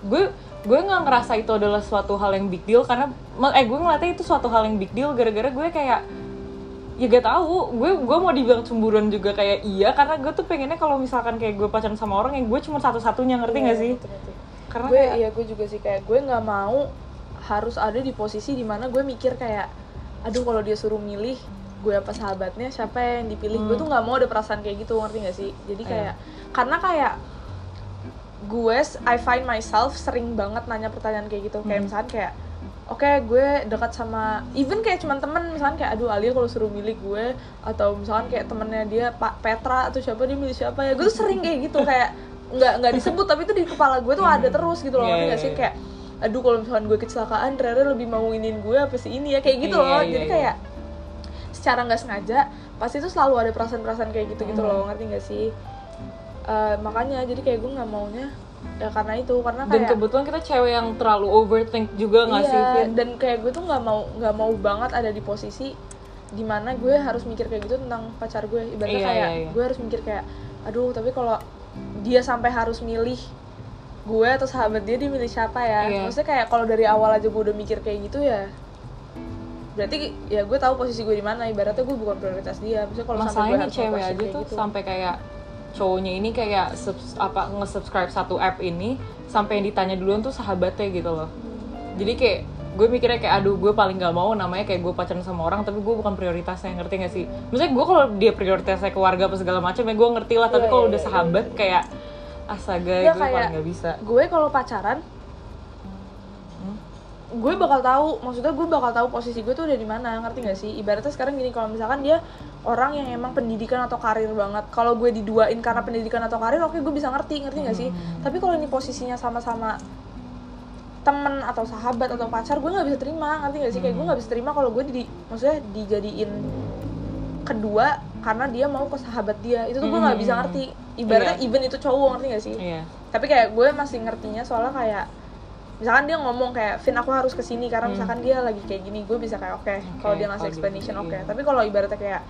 gue gue nggak ngerasa itu adalah suatu hal yang big deal karena eh gue ngeliatnya itu suatu hal yang big deal gara-gara gue kayak ya gak tahu. Gue gue mau dibilang cemburuan juga kayak iya karena gue tuh pengennya kalau misalkan kayak gue pacaran sama orang yang gue cuma satu-satunya ngerti Iya, gak sih. Karena gue kayak- iya gue juga sih. Kayak gue nggak mau harus ada di posisi di mana gue mikir kayak aduh kalau dia suruh milih gue apa sahabatnya siapa yang dipilih? Gue tuh nggak mau ada perasaan kayak gitu ngerti gak sih? Jadi Iya. kayak karena kayak gue I find myself sering banget nanya pertanyaan kayak gitu. Kayak misalkan kayak oke gue dekat sama even kayak cuman temen misalkan kayak aduh Alia kalau suruh milih gue atau misalkan kayak temennya dia Pak Petra atau siapa dia milih siapa ya. Gue tuh sering kayak gitu kayak nggak nggak disebut tapi itu di kepala gue tuh ada terus gitu loh Iya, ngerti iya, gak sih iya. kayak aduh kalau misalkan gue kecelakaan Rere lebih mau ingin gue apa sih ini ya kayak gitu Iya, loh iya, jadi iya. kayak secara nggak sengaja pasti tuh selalu ada perasaan-perasaan kayak gitu gitu Hmm. loh ngerti gak sih Eh, makanya jadi kayak gue nggak maunya ya karena itu karena dan kayak kebetulan kita cewek yang terlalu overthink juga nggak iya, sih Vin? dan kayak gue tuh nggak mau nggak mau banget ada di posisi di mana gue harus mikir kayak gitu tentang pacar gue ibaratnya Iya, kayak iya, iya. gue harus mikir kayak aduh tapi kalau dia sampai harus milih gue atau sahabat dia dia milih siapa ya Iya. maksudnya kayak kalau dari awal aja gue udah mikir kayak gitu ya berarti ya gue tahu posisi gue di mana ibaratnya gue bukan prioritas dia maksudnya kalau sampai gue cewek aja kayak tuh gitu. sampai kayak cowoknya ini kayak subs- apa nge-subscribe satu app ini sampai yang ditanya duluan tuh sahabatnya gitu loh jadi kayak gue mikirnya kayak aduh gue paling gak mau namanya kayak gue pacaran sama orang tapi gue bukan prioritasnya ngerti gak sih? Maksudnya gue kalau dia prioritasnya keluarga apa segala macam ya gue ngerti lah tapi Iya, kalau iya, udah iya, sahabat kayak astaga Iya, gue kayak- paling gak bisa. gue kalau pacaran Hmm? gue bakal tahu maksudnya gue bakal tahu posisi gue tuh udah di mana ngerti gak sih? Ibaratnya sekarang gini kalau misalkan dia orang yang emang pendidikan atau karir banget kalau gue diduain karena pendidikan atau karir oke gue bisa ngerti ngerti gak sih? Tapi kalau ini posisinya sama-sama temen atau sahabat atau pacar gue nggak bisa terima ngerti gak sih? Kayak gue nggak bisa terima kalau gue di maksudnya dijadiin kedua karena dia mau ke sahabat dia. Itu tuh gue nggak bisa ngerti. Ibaratnya Iya. even itu cowok ngerti gak sih? Iya. Tapi kayak gue masih ngertinya soalnya kayak misalkan dia ngomong kayak Vin aku harus ke sini karena misalkan dia lagi kayak gini gue bisa kayak oke kalau dia ngasih kalau explanation gitu, oke. iya. tapi kalau ibaratnya kayak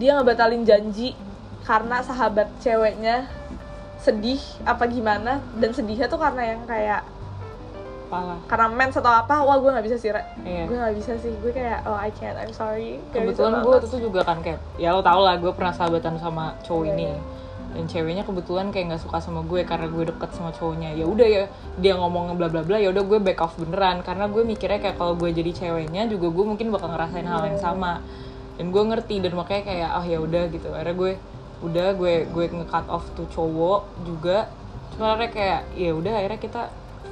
dia ngebatalin janji karena sahabat ceweknya sedih apa gimana dan sedihnya tuh karena yang kayak parah. karena mens atau apa wah gue nggak bisa sih. Iya. gue nggak bisa sih gue kayak oh I can't I'm sorry. Gak bisa kebetulan gue itu juga kan kayak ya lo tau lah gue pernah sahabatan sama cowok Iya, ini. iya. dan ceweknya kebetulan kayak nggak suka sama gue karena gue deket sama cowoknya. Ya udah ya dia ngomong bla bla bla ya udah gue back off beneran. Karena gue mikirnya kayak kalau gue jadi ceweknya juga gue mungkin bakal ngerasain hal yang sama. Dan gue ngerti dan makanya kayak oh ya udah gitu. Akhirnya gue udah gue gue nge-cut off tuh cowok juga cuma akhirnya kayak ya udah akhirnya kita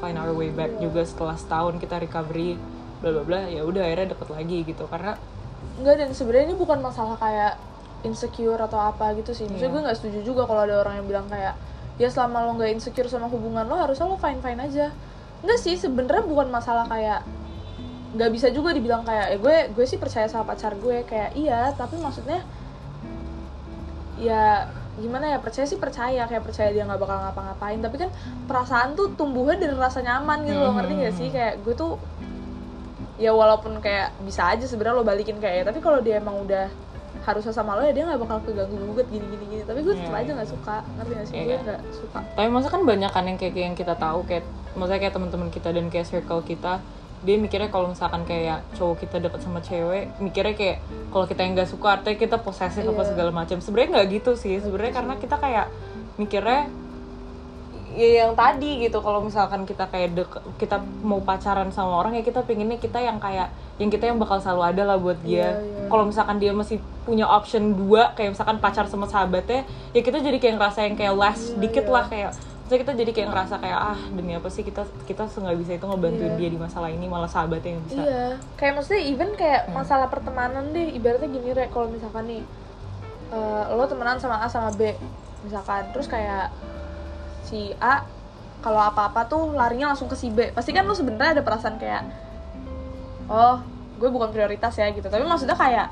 find our way back juga setelah setahun kita recovery bla bla bla ya udah akhirnya deket lagi gitu karena Enggak dan sebenarnya ini bukan masalah kayak insecure atau apa gitu sih. Maksudnya Iya. gue nggak setuju juga kalau ada orang yang bilang kayak ya selama lo nggak insecure sama hubungan lo harusnya lo fine fine aja. Enggak sih sebenarnya bukan masalah kayak nggak bisa juga dibilang kayak eh gue gue sih percaya sama pacar gue kayak iya tapi maksudnya ya gimana ya percaya sih percaya kayak percaya dia nggak bakal ngapa-ngapain. Tapi kan perasaan tuh tumbuhnya dari rasa nyaman gitu loh ngerti gak sih? Kayak gue tuh ya walaupun kayak bisa aja sebenarnya lo balikin kayak ya, tapi kalau dia emang udah harusnya sama lo ya dia nggak bakal keganggu gugat gini gini gini. Tapi gue tetap Iya, aja nggak suka ngerti gak sih? Iya, gue nggak suka. Tapi masa kan banyak kan yang kayak yang kita tahu kayak maksudnya kayak teman-teman kita dan kayak circle kita dia mikirnya kalau misalkan kayak cowok kita deket sama cewek mikirnya kayak kalau kita yang nggak suka artinya kita posesif apa Iya. segala macam sebenarnya nggak gitu sih sebenarnya karena kita kayak mikirnya ya yang tadi gitu kalau misalkan kita kayak dek kita mau pacaran sama orang ya kita pinginnya kita yang kayak yang kita yang bakal selalu ada lah buat dia Iya, iya. kalau misalkan dia masih punya option dua kayak misalkan pacar sama sahabatnya ya kita jadi kayak ngerasa yang kayak less Iya, dikit iya. lah kayak Maksudnya kita jadi kayak ngerasa kayak ah demi apa sih kita kita nggak bisa itu ngebantuin Iya. dia di masalah ini malah sahabatnya yang bisa. Iya, kayak maksudnya even kayak Hmm. masalah pertemanan deh, ibaratnya gini re, kalau misalkan nih eh, lo temenan sama A sama B, misalkan, terus kayak si A kalau apa-apa tuh larinya langsung ke si B, pasti kan lo sebenarnya ada perasaan kayak, oh gue bukan prioritas ya gitu, tapi maksudnya kayak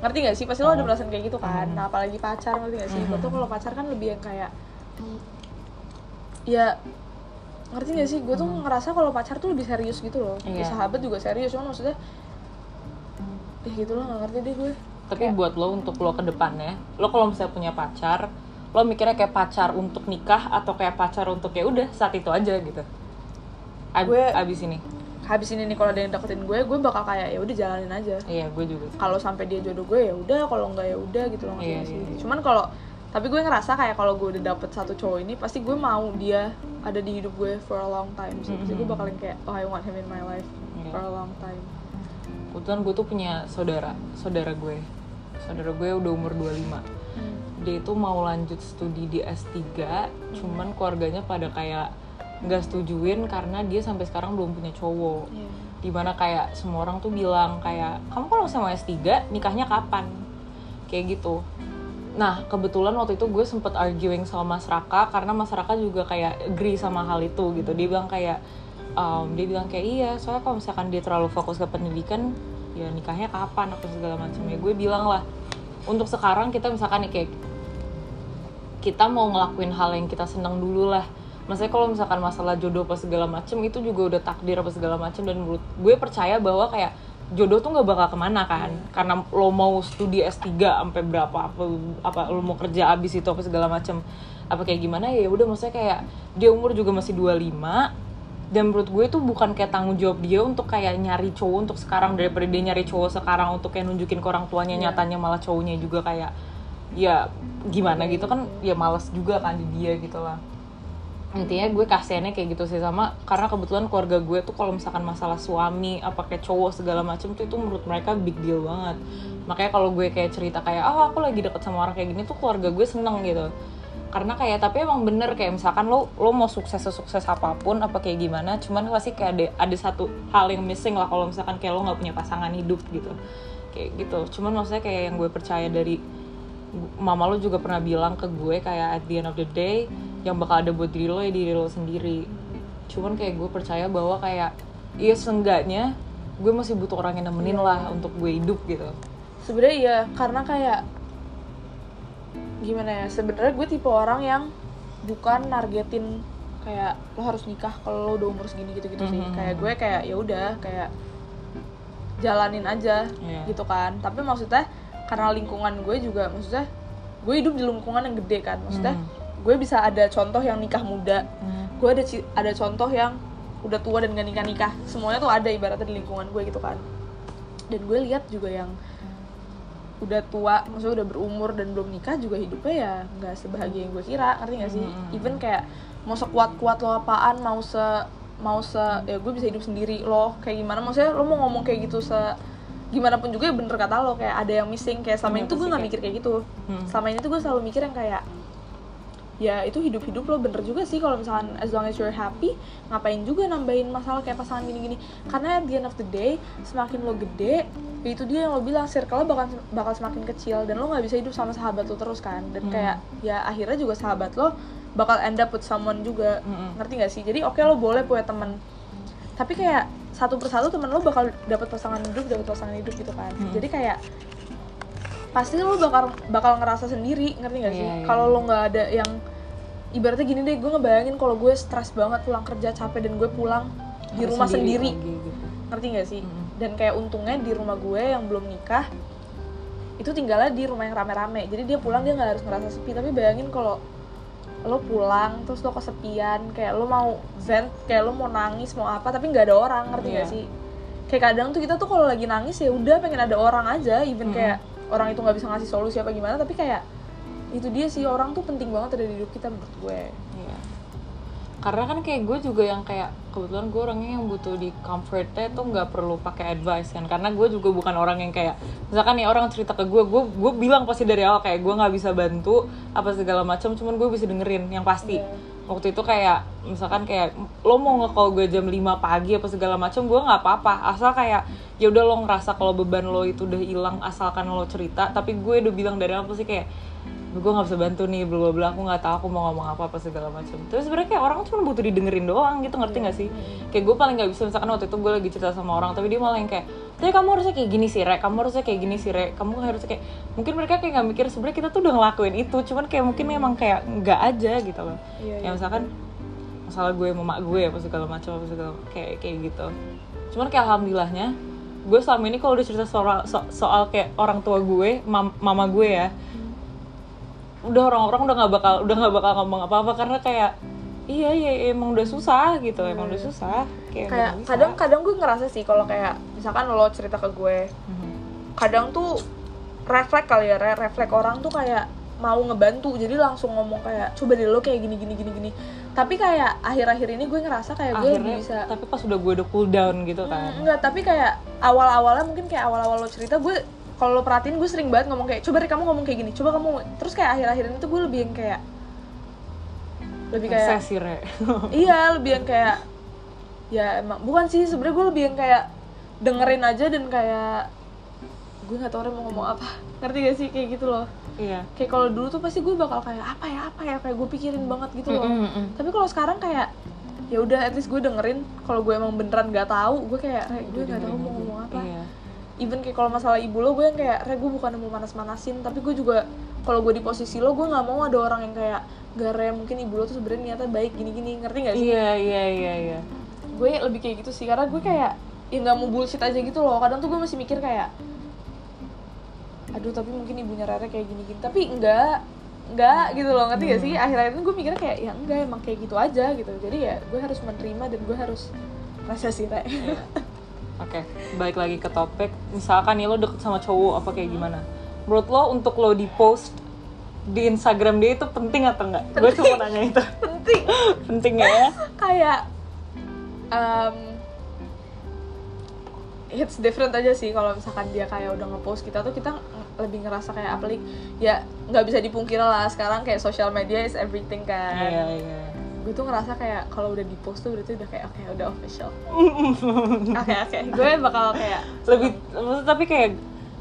ngerti gak sih? Pasti lo ada Hmm. perasaan kayak gitu kan, nah apalagi pacar ngerti gak sih, gue tuh kalau pacar kan lebih yang kayak ya ngerti gak sih? Gue tuh ngerasa kalau pacar tuh lebih serius gitu loh. Ya, Iya. sahabat juga serius cuma maksudnya ya gitu loh gak ngerti deh gue. Tapi buat lo untuk lo ke depannya lo kalau misalnya punya pacar lo mikirnya kayak pacar untuk nikah atau kayak pacar untuk ya udah saat itu aja gitu. Ab- Gue- abis ini. habis ini nih kalau ada yang deketin gue gue bakal kayak ya udah jalanin aja. Iya gue juga. Kalau sampai dia jodoh gue ya udah kalau enggak ya udah gitu loh Iya, iya, iya. cuman kalau tapi gue ngerasa kayak kalau gue udah dapet satu cowok ini pasti gue mau dia ada di hidup gue for a long time sih. Pasti gue Mhm. bakalan kayak oh I want him in my life Iya. for a long time. Kebetulan gue tuh punya saudara saudara gue. Saudara gue udah umur 25 dia itu mau lanjut studi di S3 cuman keluarganya pada kayak nggak setujuin karena dia sampai sekarang belum punya cowok. Iya. di mana kayak semua orang tuh bilang kayak kamu kalau sama S3 nikahnya kapan? Kayak gitu nah kebetulan waktu itu gue sempet arguing sama Mas Raka karena Mas Raka juga kayak agree sama hal itu gitu. Dia bilang kayak um, dia bilang kayak iya soalnya kalau misalkan dia terlalu fokus ke pendidikan ya nikahnya kapan apa segala macam ya gue bilang lah untuk sekarang kita misalkan nih kayak kita mau ngelakuin hal yang kita seneng dulu lah. Maksudnya kalau misalkan masalah jodoh apa segala macem itu juga udah takdir apa segala macem dan gue percaya bahwa kayak jodoh tuh nggak bakal ke mana kan. Karena lo mau studi S3 sampai berapa apa apa lo mau kerja abis itu apa segala macem apa kayak gimana ya udah maksudnya kayak dia umur juga masih 25 dan menurut gue itu bukan kayak tanggung jawab dia untuk kayak nyari cowok untuk sekarang daripada dia nyari cowok sekarang untuk kayak nunjukin ke orang tuanya Iya. nyatanya malah cowoknya juga kayak ya gimana gitu kan ya males juga kan di dia gitu lah intinya gue kasihannya kayak gitu sih sama karena kebetulan keluarga gue tuh kalau misalkan masalah suami apa kayak cowok segala macem tuh itu menurut mereka big deal banget. Makanya kalau gue kayak cerita kayak ah aku lagi deket sama orang kayak gini tuh keluarga gue seneng gitu. Karena kayak tapi emang bener kayak misalkan lo lo mau sukses sukses apa pun apa kayak gimana cuman pasti kayak ada ada satu hal yang missing lah kalau misalkan kayak lo nggak punya pasangan hidup gitu. Kayak gitu. Cuman maksudnya kayak yang gue percaya dari mama lo juga pernah bilang ke gue kayak at the end of the day yang bakal ada buat diri lo ya diri lo sendiri cuman kayak gue percaya bahwa kayak iya seenggaknya gue masih butuh orang yang nemenin lah untuk gue hidup gitu sebenarnya iya karena kayak gimana ya sebenarnya gue tipe orang yang bukan nargetin kayak lo harus nikah kalau lo udah umur segini gitu gitu sih Mhm. kayak gue kayak ya udah kayak jalanin aja Iya. gitu kan tapi maksudnya karena lingkungan gue juga maksudnya gue hidup di lingkungan yang gede kan maksudnya Mhm. Gue bisa ada contoh yang nikah muda. Hmm. gue ada ada contoh yang udah tua dan gak nikah nikah semuanya tuh ada ibaratnya di lingkungan gue gitu kan. Dan gue lihat juga yang udah tua maksudnya udah berumur dan belum nikah juga hidupnya ya nggak sebahagia yang gue kira ngerti gak sih? Hmm. even kayak mau sekuat kuat lo apaan mau se mau se ya gue bisa hidup sendiri lo kayak gimana? Maksudnya lo mau ngomong kayak gitu se gimana pun juga ya bener kata lo kayak ada yang missing. Kayak selama ini tuh gue nggak mikir kayak gitu. Hmm. selama ini tuh gue selalu mikir yang kayak ya itu hidup hidup lo bener juga sih kalau misalkan as long as you're happy ngapain juga nambahin masalah kayak pasangan gini gini karena at the end of the day semakin lo gede ya itu dia yang lo bilang circle lo bakal bakal semakin kecil dan lo nggak bisa hidup sama sahabat lo terus kan dan Hmm. kayak ya akhirnya juga sahabat lo bakal end up with someone juga Mm-mm. ngerti gak sih jadi oke lo boleh punya teman tapi kayak satu persatu temen lo bakal dapat pasangan hidup dapat pasangan hidup gitu kan Hmm. jadi kayak pasti lo bakal bakal ngerasa sendiri ngerti gak sih Iya, iya, kalau iya. lo nggak ada yang ibaratnya gini deh gue ngebayangin kalau gue stres banget pulang kerja capek dan gue pulang di Harus rumah sendiri, lagi gitu. ngerti gak sih Mm-mm. dan kayak untungnya di rumah gue yang belum nikah itu tinggalnya di rumah yang rame-rame jadi dia pulang dia nggak harus ngerasa sepi tapi bayangin kalau lo pulang terus lo kesepian kayak lo mau vent kayak lo mau nangis mau apa tapi nggak ada orang ngerti Iya. gak sih kayak kadang tuh kita tuh kalau lagi nangis ya udah pengen ada orang aja even Mm-mm. kayak orang itu nggak bisa ngasih solusi apa gimana tapi kayak itu dia sih orang tuh penting banget ada di hidup kita menurut gue Iya. Karena kan kayak gue juga yang kayak kebetulan gue orangnya yang butuh di comfortnya tuh nggak perlu pakai advice kan. Karena gue juga bukan orang yang kayak misalkan nih orang cerita ke gue, gue gue bilang pasti dari awal kayak gue nggak bisa bantu apa segala macam, cuman gue bisa dengerin yang pasti. Iya. Waktu itu kayak misalkan kayak lo mau nge-call gue jam 5 pagi apa segala macam, gue nggak apa-apa. Asal kayak ya udah lo ngerasa kalau beban lo itu udah hilang asalkan lo cerita, tapi gue udah bilang dari awal pasti kayak gue nggak bisa bantu nih bla bla bla aku nggak tahu aku mau ngomong apa apa segala macam. Terus sebenarnya kayak orang cuma butuh didengerin doang gitu ngerti nggak sih? Kayak gue paling nggak bisa misalkan waktu itu gue lagi cerita sama orang tapi dia malah yang kayak tapi kamu harusnya kayak gini sih rek kamu harusnya kayak gini sih rek. Kamu harusnya kayak mungkin mereka kayak nggak mikir sebenarnya kita tuh udah ngelakuin itu cuman kayak mungkin memang kayak nggak aja gitu loh. Iya, kayak iya. misalkan masalah gue sama mak gue apa segala macam apa segala kayak kayak gitu. Cuman kayak alhamdulillahnya gue selama ini kalau udah cerita soal so- soal kayak orang tua gue mam- mama gue ya udah orang-orang udah nggak bakal udah nggak bakal ngomong apa-apa karena kayak iya iya emang udah susah gitu emang udah susah kayak, kayak bisa. kadang-kadang gue ngerasa sih kalau kayak misalkan lo cerita ke gue Mhm. kadang tuh refleks kali ya re- refleks orang tuh kayak mau ngebantu jadi langsung ngomong kayak coba deh lo kayak gini gini gini gini tapi kayak akhir-akhir ini gue ngerasa kayak gue akhirnya bisa tapi pas udah gue udah cool down gitu kan Hmm, enggak tapi kayak awal-awalnya mungkin kayak awal-awal lo cerita gue kalau lo perhatiin gue sering banget ngomong kayak coba deh kamu ngomong kayak gini coba kamu terus kayak akhir-akhir ini tuh gue lebih yang kayak lebih kayak re. Iya lebih yang kayak ya emang bukan sih sebenarnya gue lebih yang kayak dengerin aja dan kayak gue nggak tahu orang mau ngomong apa. Ngerti gak sih? Kayak gitu loh. Iya. Kayak kalau dulu tuh pasti gue bakal kayak apa ya apa ya? Kayak gue pikirin banget gitu loh. Mm, mm, tapi kalau sekarang kayak ya udah at least gue dengerin. Kalau gue emang beneran nggak tahu gue kayak "Re, gue nggak tahu mau ngomong even kayak kalau masalah ibu lo gue yang kayak re gue bukan mau manas-manasin. Tapi gue juga kalau gue di posisi lo gue nggak mau ada orang yang kayak gak re mungkin ibu lo tuh sebenarnya niatnya baik gini-gini. Ngerti gak sih? Iya iya iya iya. Gue lebih kayak gitu sih karena gue kayak ya nggak mau bullshit aja gitu loh. Kadang tuh gue masih mikir kayak aduh tapi mungkin ibunya Rere kayak gini gini tapi enggak enggak gitu loh. Ngerti gak sih? Akhir-akhir gue mikirnya kayak ya enggak emang kayak gitu aja gitu. Jadi ya gue harus menerima dan gue harus rasa sih Re Oke, balik lagi ke topik. Misalkan nih lo deket sama cowok apa kayak gimana? Menurut lo untuk lo di post di Instagram dia itu penting atau enggak? Gue cuma nanya itu. penting penting ya? kayak um, it's different aja sih kalau misalkan dia kayak udah ngepost kita tuh kita lebih ngerasa kayak apalagi ya nggak bisa dipungkiri lah sekarang kayak social media is everything kan Iya, iya. Gue tuh ngerasa kayak kalau udah di post tuh berarti udah kayak oke udah official. Oke oke gue bakal kayak Lebih maksudnya tapi kayak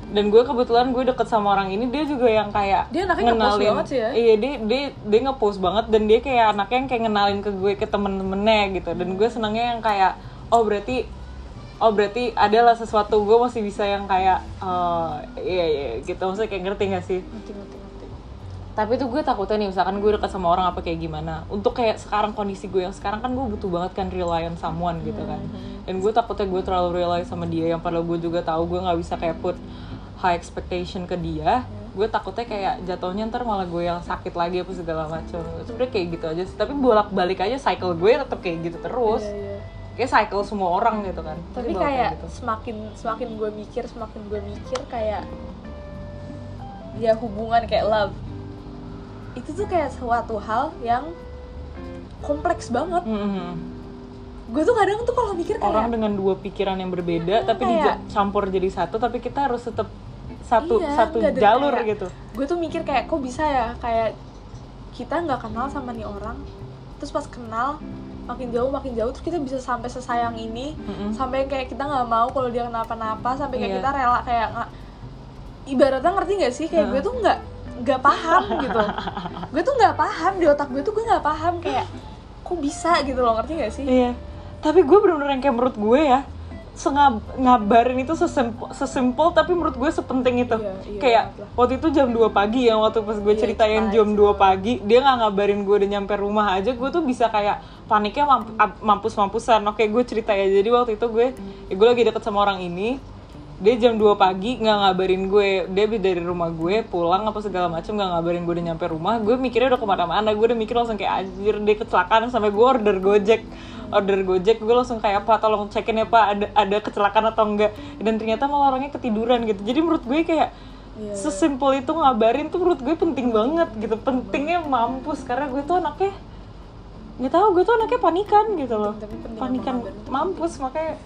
dan gue kebetulan gue deket sama orang ini dia juga yang kayak Dia anaknya nge-post banget sih ya. iya dia dia dia ngepost banget dan dia kayak anaknya yang kayak ngenalin ke gue ke temen-temennya gitu. Dan gue senangnya yang kayak oh berarti oh berarti adalah sesuatu gue masih bisa yang kayak oh iya iya gitu. Maksudnya kayak ngerti gak sih? Ngerti ngerti tapi tuh gue takutnya nih misalkan gue dekat sama orang apa kayak gimana. Untuk kayak sekarang kondisi gue yang sekarang kan gue butuh banget kan rely on someone gitu kan. Dan gue takutnya gue terlalu rely sama dia yang padahal gue juga tahu gue nggak bisa kayak put high expectation ke dia. Gue takutnya kayak jatuhnya ntar malah gue yang sakit lagi apa segala macam sebenarnya kayak gitu aja sih. Tapi bolak balik aja cycle gue tetap kayak gitu terus. Iya, iya. kayak cycle semua orang gitu kan. Tapi kayak gitu. semakin semakin gue mikir semakin gue mikir kayak ya hubungan kayak love itu tuh kayak suatu hal yang kompleks banget Mhm. gue tuh kadang tuh kalau mikir kayak orang dengan dua pikiran yang berbeda Hmm, tapi kayak- dicampur jadi satu tapi kita harus tetap satu Iya, satu jalur kayak- gitu gue tuh mikir kayak kok bisa ya kayak kita nggak kenal sama nih orang terus pas kenal makin jauh makin jauh terus kita bisa sampai sesayang ini Mm-mm. sampai kayak kita nggak mau kalau dia kenapa-napa sampai kayak Iya. kita rela kayak nggak ibaratnya ngerti nggak sih kayak gue tuh nggak nggak paham gitu gue tuh nggak paham di otak gue tuh gue nggak paham kayak kok bisa gitu loh ngerti nggak sih Iya. Tapi gue bener-bener yang kayak menurut gue ya sengab ngabarin itu sesimpel, sesimpel tapi menurut gue sepenting itu. Iya, iya kayak lah. waktu itu jam 2 pagi ya waktu pas gue Iya, ceritain cerita jam itu. 2 pagi, dia nggak ngabarin gue udah nyampe rumah aja, gue tuh bisa kayak paniknya mamp- ap- mampus-mampusan. Oke, gue cerita ya. Jadi waktu itu gue ya gue lagi deket sama orang ini. Dia jam 2 pagi nggak ngabarin gue, dia dari rumah gue pulang apa segala macam nggak ngabarin gue udah nyampe rumah. Gue mikirnya udah ke mana-mana, gue udah mikir langsung kayak anjir dia kecelakaan. Sampai gue order gojek. Order gojek gue langsung kayak apa tolong cekin ya pak. Ada ada kecelakaan atau enggak? Dan ternyata malah orangnya ketiduran gitu. Jadi menurut gue kayak Iya. sesimpel itu ngabarin tuh menurut gue penting banget gitu. Pentingnya mampus. Karena gue tuh anaknya nggak tahu gue tuh anaknya panikan gitu loh. Panikan. mampus makanya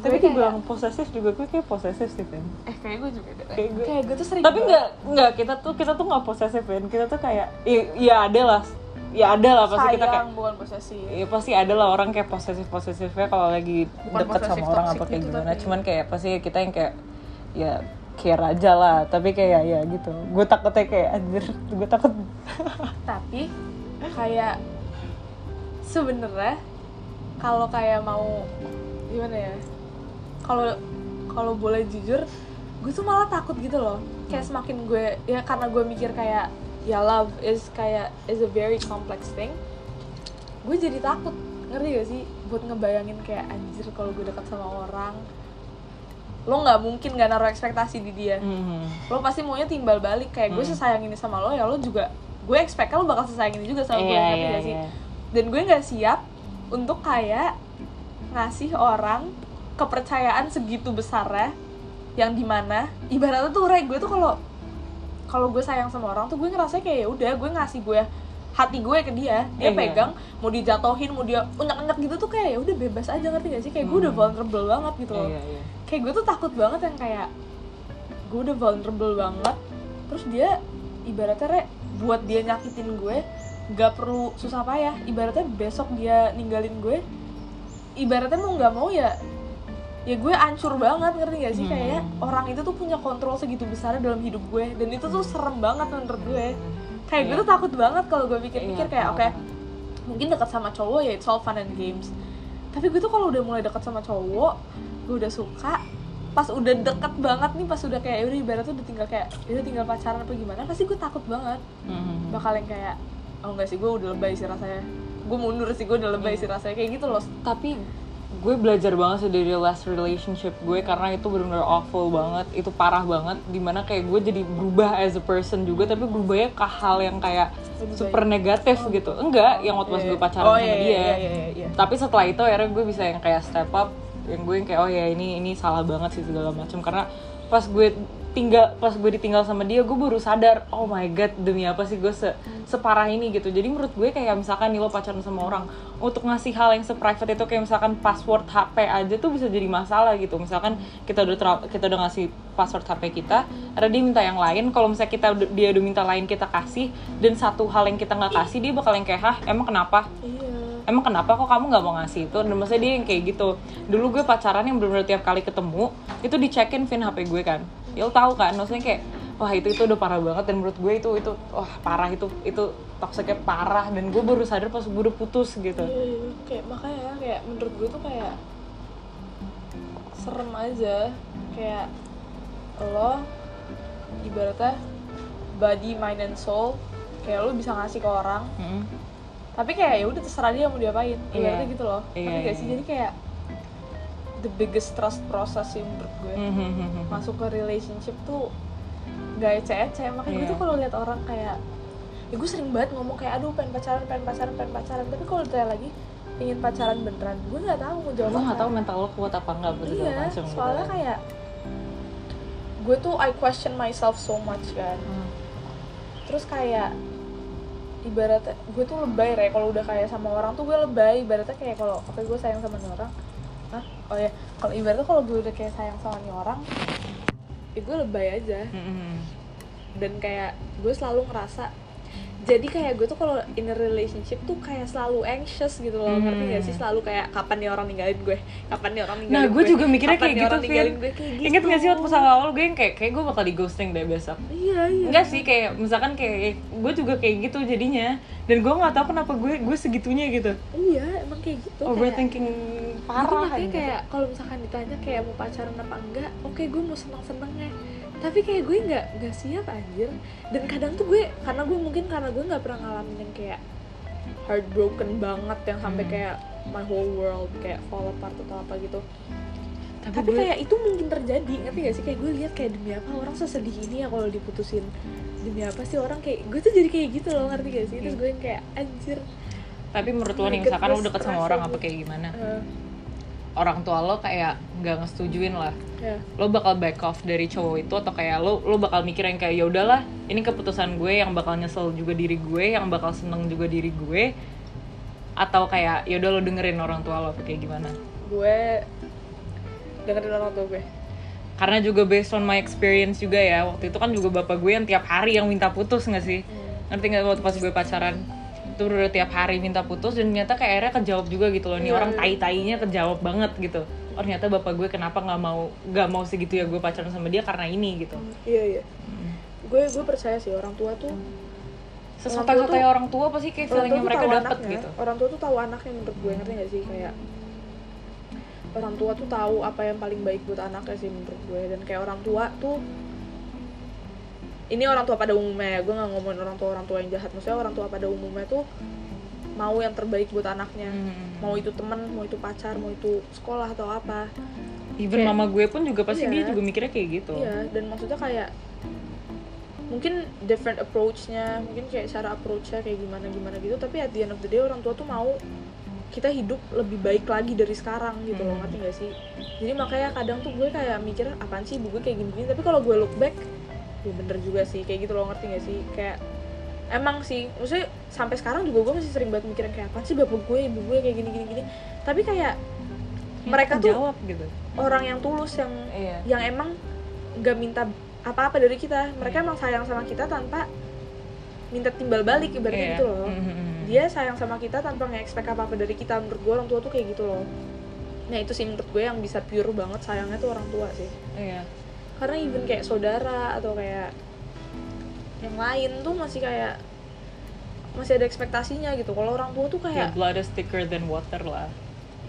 Gue tapi kayak- dibilang posesif juga gue kayak posesif sih Fen. eh kayak gue juga deh Kayak gue- kayak gue tuh sering tapi nggak nggak kita tuh kita tuh nggak posesif Fen. kita tuh kayak i- ya ada lah ya ada lah pasti kita kayak sayang bukan posesif Iya pasti ada lah orang kayak posesif posesifnya kalau lagi Bukan deket sama orang apa kayak gitu, gimana. tapi- Cuman kayak pasti kita yang kayak ya care aja lah. Tapi kayak ya gitu. Gue takutnya kayak anjir. Gue takut. tapi kayak sebenarnya kalau kayak mau gimana ya kalau kalau boleh jujur gue tuh malah takut gitu loh. Kayak semakin gue ya karena gue mikir kayak ya love is kayak is a very complex thing gue jadi takut. Ngerti gak sih? Buat ngebayangin kayak anjir kalau gue dekat sama orang lo nggak mungkin gak naruh ekspektasi di dia. Mhm. lo pasti maunya timbal balik kayak gue sesayang ini sama lo ya lo juga gue expect lo bakal sesayang ini juga sama gue Iya, ngerti iya, gak sih? iya. dan gue nggak siap untuk kayak ngasih orang kepercayaan segitu besarnya yang di mana ibaratnya tuh Ray gue tuh kalau kalau gue sayang sama orang tuh gue ngerasa kayak ya udah gue ngasih gue hati gue ke dia dia Iya. pegang mau dijatohin mau dia unyak-unyak gitu tuh kayak ya udah bebas aja ngerti gak sih kayak gue udah vulnerable banget gitu loh Iya, iya. kayak gue tuh takut banget yang kayak gue udah vulnerable banget terus dia ibaratnya re buat dia nyakitin gue nggak perlu susah payah ibaratnya besok dia ninggalin gue ibaratnya mau nggak mau ya ya gue ancur banget ngerti gak sih? Hmm. kayak orang itu tuh punya kontrol segitu besar dalam hidup gue dan itu tuh serem banget menurut gue. Kayak gue Iya. tuh takut banget kalau gue pikir-pikir Iya, kayak oke mungkin dekat sama cowok ya it's all fun and games. Tapi gue tuh kalau udah mulai dekat sama cowok gue udah suka pas udah deket banget nih pas udah kayak "Ya udah ibaratnya udah tinggal kayak "Ya udah tinggal pacaran apa gimana pasti gue takut banget. Mhm. bakal yang kayak oh enggak sih gue udah lebay sih rasanya. Gue mundur sih gue udah lebay sih rasanya kayak gitu loh. Tapi gue belajar banget sih dari last relationship gue karena itu benar-benar awful banget. Itu parah banget di mana kayak gue jadi berubah as a person juga tapi berubahnya ke hal yang kayak Lebih super negatif gitu. Enggak yang waktu pas Iya, gue iya. pacaran Oh, sama iya, dia. iya, iya, iya, iya. tapi setelah itu akhirnya gue bisa yang kayak step up yang gue yang kayak oh ya ini ini salah banget sih segala macam. Karena pas gue tinggal pas gue ditinggal sama dia gue baru sadar oh my god demi apa sih gue se separah ini gitu. Jadi menurut gue kayak misalkan nih lo pacaran sama orang untuk ngasih hal yang seprivate itu kayak misalkan password HP aja tuh bisa jadi masalah gitu. Misalkan kita udah kita udah ngasih password HP kita ada dia minta yang lain kalau misalnya kita dia udah minta lain kita kasih dan satu hal yang kita nggak kasih dia bakal yang kayak hah emang kenapa? Iya. Emang kenapa kok kamu nggak mau ngasih itu? Dan maksudnya dia yang kayak gitu. Dulu gue pacaran yang bener-bener tiap kali ketemu itu dicekin pin HP gue kan ya lo tahu kan maksudnya kayak wah itu itu udah parah banget dan menurut gue itu itu wah parah itu itu toksiknya parah dan gue baru sadar pas gue udah putus gitu Iya, iya. kayak makanya kayak menurut gue tuh kayak serem aja kayak lo ibaratnya body mind and soul kayak lo bisa ngasih ke orang Mm-mm. tapi kayak ya udah terserah dia mau diapain Iya. ibaratnya gitu loh Iya, Ngerti gak iya, sih iya. jadi kayak the biggest trust process sih menurut gue Mhm. masuk ke relationship tuh gak ece-ece makanya gue Iya. tuh kalau lihat orang kayak ya gue sering banget ngomong kayak aduh pengen pacaran pengen pacaran pengen pacaran tapi kalau ditanya lagi ingin pacaran beneran gue nggak tahu mau jawab gue nggak tahu mental lo kuat apa enggak buat segala iya macem gitu. soalnya kayak gue tuh I question myself so much kan Hmm. terus kayak ibaratnya gue tuh lebay ya kalau udah kayak sama orang tuh gue lebay ibaratnya kayak kalau oke gue sayang sama orang Hah? oh ya kalau ibaratnya kalau gue udah kayak sayang sama nih orang ya gue lebay aja Mhm. dan kayak gue selalu ngerasa jadi kayak gue tuh kalau in a relationship tuh kayak selalu anxious gitu loh. Ngerti gak sih? Selalu kayak kapan nih orang ninggalin gue? Kapan nih orang ninggalin Nah, gue? juga mikirnya Kapan kayak gitu, orang ninggalin gue? Kayak gitu Ingat gak sih waktu pas awal gue yang kayak, kayak gue bakal di ghosting deh besok? Iya iya. Enggak sih, kayak misalkan kayak gue juga kayak gitu jadinya. Dan gue gak tahu kenapa gue gue segitunya gitu. Iya emang kayak gitu kayak Overthinking Jadi parah makanya gitu. kayak kalau misalkan ditanya kayak mau pacaran apa enggak oke gue mau seneng senengnya tapi kayak gue nggak nggak siap anjir. Dan kadang tuh gue karena gue mungkin karena gue nggak pernah ngalamin yang kayak heartbroken banget yang sampai Hmm. kayak my whole world kayak fall apart atau apa gitu. Tapi, tapi gue, kayak itu mungkin terjadi ngerti gak sih? Kayak gue lihat kayak demi apa orang sesedih ini ya kalau diputusin. Demi apa sih orang kayak gue tuh jadi kayak gitu loh ngerti gak sih? Terus gue yang kayak anjir. Tapi menurut lo nih, misalkan lo deket sama orang apa kayak gimana? Eh, Orang tua lo kayak nggak ngesetujuin lah. Ya. Lo bakal back off dari cowok itu Atau kayak lo lo bakal mikir yang kayak ya udahlah Ini keputusan gue yang bakal nyesel juga diri gue Yang bakal seneng juga diri gue. Atau kayak ya udah lo dengerin orang tua lo kayak gimana? Gue dengerin orang tua gue. Karena juga based on my experience juga ya waktu itu kan juga bapak gue yang tiap hari yang minta putus nggak sih? Ngerti nggak waktu pas gue pacaran itu udah tiap hari minta putus dan ternyata kayak akhirnya kejawab juga gitu loh. Nih Iya, orang tai tainya kejawab banget gitu. Oh ternyata bapak gue kenapa nggak mau nggak mau segitu ya gue pacaran sama dia karena ini gitu. Iya iya. Gue gue percaya sih orang tua tuh sesotai-sotai orang tua pasti kayak orang feelingnya mereka anaknya. gitu? Orang tua tuh tahu anaknya menurut gue ngerti gak sih? Kayak orang tua tuh tahu apa yang paling baik buat anaknya sih menurut gue. Dan kayak orang tua tuh ini orang tua pada umumnya ya gue nggak ngomongin orang tua orang tua yang jahat maksudnya orang tua pada umumnya tuh mau yang terbaik buat anaknya Hmm. mau itu teman mau itu pacar mau itu sekolah atau apa even Kayak- mama gue pun juga pasti Iya. dia juga mikirnya kayak gitu Iya, dan maksudnya kayak mungkin different approach-nya, mungkin kayak cara approach-nya kayak gimana gimana gitu, tapi at the end of the day orang tua tuh mau kita hidup lebih baik lagi dari sekarang gitu loh, Hmm. ngerti gak sih? Jadi makanya kadang tuh gue kayak mikir apaan sih ibu gue kayak gini-gini, tapi kalau gue look back ya bener juga sih kayak gitu loh, ngerti gak sih? Kayak emang sih, maksudnya sampai sekarang juga gue masih sering banget mikirin kayak apaan sih bapak gue, ibu gue kayak gini-gini gini. Tapi kayak mereka tuh jawab gitu orang yang tulus yang iya yang emang nggak minta apa-apa dari kita mereka Iya. emang sayang sama kita tanpa minta timbal balik Iya. ibaratnya gitu loh Mhm. dia sayang sama kita tanpa nge-expect apa-apa dari kita menurut gue orang tua tuh kayak gitu loh nah itu sih menurut gue yang bisa pure banget sayangnya tuh orang tua sih iya karena even kayak saudara atau kayak yang lain tuh masih kayak masih ada ekspektasinya gitu. Kalau orang tua tuh ya kayak blood is thicker than water lah.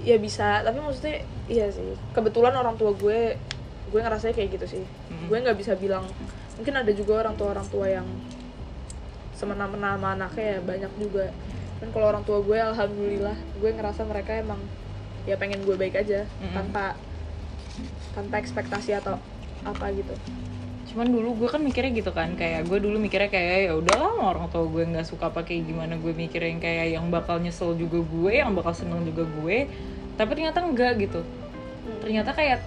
Ya bisa tapi maksudnya iya sih. Kebetulan orang tua gue gue ngerasanya kayak gitu sih. Mm. gue nggak bisa bilang mungkin ada juga orang tua orang tua yang semena-mena sama anaknya ya banyak juga. Dan kalau orang tua gue alhamdulillah gue ngerasa mereka emang ya pengen gue baik aja Mm-mm. tanpa tanpa ekspektasi atau apa gitu. Cuman dulu gue kan mikirnya gitu kan kayak gue dulu mikirnya kayak ya udahlah orang tua gue nggak suka apa kayak gimana. Gue mikirnya yang kayak yang bakal nyesel juga gue yang bakal seneng juga gue. Tapi ternyata enggak gitu. Ternyata kayak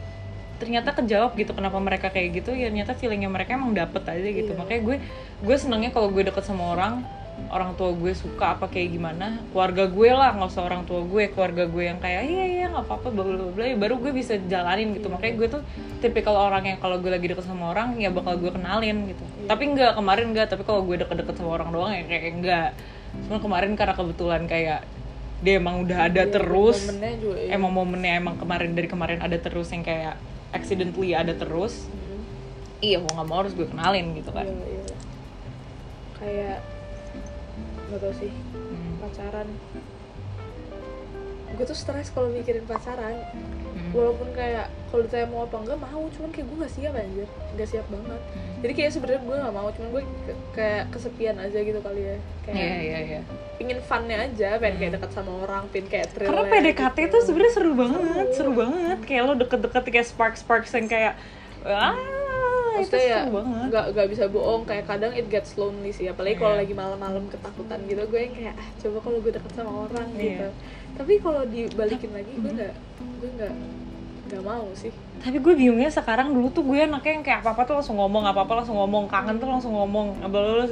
ternyata kejawab gitu kenapa mereka kayak gitu. Ya ternyata feelingnya mereka emang dapet aja gitu. Iya. makanya gue gue senengnya kalau gue deket sama orang orang tua gue suka apa kayak gimana keluarga gue lah nggak usah orang tua gue keluarga gue yang kayak iya iya nggak apa-apa bla bla bla ya baru gue bisa jalanin gitu. Makanya gue tuh tipikal orang yang kalau gue lagi deket sama orang ya bakal gue kenalin gitu. Tapi enggak kemarin enggak tapi kalau gue deket-deket sama orang doang ya kayak enggak cuma kemarin karena kebetulan kayak dia emang udah ada Iya, terus momennya juga iya. emang momennya emang kemarin dari kemarin ada terus yang kayak accidentally ada terus. Hmm. iya mau nggak mau harus gue kenalin gitu kan. Iya, iya. Kayak nggak tau sih Hmm. pacaran. Gue tuh stres kalau mikirin pacaran. Hmm. Walaupun kayak kalau ditanya mau apa enggak mau, cuman kayak gue nggak siap anjir, nggak siap banget. Hmm. Jadi kayak sebenarnya gue nggak mau, cuman gue ke- kayak kesepian aja gitu kali ya. Kayak iya iya iya pingin funnya aja, pengen kayak dekat sama orang, pingin kayak thrill. karena PDKT tuh sebenarnya seru banget seru banget kayak lo deket-deket kayak spark sparks yang kayak ah itu maksudnya ya seru banget. nggak nggak bisa bohong kayak kadang it gets lonely sih. Apalagi kalau Iya. lagi malam-malam ketakutan gitu gue yang kayak ah, coba kalau gue deket sama orang Iya. gitu. Tapi kalau dibalikin lagi gue nggak gue nggak nggak mau sih. Tapi gue bingungnya sekarang dulu tuh gue anaknya yang kayak apa apa tuh langsung ngomong apa apa langsung ngomong kangen tuh langsung ngomong abal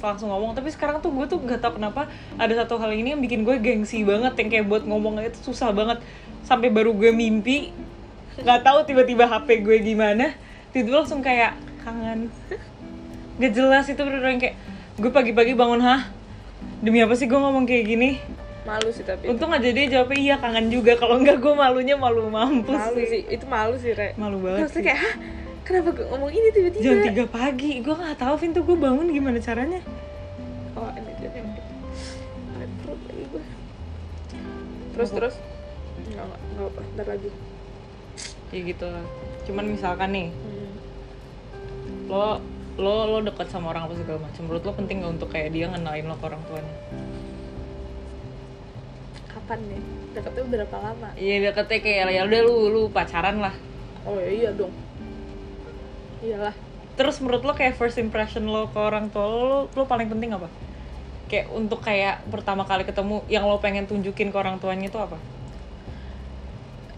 langsung ngomong. Tapi sekarang tuh gue tuh gak tau kenapa ada satu hal ini yang bikin gue gengsi banget yang kayak buat ngomong itu susah banget. Sampai baru gue mimpi nggak tahu tiba-tiba HP gue gimana tiba langsung kayak kangen. Gak jelas itu bener kayak gue pagi-pagi bangun hah? Demi apa sih gue ngomong kayak gini? Malu sih tapi untung aja dia jawabnya iya kangen juga. Kalau enggak gue malunya malu mampus malu sih. sih. Itu malu sih re. Malu banget maksudnya sih. kayak hah? Kenapa gue ngomong ini tiba-tiba? Jam 3 pagi. Gue nggak tahu Vin tuh gue bangun gimana caranya? Oh ini dia yang perut lagi gue terus terus? Nggak nggak nggak apa ntar lagi. Ya gitu lah. Cuman misalkan nih Hmm. Lo lo lo deket sama orang apa segala macam. Menurut lo penting gak untuk kayak dia ngenalin lo ke orang tuanya? Kapan nih? Deketnya berapa lama? Iya deketnya kayak ya udah lu lu pacaran lah. Oh ya iya dong. Iyalah. Terus menurut lo kayak first impression lo ke orang tua lo, lo, lo paling penting apa? Kayak untuk kayak pertama kali ketemu yang lo pengen tunjukin ke orang tuanya itu apa?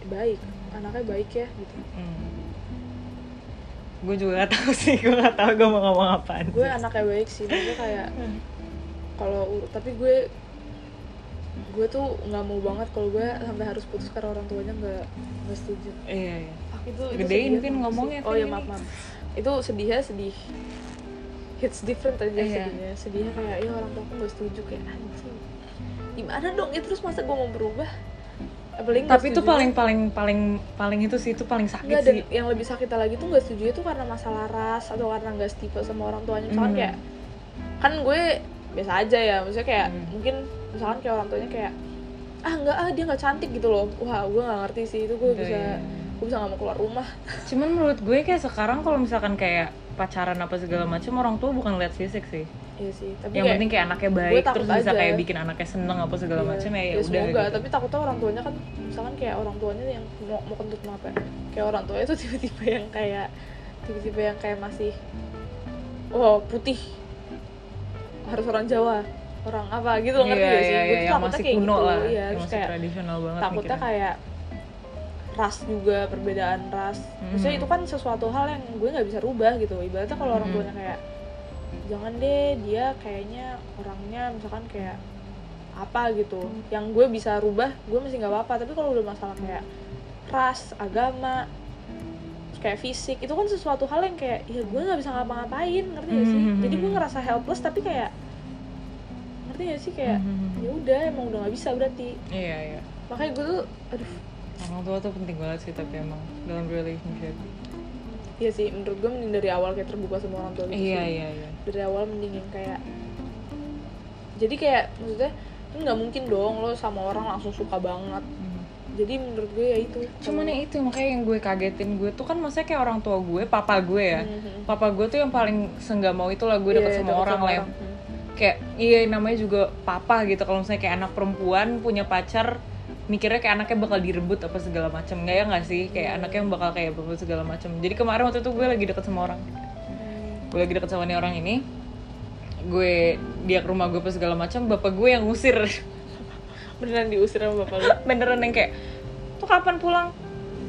Baik. Anaknya baik ya gitu. Hmm. Gue juga gak tahu sih gue gak tahu gue mau ngomong apaan gue anaknya baik sih maksudnya kayak kalau tapi gue gue tuh nggak mau banget kalau gue sampai harus putus karena orang tuanya nggak nggak setuju. Iya iya. Itu, itu Gedein, sedih Vin, banget. ngomongnya, oh ya maaf maaf. Itu sedihnya sedih. Hits different aja Iya. sedihnya. Sedihnya kayak ya orang tua aku nggak setuju kayak anjing gimana dong? Ya terus masa gue mau berubah tapi itu paling paling paling paling itu sih itu paling sakit Nggak, sih yang lebih sakit lagi tuh nggak setuju itu karena masalah ras atau karena nggak setipe sama orang tuanya misalkan Hmm. kayak kan gue biasa aja ya maksudnya kayak Hmm. mungkin misalkan kayak orang tuanya kayak ah nggak ah dia nggak cantik gitu loh wah gue nggak ngerti sih itu gue Iya, bisa iya. Gue bisa nggak mau keluar rumah cuman menurut gue kayak sekarang kalau misalkan kayak pacaran apa segala macam orang tua bukan lihat fisik sih iya sih tapi yang penting kayak anaknya baik terus bisa aja. kayak bikin anaknya seneng apa segala Iya. macam ya ya Ya, udah semoga gitu. tapi takutnya orang tuanya kan misalkan kayak orang tuanya yang mau mau kentut apa ya, kayak orang tuanya tuh tiba-tiba yang kayak tiba-tiba yang kayak masih oh putih harus orang Jawa orang apa gitu loh ngerti iya, gak sih iya, gue iya, tuh takutnya masih kayak kuno gitu lah iya yang masih kayak tradisional banget takutnya mikirnya. kayak ras juga perbedaan ras. Maksudnya Hmm. itu kan sesuatu hal yang gue nggak bisa rubah gitu. Ibaratnya kalau orang Hmm. tuanya kayak jangan deh dia kayaknya orangnya misalkan kayak apa gitu. Yang gue bisa rubah gue masih nggak apa-apa. Tapi kalau udah masalah kayak ras agama kayak fisik itu kan sesuatu hal yang kayak ya gue nggak bisa ngapa-ngapain. Ngerti gak sih? Hmm. jadi gue ngerasa helpless tapi kayak ngerti gak sih? Kayak Hmm. ya udah emang udah nggak bisa berarti. Iya iya. Makanya gue tuh aduh orang tua tuh penting banget sih tapi emang dalam relationship Iya sih, menurut gue mending dari awal kayak terbuka sama orang tua gitu iya sih. iya iya Dari awal mending yang kayak Jadi kayak maksudnya kan nggak mungkin dong lo sama orang langsung suka banget Hmm. Jadi menurut gue ya itu cuman ya itu makanya yang gue kagetin gue tuh kan maksudnya kayak orang tua gue papa gue ya Mhm. papa gue tuh yang paling senggak mau itu lah gue Iya, sama orang lah ya. Hmm. kayak iya namanya juga papa gitu kalau misalnya kayak anak perempuan punya pacar mikirnya kayak anaknya bakal direbut apa segala macam nggak ya nggak sih? Kayak anaknya bakal kayak berebut segala macam jadi kemarin waktu itu gue lagi deket sama orang. Gue lagi deket sama nih orang ini. Gue dia ke rumah gue apa segala macam bapak gue yang ngusir. Beneran diusir sama bapak lu? Beneran yang kayak tuh kapan pulang?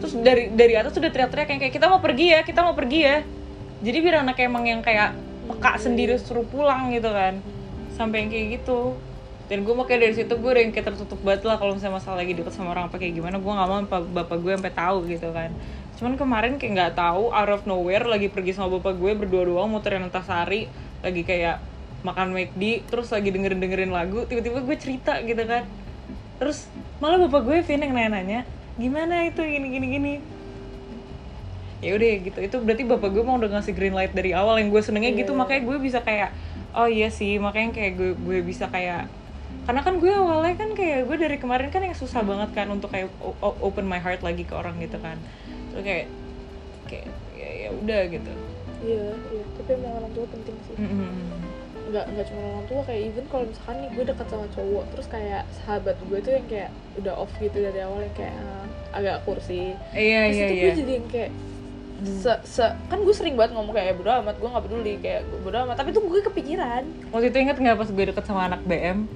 Terus dari dari atas sudah teriak-teriak yang kayak kita mau pergi ya kita mau pergi ya. Jadi biar anaknya emang yang kayak peka sendiri suruh pulang gitu kan. Sampai yang kayak gitu dan gue makanya dari situ gue udah yang kayak tertutup banget lah kalau misalnya masalah lagi deket sama orang apa kayak gimana. Gue nggak mau pa- bapak gue sampai tahu gitu kan. Cuman kemarin kayak nggak tahu out of nowhere lagi pergi sama bapak gue berdua doang muterin antasari lagi kayak makan McD terus lagi dengerin dengerin lagu tiba-tiba gue cerita gitu kan. Terus malah bapak gue Vin yang nanya-nanya gimana itu gini gini gini? Ya udah gitu itu berarti bapak gue mau udah ngasih green light dari awal yang gue senengnya gitu. Makanya gue bisa kayak oh iya sih makanya kayak gue gue bisa kayak karena kan gue awalnya kan kayak gue dari kemarin kan yang susah banget kan untuk kayak open my heart lagi ke orang gitu kan. Terus kayak kayak ya ya udah gitu. Iya iya tapi emang orang tua penting sih. Mm-mm. nggak nggak cuma orang tua kayak even kalau misalkan nih gue dekat sama cowok terus kayak sahabat gue tuh yang kayak udah off gitu dari awal yang kayak ah, agak kursi. Iya terus iya itu iya. gue jadi yang kayak se, se kan gue sering banget ngomong kayak bodo amat gue nggak peduli kayak bodo amat. Tapi tuh gue kepikiran. Waktu itu inget nggak pas gue deket sama anak BM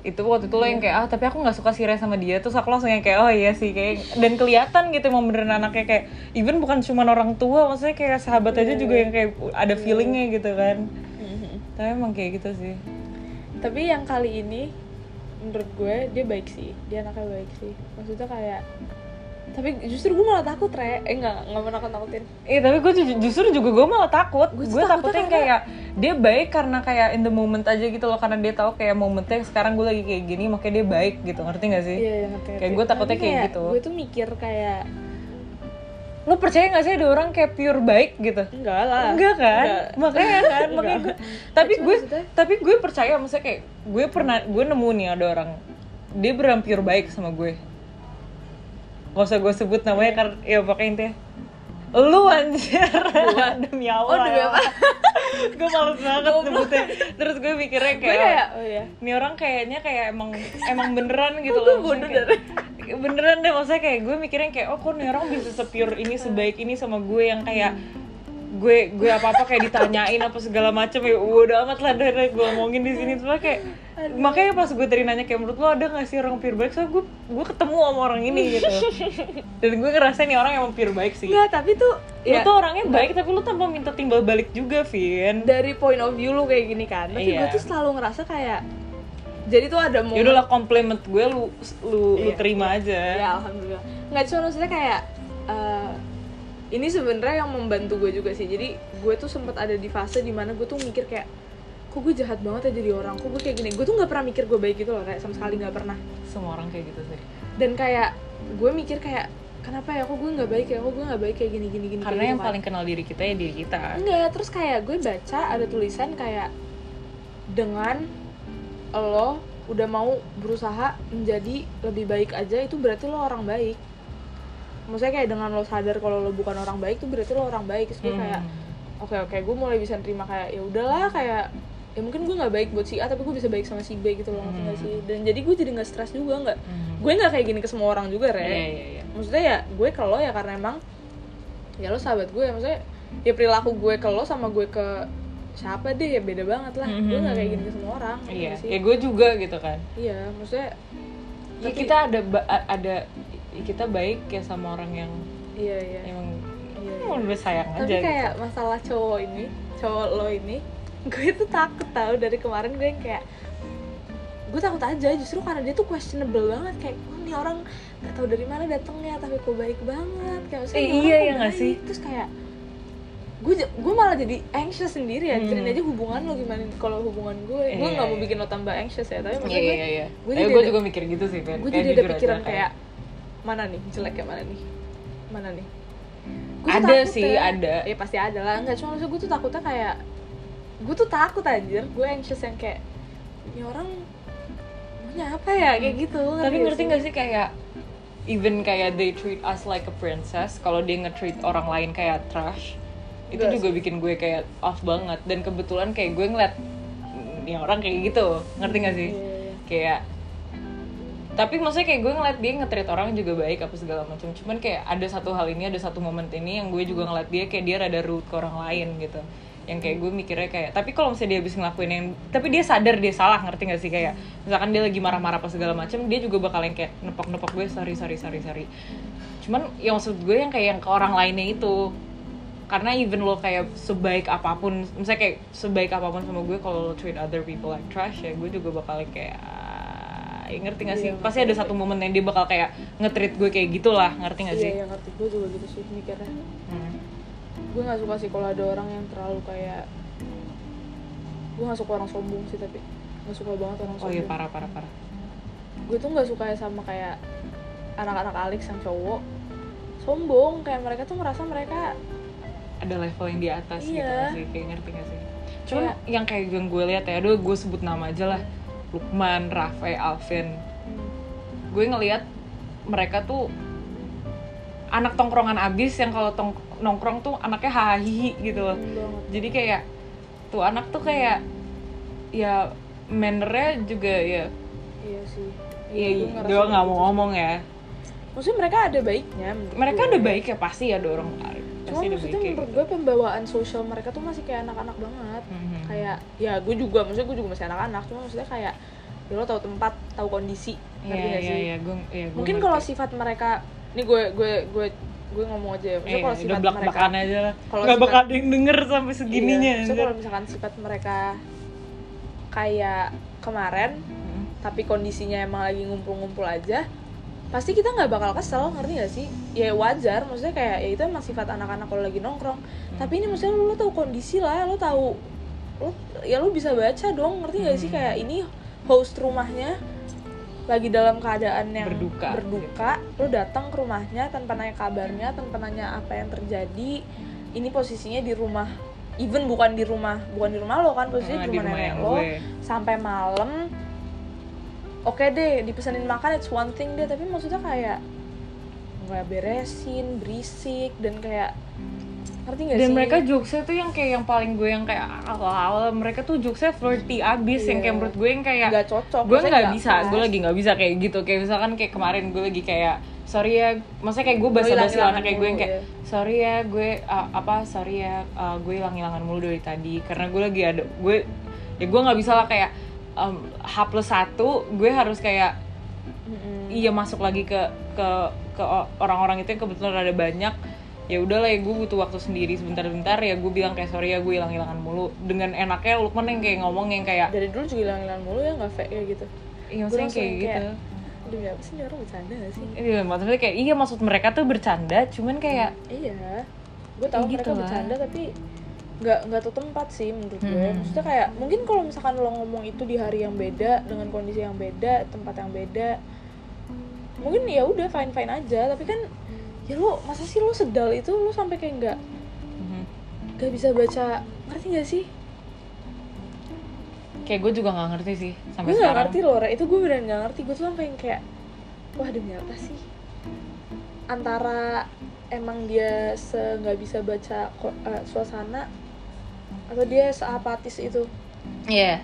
itu waktu itu lo yang kayak ah tapi aku nggak suka sih Ray sama dia. Terus aku langsung yang kayak oh iya sih kayak dan kelihatan gitu emang beneran anaknya kayak even bukan cuma orang tua maksudnya kayak sahabat aja juga yang kayak ada feelingnya gitu kan. Tapi emang kayak gitu sih. Tapi yang kali ini menurut gue dia baik sih. Dia anaknya baik sih. Maksudnya kayak tapi justru gue malah takut re eh enggak nggak mau nakut nakutin Iya tapi gue ju- justru juga gue malah takut Gue takutnya kayak Dia baik karena kayak in the moment aja gitu loh Karena dia tahu kayak momennya sekarang gue lagi kayak gini Makanya dia baik gitu Ngerti gak sih? iya iya ngerti Kayak gue takutnya Tapi kayak gitu. gue tuh mikir kayak Lo percaya gak sih ada orang kayak pure baik gitu? enggak lah Enggak kan? Enggak. Makanya kan, makanya gue Tapi gue tapi gue percaya maksudnya kayak Gue pernah, gue nemu nih ada orang Dia beneran pure baik sama gue Gak usah gue sebut namanya karena ya pokoknya intinya. Lu anjir. Demi Allah Oh, demi ya. apa? Gue males banget sebutnya. Terus gue mikirnya gue kayak, kayak oh iya. Ini orang kayaknya kayak emang emang beneran gitu Kok loh. gue kayak- Beneran deh maksudnya kayak gue mikirnya kayak Oh kok nih orang bisa sepure ini sebaik ini sama gue yang kayak gue gue apa apa kayak ditanyain apa segala macem ya udah amat lah dari gue ngomongin di sini. Cuma kayak makanya pas gue tadi nanya kayak menurut lo ada gak sih orang pure baik? Soalnya gue gue ketemu sama orang ini gitu. Dan gue ngerasa nih orang emang pure baik sih. Enggak tapi tuh ya tuh orangnya baik tapi lu tanpa minta timbal balik juga Vin. Dari point of view lu kayak gini kan tapi Iya. gue tuh selalu ngerasa kayak jadi tuh ada momen Yaudah lah komplimen gue lu lu, lu Iya. terima aja. Ya alhamdulillah. Nggak cuma maksudnya kayak eh, ini sebenarnya yang membantu gue juga sih. Jadi gue tuh sempat ada di fase di mana gue tuh mikir kayak kok gue jahat banget ya jadi orang? Kok gue kayak gini? Gue tuh nggak pernah mikir gue baik gitu loh kayak sama sekali nggak pernah. Semua orang kayak gitu sih. Dan kayak gue mikir kayak kenapa ya? Kok gue nggak baik ya? Kok gue nggak baik kayak gini gini gini karena yang gitu kan. paling kenal diri kita ya diri kita. Enggak, terus kayak gue baca ada tulisan kayak dengan lo udah mau berusaha menjadi lebih baik aja itu berarti lo orang baik. Maksudnya kayak dengan lo sadar kalau lo bukan orang baik tuh berarti lo orang baik. Terus gue Hmm. kayak oke oke gue mulai bisa terima kayak ya udahlah kayak ya mungkin gue nggak baik buat si A tapi gue bisa baik sama si B gitu loh ngerti nggak sih dan jadi gue jadi nggak stres juga nggak Hmm. gue nggak kayak gini ke semua orang juga re Iya, iya, iya. maksudnya ya gue ke lo ya karena emang ya lo sahabat gue maksudnya ya perilaku gue ke lo sama gue ke siapa deh ya beda banget lah gue nggak kayak gini ke semua orang iya sih ya gue juga gitu kan iya maksudnya Ya, Tapi- kita ada ada kita baik ya sama orang yang iya iya emang Iya, emang udah sayang tapi aja gitu. kayak masalah cowok ini cowok lo ini gue tuh takut tau dari kemarin gue yang kayak gue takut aja justru karena dia tuh questionable banget kayak oh, nih orang gak tahu dari mana datangnya tapi kok baik banget kayak Eh, iya, iya nggak baik? sih? terus kayak gue gue malah jadi anxious sendiri ya Hmm. aja hubungan lo gimana kalau hubungan gue gue Iya, nggak mau iya. bikin lo tambah anxious ya tapi iya maksudnya iya gue iya gue Eh, jadi gue juga mikir gitu sih Fen. gue jadi ada pikiran aja, kayak mana nih? Jelek kayak mana nih? Mana nih? Gua Ada sih, ya. ada. ya pasti ada lah. Nggak cuma gue tuh takutnya kayak gue tuh takut anjir. Gue anxious yang kayak ini orang maunya apa ya? Kayak gitu tapi ngerti gak sih? kayak even kayak they treat us like a princess kalau dia nge-treat orang lain kayak trash itu Enggak juga bikin gue kayak off banget. Dan kebetulan kayak gue ngeliat "Hmm, ini orang kayak gitu. Ngerti gak sih? Iya, iya. kayak tapi maksudnya kayak gue ngeliat dia nge-treat orang juga baik apa segala macam. Cuman kayak ada satu hal ini ada satu momen ini yang gue juga ngeliat dia kayak dia rada rude ke orang lain gitu. Yang kayak gue mikirnya kayak tapi kalau misalnya dia habis ngelakuin yang tapi dia sadar dia salah ngerti gak sih? Kayak misalkan dia lagi marah-marah apa segala macam dia juga bakal yang kayak nepok-nepok gue sorry sorry sorry sorry. Cuman yang maksud gue yang kayak yang ke orang lainnya itu karena even lo kayak sebaik apa pun misalnya kayak sebaik apa pun sama gue kalau lo treat other people like trash ya gue juga bakal kayak ya ngerti gak sih? Iya, pasti ada satu momen yang dia bakal kayak nge-treat gue kayak gitulah ngerti gak sih? iya yang ngerti. Gue juga gitu sih mikirnya. Hmm. gue nggak suka sih kalau ada orang yang terlalu kayak gue nggak suka orang sombong sih tapi nggak suka banget orang oh sombong. iya parah parah parah. Gue tuh nggak suka sama kayak anak-anak Alex yang cowok sombong kayak mereka tuh merasa mereka ada level yang di atas gitu Iya. gak sih? Kayak ngerti gak sih? Cuman Kayak- yang kayak yang gue lihat ya aduh gue sebut nama aja lah Lukman, Rafe, Alvin. Gue ngelihat mereka tuh anak tongkrongan abis yang kalau tong nongkrong tuh anaknya hahaha gitu loh. Hmm, banget jadi kayak tuh anak tuh kayak ya mannernya juga ya iya sih. Iya gue ngerasa gue nggak gitu mau ngomong ya. Maksudnya mereka ada baiknya mereka ada baik ya pasti ada orang cuma maksudnya menurut gitu. gue pembawaan sosial mereka tuh masih kayak anak-anak banget. Mhm. Kayak ya gue juga maksudnya gue juga masih anak-anak cuma maksudnya kayak ya lo tahu tempat tahu kondisi Iya ngerti gak iya sih? iya gue iya gue mungkin kalau sifat mereka ini gue gue gue gue ngomong aja ya maksudnya Eh, kalau sifat belak mereka aja lah. kalau nggak bakal ada yang denger sampai segininya iya, maksudnya kalau misalkan sifat mereka kayak kemarin Mhm. tapi kondisinya emang lagi ngumpul-ngumpul aja pasti kita nggak bakal kesel ngerti gak sih? Ya wajar maksudnya kayak ya itu emang sifat anak-anak kalau lagi nongkrong. Tapi ini maksudnya lo, tahu kondisi lah lo tahu lo ya lo bisa baca dong ngerti gak sih? Kayak ini host rumahnya lagi dalam keadaan yang Berduka. berduka. Lo datang ke rumahnya tanpa nanya kabarnya tanpa nanya apa yang terjadi. Ini posisinya di rumah even bukan di rumah bukan di rumah lo kan posisinya di di rumah rumah nenek lo. gue. sampai malam oke deh dipesanin makan it's one thing deh. Tapi maksudnya kayak nggak beresin berisik dan kayak ngerti gak dan sih mereka jokesnya tuh yang kayak yang paling gue yang kayak awal-awal mereka tuh jokesnya flirty abis yang Iya. kayak menurut gue yang kayak nggak cocok gue nggak bisa pas. gue lagi nggak bisa kayak gitu kayak misalkan kayak kemarin gue lagi kayak sorry ya maksudnya kayak gue bahasa basi hilang-hilangan kayak gue yang kayak ya. sorry ya gue uh, apa sorry ya uh, gue hilang hilangan mulu dari tadi karena gue lagi ada gue ya gue nggak bisa lah kayak um, H plus satu gue harus kayak Mm-mm. iya masuk lagi ke ke ke orang-orang itu yang kebetulan ada banyak ya udahlah ya gue butuh waktu sendiri sebentar-bentar ya gue bilang kayak sorry ya gue hilang-hilangan mulu. Dengan enaknya Lukman yang kayak ngomong yang kayak dari dulu juga hilang-hilang mulu ya nggak fake kayak gitu. Iya maksudnya langsung kayak gitu demi apa sih orang bercanda gak sih? Iya, maksudnya kayak iya maksud mereka tuh bercanda, cuman kayak iya. Gue tahu Kayak mereka gitu lah. bercanda tapi nggak nggak tuh tempat sih menurut gue. Hmm. maksudnya kayak mungkin kalau misalkan lo ngomong itu di hari yang beda dengan kondisi yang beda tempat yang beda mungkin ya udah fine fine aja. Tapi kan ya lo masa sih lo sedal itu lo sampai kayak nggak mhm. nggak bisa baca ngerti gak sih kayak gue juga nggak ngerti sih sampai gue nggak sekarang. ngerti loh Re. itu gue beneran nggak ngerti gue tuh sampai yang kayak wah demi apa sih antara emang dia se nggak bisa baca eh, suasana atau dia seapatis itu Iya.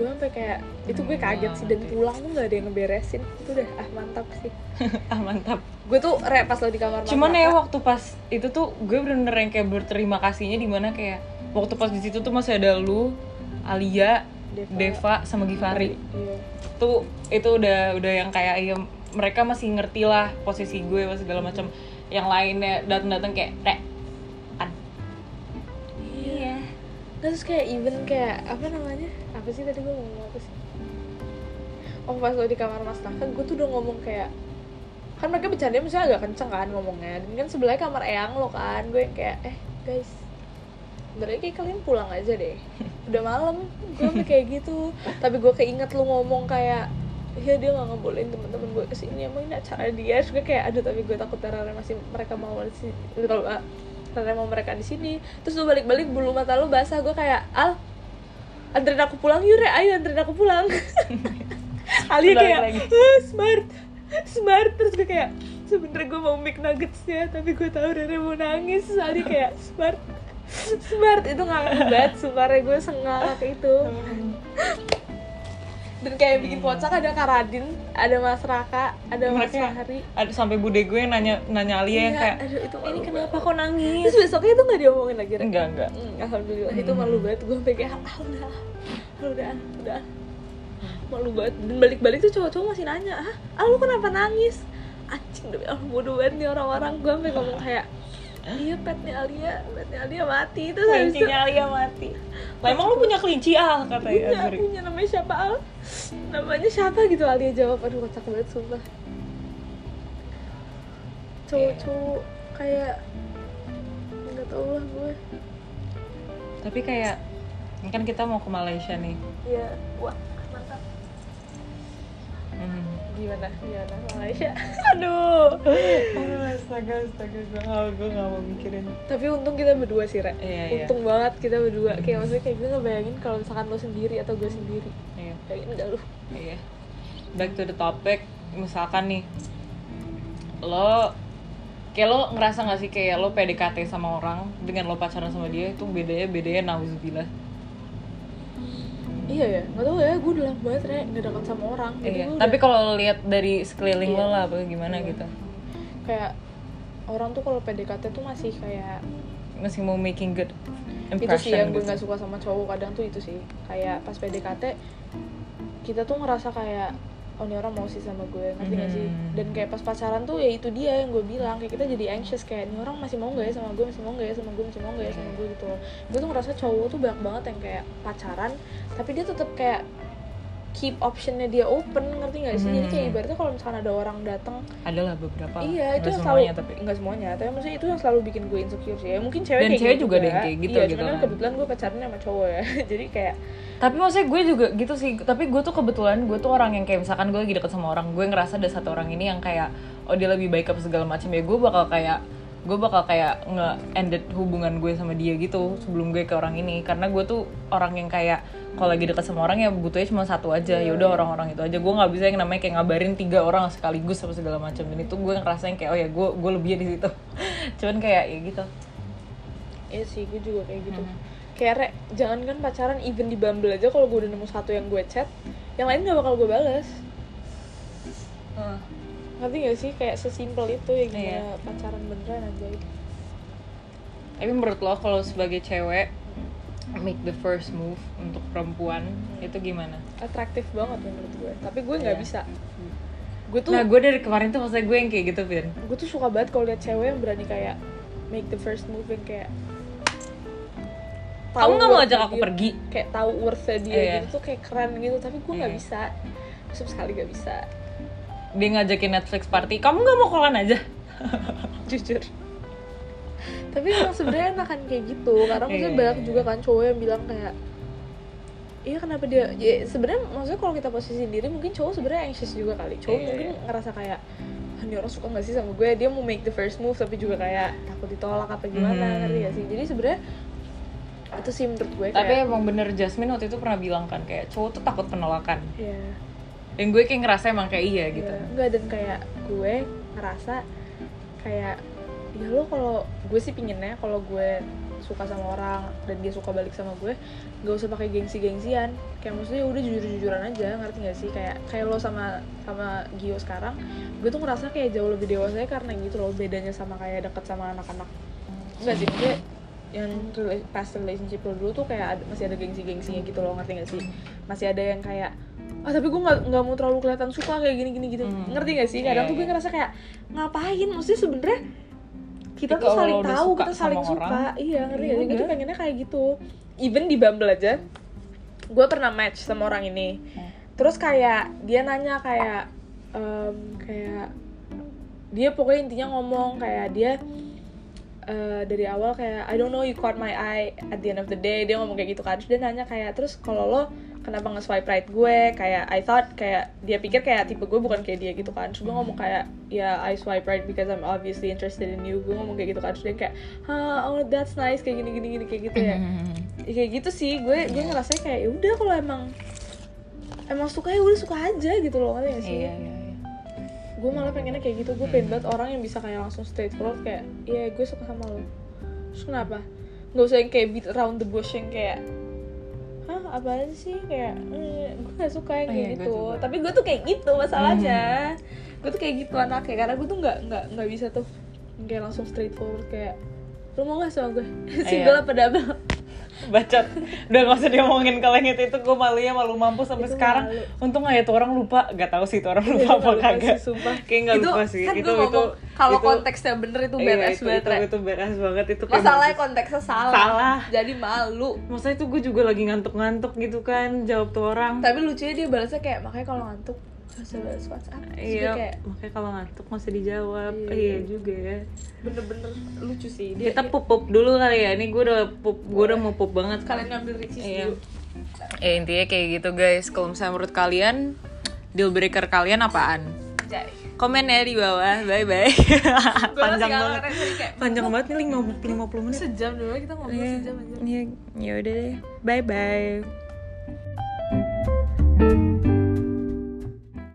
Gue sampai kayak itu gue kaget sih dan Ngerti. pulang tuh nggak ada yang ngeberesin itu udah ah mantap sih ah mantap. gue tuh re pas lo di kamar Cuman ya waktu pas itu tuh gue bener-bener yang kayak berterima kasihnya di mana kayak waktu pas di situ tuh masih ada lu, Alia, Deva, Deva sama Givari. iya. Tuh itu udah udah yang kayak ya mereka masih ngerti lah posisi gue apa segala macam. Yang lainnya datang-datang kayak rek an. iya terus kayak even kayak apa namanya apa sih tadi gue ngomong apa sih? Oh pas lo di kamar mas Taka gue tuh udah ngomong kayak kan mereka bercanda misalnya agak kenceng kan ngomongnya. Dan kan sebelahnya kamar eyang lo kan gue yang kayak eh guys berarti kayak kalian pulang aja deh. Udah malam gue kayak gitu. Tapi gue keinget lu ngomong kayak ya dia nggak ngebolehin teman-teman gue ke sini emang ini acara dia. Terus kayak aduh tapi gue takut Rara masih mereka mau di sini ah, Rara mau mereka di sini. Terus lu balik-balik bulu mata lu basah gue kayak al anterin aku pulang yuk Re. Ayo anterin aku pulang. Alia kayak. "Ah, smart. Smart. Terus gue kayak sebenernya gue mau make nuggets ya tapi gue tahu Rere mau nangis. Terus Ali kayak smart. Smart. Itu ngakak banget sumpah Re, gue sengak itu dan kayak yang bikin kocak ada Karadin ada Mas Raka ada Mas Fahri. ada sampai bude gue yang nanya nanya Alia yang Iya, kayak aduh, itu ini kenapa kok nangis? Terus besoknya itu nggak diomongin lagi Ren? enggak enggak. Hmm, alhamdulillah. Itu malu banget. Gue sampai kayak ah udah ah, udah udah malu banget. Dan balik-balik tuh cowok-cowok masih nanya ah, ah lu kenapa nangis? Anjing demi Allah bodoh banget nih orang-orang. Gue sampai ngomong kayak iya petnya Alia petnya Alia mati itu kelincinya Alia. Mati. Lah emang lu punya kelinci al katanya punya Azri punya namanya siapa Al? Namanya siapa gitu Alia jawab. Aduh kocak banget sumpah. Cowok-cowok kayak nggak tau lah gue. Tapi kayak ini kan kita mau ke Malaysia nih. Ya wah mantap. Hmm. Gimana? Gimana? Malaysia? Aduh. Astaga astaga gue gak, gue gak mau mikirin. Tapi untung kita berdua sih Re. Iya, iya. untung banget kita berdua. Kayak maksudnya kayak gue ngebayangin kalau misalkan lo sendiri atau gue sendiri. Iya. Bayangin enggak lu. Iya. Back to the topic misalkan nih lo kayak lo ngerasa gak sih kayak lo PDKT sama orang dengan lo pacaran sama dia itu bedanya bedanya nauzubillah iya ya nggak tahu ya gue udah lama banget Re nggak dekat sama orang iya gue tapi udah- kalau lo lihat dari sekeliling lo Iya. lah apa gimana Iya. gitu kayak orang tuh kalau PDKT tuh masih kayak masih mau making good itu impression sih yang gue gitu. nggak suka sama cowok kadang tuh itu sih kayak pas PDKT kita tuh ngerasa kayak oh ini orang mau sih sama gue. Ngerti gak sih? Dan kayak pas pacaran tuh ya itu dia yang gue bilang. Kayak kita jadi anxious kayak ini orang masih mau gak ya sama gue? Masih mau gak ya sama gue? Masih mau gak ya sama gue? Gitu loh. Gue tuh ngerasa cowok tuh banyak banget yang kayak pacaran tapi dia tetap kayak keep optionnya dia open ngerti gak sih jadi kayak Mhm. ibaratnya kalau misalkan ada orang datang adalah beberapa. Iya, itu Nggak yang selalu tapi enggak semuanya, tapi maksudnya itu yang selalu bikin gue insecure sih. Ya mungkin cewek Dan kayak cewek gitu juga ada yang kayak gitu Iya, gitu kan kebetulan gue pacaran sama cowok ya. Jadi kayak tapi maksudnya gue juga gitu sih tapi gue tuh kebetulan gue tuh orang yang kayak misalkan gue lagi deket sama orang gue ngerasa ada satu orang ini yang kayak oh dia lebih baik apa segala macam ya gue bakal kayak gue bakal kayak nge ended hubungan gue sama dia gitu sebelum gue ke orang ini. Karena gue tuh orang yang kayak kalau lagi deket sama orang ya butuhnya cuma satu aja. Ya udah orang-orang itu aja. Gue nggak bisa yang namanya kayak ngabarin tiga orang sekaligus apa segala macam. Dan itu gue ngerasain kayak oh ya gue gue lebih di situ. Cuman kayak ya gitu. Iya sih, gue juga kayak gitu. Mhm. Kayak Re, jangan kan pacaran even di Bumble aja kalau gue udah nemu satu yang gue chat, yang lain gak bakal gue balas. Ngerti gak sih? Kayak sesimpel itu ya gimana Iya. pacaran beneran aja. Tapi menurut lo kalau sebagai cewek make the first move untuk perempuan itu gimana? Atraktif banget menurut gue. Tapi gue nggak Iya. bisa. Gue tuh Nah gue dari kemarin tuh maksudnya gue yang kayak gitu Vin gue tuh suka banget kalau lihat cewek yang berani kayak make the first move yang kayak Kamu nggak mau ajak aku dia- pergi? kayak tahu worthnya dia Iya. gitu tuh kayak keren gitu tapi gue nggak Iya. bisa sama sekali nggak bisa Dia ngajakin Netflix party. Kamu gak mau kolan aja? jujur. Tapi emang sebenarnya enakan kayak gitu. Karena maksudnya Iya, banyak juga kan cowok yang bilang kayak iya kenapa dia? Ya, sebenarnya maksudnya kalau kita posisi sendiri mungkin cowok sebenarnya anxious juga kali. Cowok Iya, mungkin ngerasa kayak "Ah, ini orang suka gak sih sama gue? Dia mau make the first move tapi juga kayak takut ditolak apa gimana Hmm. ngerti gak sih? Jadi sebenarnya itu sih menurut gue Tapi kayak emang bener Jasmine waktu itu pernah bilang kan Kayak cowok tuh takut penolakan. Ya, Dan gue kayak ngerasa emang kayak iya gitu. Ya, enggak dan kayak gue ngerasa kayak ya lo kalau gue sih pinginnya kalau gue suka sama orang dan dia suka balik sama gue gak usah pakai gengsi-gengsian. Kayak maksudnya udah jujur-jujuran aja ngerti gak sih? Kayak kayak lo sama sama Gio sekarang gue tuh ngerasa kayak jauh lebih dewasa karena gitu loh bedanya sama kayak deket sama anak-anak. Enggak sih? Maksudnya yang past relationship lo dulu tuh kayak ada- masih ada gengsi-gengsinya gitu loh ngerti gak sih? Masih ada yang kayak ah tapi gue nggak nggak mau terlalu kelihatan suka kayak gini gini gitu. Hmm. ngerti gak sih? Kadang Iya, tuh gue iya. ngerasa kayak ngapain? Maksudnya sebenarnya kita tuh saling tahu kita saling suka. orang, iya ngerti ya gak sih? Gue tuh pengennya kayak gitu. Even di Bumble aja gue pernah match sama orang ini. Hmm. terus kayak dia nanya kayak em, kayak dia pokoknya intinya ngomong kayak dia eh, dari awal kayak I don't know you caught my eye at the end of the day. Dia ngomong kayak gitu kan. Terus dia nanya kayak terus kalau lo kenapa nge-swipe right gue? Kayak I thought kayak dia pikir kayak tipe gue bukan kayak dia gitu kan. Terus gue ngomong kayak ya I swipe right because I'm obviously interested in you. Gue ngomong kayak gitu kan. Terus dia kayak ha oh that's nice. Kayak gini gini gini kayak gitu ya. Ya, kayak gitu sih. Gue gue ngerasa kayak ya udah kalau emang emang suka ya udah suka aja gitu loh. Ngerti gak sih? Iya iya iya. Gue malah pengennya kayak gitu. Gue pengen banget orang yang bisa kayak langsung straightforward kayak iya gue suka sama lo. Terus kenapa? Nggak usah yang kayak beat around the bush yang kayak ah apa sih? Kayak eh, gue gak suka yang Oh, kayak iya, gue gitu. juga. tapi gue tuh kayak gitu masalahnya. Gue tuh kayak gitu anaknya. Karena gue tuh nggak nggak nggak bisa tuh kayak langsung straightforward kayak lu mau gak sama gue single apa double bacot. Udah gak usah diomongin yang itu. Itu gue malunya malu mampu sampai Itu sekarang. malu. untung aja tuh orang lupa. Gak tahu sih itu orang lupa Itu apa kagak. sih, kayak nggak itu lupa sih. kan itu itu kalau konteksnya bener itu iya, beres itu, banget itu, itu beres banget. Itu masalahnya konteksnya salah. Salah. jadi malu. Masa itu gue juga lagi ngantuk-ngantuk gitu kan jawab tuh orang. Tapi lucunya dia balasnya kayak makanya kalau ngantuk gak usah balas WhatsApp iya kayak makanya kalau ngantuk masih dijawab. Iya. iya juga ya. Bener-bener lucu sih dia kita pup pup dulu kali ya. Ini gue udah pup gue udah mau pup banget kalian ngambil ricis Iya. dulu. Ya intinya kayak gitu guys. Kalau misalnya menurut kalian deal breaker kalian apaan? Komen ya di bawah. Bye bye panjang banget. kayak panjang banget nih 50, 50 menit. Sejam dulu kita ngobrol Iya, sejam aja. Iya, ya udah deh. Bye bye.